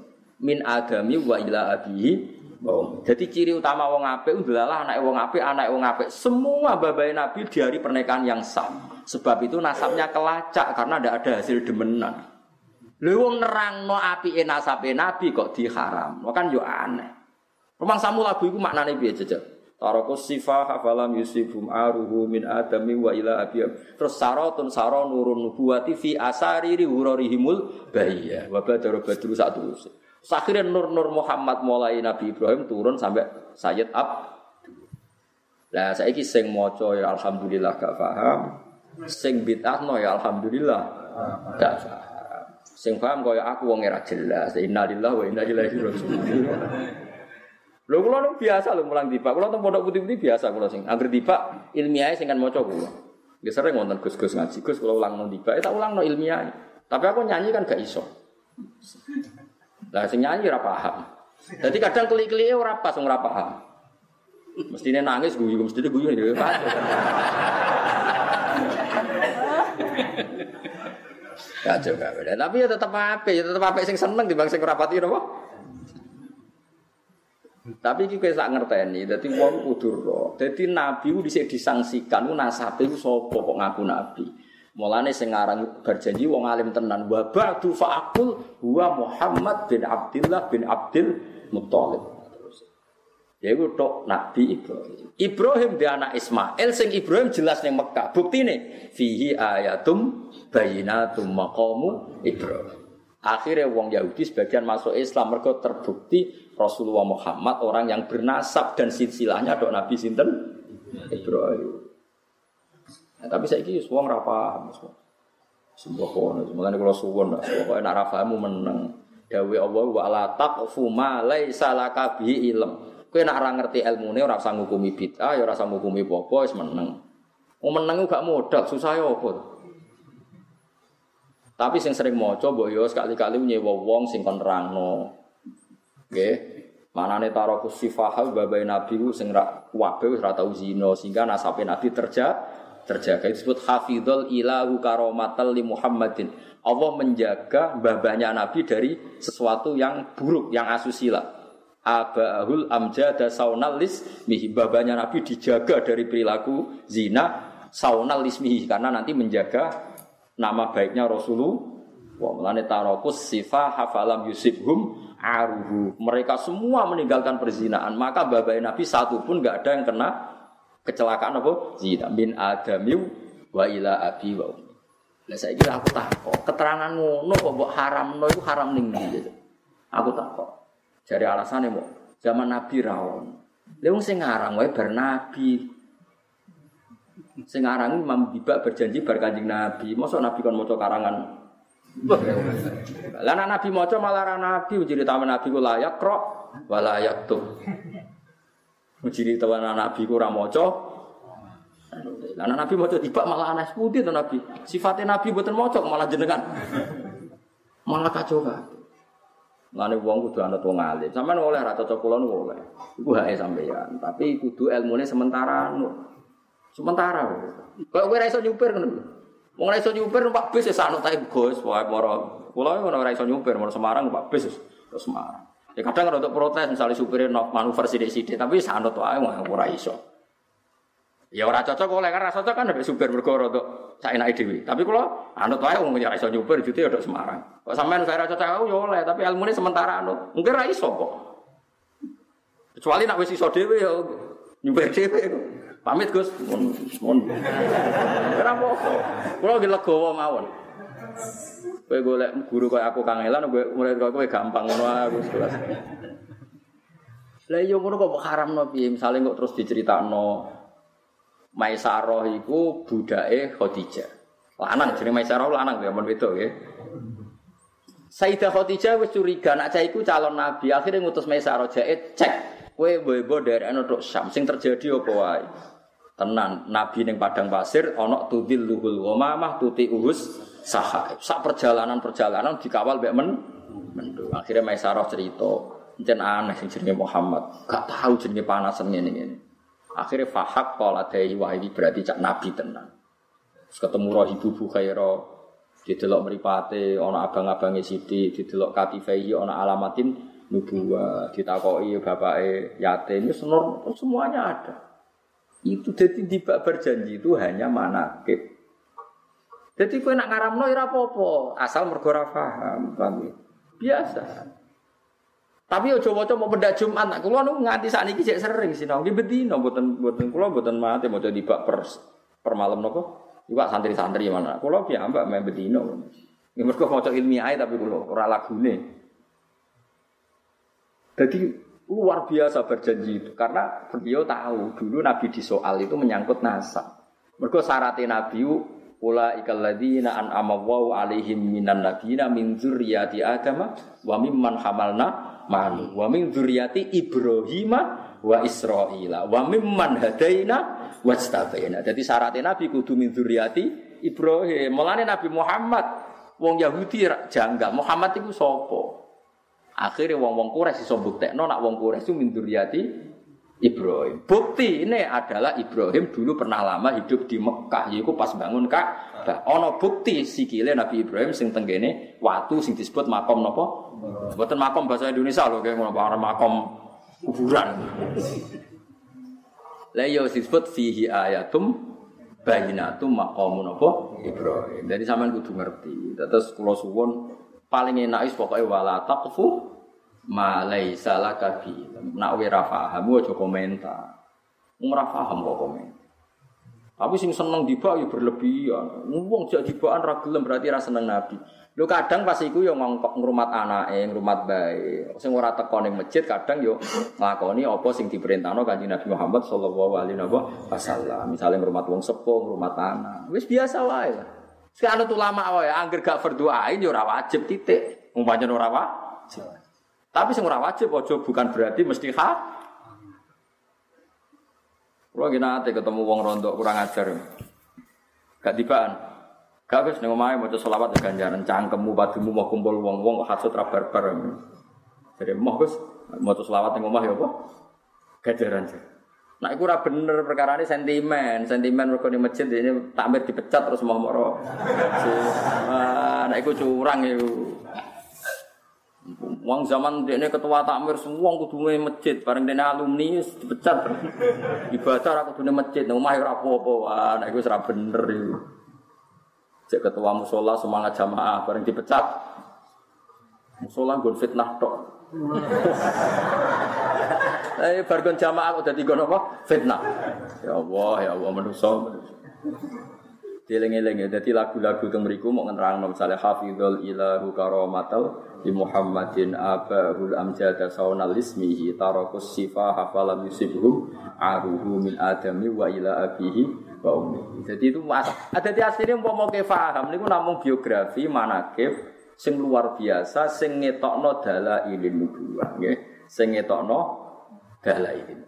min adami wa ila abihi Oh. Jadi ciri utama wong apik adalah anak wong apik, anak wong apik. Semua babai Nabi di hari pernikahan yang sah. Sebab itu nasabnya kelacak karena tidak ada hasil demenan. Lha wong nerangno apike nasabe nabi kok diharam. Kan yo aneh. Rumang samu lagu iku maknane piye jejak? Tarakus sifah hafalam yusibum aruhu min adami wa ila abiyam. Terus saratun sara nurun nubuwati fi asariri hurarihimul bahiyah. Wa badara badru satu. Akhirnya nur-nur Muhammad mulai Nabi Ibrahim turun sampai Sayyid Ab. Lah saiki sing maca ya alhamdulillah gak paham. Sing bid'ah ya alhamdulillah gak paham. Sing paham kaya aku wong ora jelas. Innalillahi wa inna ilaihi raji'un. Lho kula nu biasa lho mulang tiba. Kula teng pondok putih-putih biasa kula sing anggere tiba ilmiah sing kan maca kula. Ya sering wonten Gus-gus ngaji. Gus kula ulang nang tiba, tak ulang no ilmiah. Tapi aku nyanyi kan gak iso. Lah sing nyanyi ora paham. Jadi kadang klik-klike ora pas ora paham. Mestine nangis guyu, mestine guyu ya. Kacau beda. Tapi ya tetap apa? Ya tetap apa sing seneng di bangsa kerapati nopo. Tapi iki kowe sak ngerteni, dadi wong kudu ro. Dadi nabi ku dhisik disangsikan ku nasabe ku sapa kok ngaku nabi. Mulane sing aran berjanji wong alim tenan wa ba'du fa'aqul Muhammad bin Abdullah bin Abdul Muthalib. Ya iku tok Nabi Ibrahim. Ibrahim dia anak Ismail sing Ibrahim jelas ning Mekah. Buktine fihi ayatum bayinatum maqamu Ibrahim. Akhirnya wong Yahudi sebagian masuk Islam mereka terbukti Rasulullah Muhammad orang yang bernasab dan silsilahnya dok Nabi sinten Ibrahim. Nah, tapi saya kira wong ora paham. Sebuah kono, makanya kalau suwon, pokoknya nak rafamu menang. Dawe Allah wa la taqfu ma laisa laka bihi ilm. Kowe nek ora ngerti ilmune ora usah ngukumi bid'ah, ya ora usah ngukumi apa wis meneng. Wong meneng gak modal, susah ya apa. Tapi sing sering maca mbok yo sekali-kali nyewa wong sing kon nerangno. Nggih. Manane taraku sifahal babai nabi ku sing ra wabe wis ora tau sehingga nasabe nabi terja terjaga disebut hafidhul ilahu karomatal li Muhammadin. Allah menjaga babanya nabi dari sesuatu yang buruk, yang asusila abahul amjada saunal lismihi. Babanya Nabi dijaga dari perilaku zina saunal lismihi karena nanti menjaga nama baiknya Rasulullah. Wa melane tarokus sifa hafalam yusibhum aruhu. Mereka semua meninggalkan perzinaan maka babai Nabi satu pun nggak ada yang kena kecelakaan apa? Zina. Bin adamiu wa ila abi wa Lah saya kira aku tak kok keterangan ngono kok mbok haram no itu haram ning gitu. Aku tak kok. Jadi alasannya mau zaman Nabi rawon. Leung sing ngarang wae bar Nabi. Sing ngarang Imam Bibak berjanji bar Nabi. Mosok Nabi kon maca karangan. Lah Nabi maca malah ra Nabi uji taman Nabi ku layak krok wala tuh. Uji taman Nabi ku ra maca. Lah Nabi maca tiba malah aneh putih to Nabi. Sifatnya Nabi mboten maca malah jenengan. Malah kacau kan. Lane wong kudu anut wong alim. Sampeyan oleh ra cocok kula niku oleh. Iku hake sampeyan, tapi kudu ilmune sementara anu. Sementara. Kok kowe ra iso nyupir ngono. Wong ra iso nyupir numpak bis ya sanut ae Gus, wae moro. Kula ngono ora iso nyupir, moro Semarang numpak bis ke Semarang. Ya kadang untuk protes misalnya supirnya manuver sidik-sidik, tapi sanut wae ora iso. Ya ora cocok oleh karena cocok kan ada supir mergo rada sak enake dhewe. Tapi kula anut wae wong ya iso nyupir jute ya Semarang. Kok sampean saya cocok aku ya oleh, tapi ilmune sementara anut. Mungkin ra iso kok. Kecuali nak wis iso dhewe ya nyuper dhewe. Pamit Gus. Mun mun. Ora apa-apa. Kulo ge mawon. Kowe golek guru koyo aku kangelan, kowe murid kowe gampang ngono aku kelas. Lah iya ngono kok haramno piye? Misale kok terus diceritakno Maisarah iku budake Khadijah. Lanang jenenge Maisarah lanang ya men wedok ya. Sayyidah Khadijah wis curiga nak cah iku calon nabi. Akhirnya ngutus Maisarah jae cek kowe mbok dari anu tok Syam sing terjadi apa wae. Tenan, nabi ning padang pasir ana tudil luhul ghamamah tuti uhus sahaib. Sak perjalanan-perjalanan dikawal mbek men mendung. Akhirnya Maisarah cerita, jen aneh sing jenenge Muhammad, gak tahu jenenge panasan ngene-ngene. Akhirnya fahak pola dari wah ini berarti cak nabi tenan. Terus ketemu roh ibu Bukhaira, didelok meripate, ana abang-abange Siti, didelok katifai, ana alamatin nubuwa, ditakoi bapake yatim, senor semuanya ada. Itu jadi di berjanji itu hanya manakib. Jadi kue nak ngaramno apa-apa, asal mergo ora paham, paham ya? Biasa. Tapi ojo waca mau benda Jumat, nak kula nu nganti sakniki cek sering sinau nggih bedino mboten mboten kula mboten mate maca dibak per per malam napa. Iwak santri-santri mana. Kula piyambak main bedino. Nggih mergo maca ilmiah tapi kula ora lagune. Jadi luar biasa berjanji itu karena beliau tahu dulu Nabi di soal itu menyangkut nasab. Mergo syaratnya Nabi Ula ikalladzina an amawaw alaihim minan nabiyina min dzurriyyati Adam wa mimman hamalna ma'nu wa min dzurriyyati Ibrahim wa Israila wa mimman hadaina wastabaina. Jadi syaratnya Nabi kudu min dzurriyyati Ibrahim. Mulane Nabi Muhammad wong Yahudi janggal. Muhammad itu sapa? Akhirnya wong-wong Quraisy iso buktekno nak wong Quraisy min dzurriyyati Ibrahim. Bukti ini adalah Ibrahim dulu pernah lama hidup di Mekah, yaitu pas bangun Ka'bah. Ono bukti sikile Nabi Ibrahim sing tenggene waktu sing disebut makom nopo. Buatan makom bahasa Indonesia loh, kayak ngono makom kuburan. Lah iya disebut fihi ayatum bayinatum maqamu nopo Ibrahim. Jadi sampean kudu ngerti. Terus kula suwun paling enak is pokoke wala malai salah kabi nak wira faham aja komentar ora paham kok komen tapi sing seneng dibak ya berlebihan wong jak dibakan ra gelem berarti ra seneng nabi Lho kadang pas iku yo ngongkok ngrumat anake, ngrumat bae. Sing ora teko ning masjid kadang yo nglakoni apa sing diperintahno Kanjeng Nabi Muhammad sallallahu alaihi wasallam. Misale ngrumat wong sepuh, ngrumat anak. Wis biasa wae lah. Sekarang ulama wae angger gak berdoain yo ora wajib titik. Pancen ora wajib. Tapi sing ora wajib aja bukan berarti mesti ha. Kulo gini nate ketemu wong rondo kurang ajar. Gak tibaan. Gak wis ning omahe maca selawat ya ganjaran cangkemmu padumu mau kumpul wong-wong kok hasud ra barbar. Jadi mau Gus maca selawat ning omah ya apa? Ganjaran. Nah, itu ora bener perkara ini sentimen, sentimen mereka di masjid ini takmir dipecat terus mau moro. Nah, itu curang itu. Wong zaman ini ketua takmir semua kudu masjid, bareng dene alumni dipecat. Ibadah aku kudu masjid, nang omah ora apa-apa. Nek iku ora bener iku. Cek ketua musola semangat jamaah bareng dipecat. Musola nggon fitnah tok. Eh bareng jamaah kok dadi ngono apa? Fitnah. Ya Allah, ya Allah manusa. Dieling-eling ya, jadi lagu-lagu itu meriku mau ngerang misalnya hafidhul ilahu karomatal di Muhammadin abahul amjada saunal ismihi tarakus sifa hafalam yusibhum aruhu min adami wa ila abihi wa ummi. Jadi itu mas. Ada di aslinya mau mau faham niku namun biografi manakib sing luar biasa sing ngetokno dala ilin nubuwah nggih. Sing ngetokno dala ilin.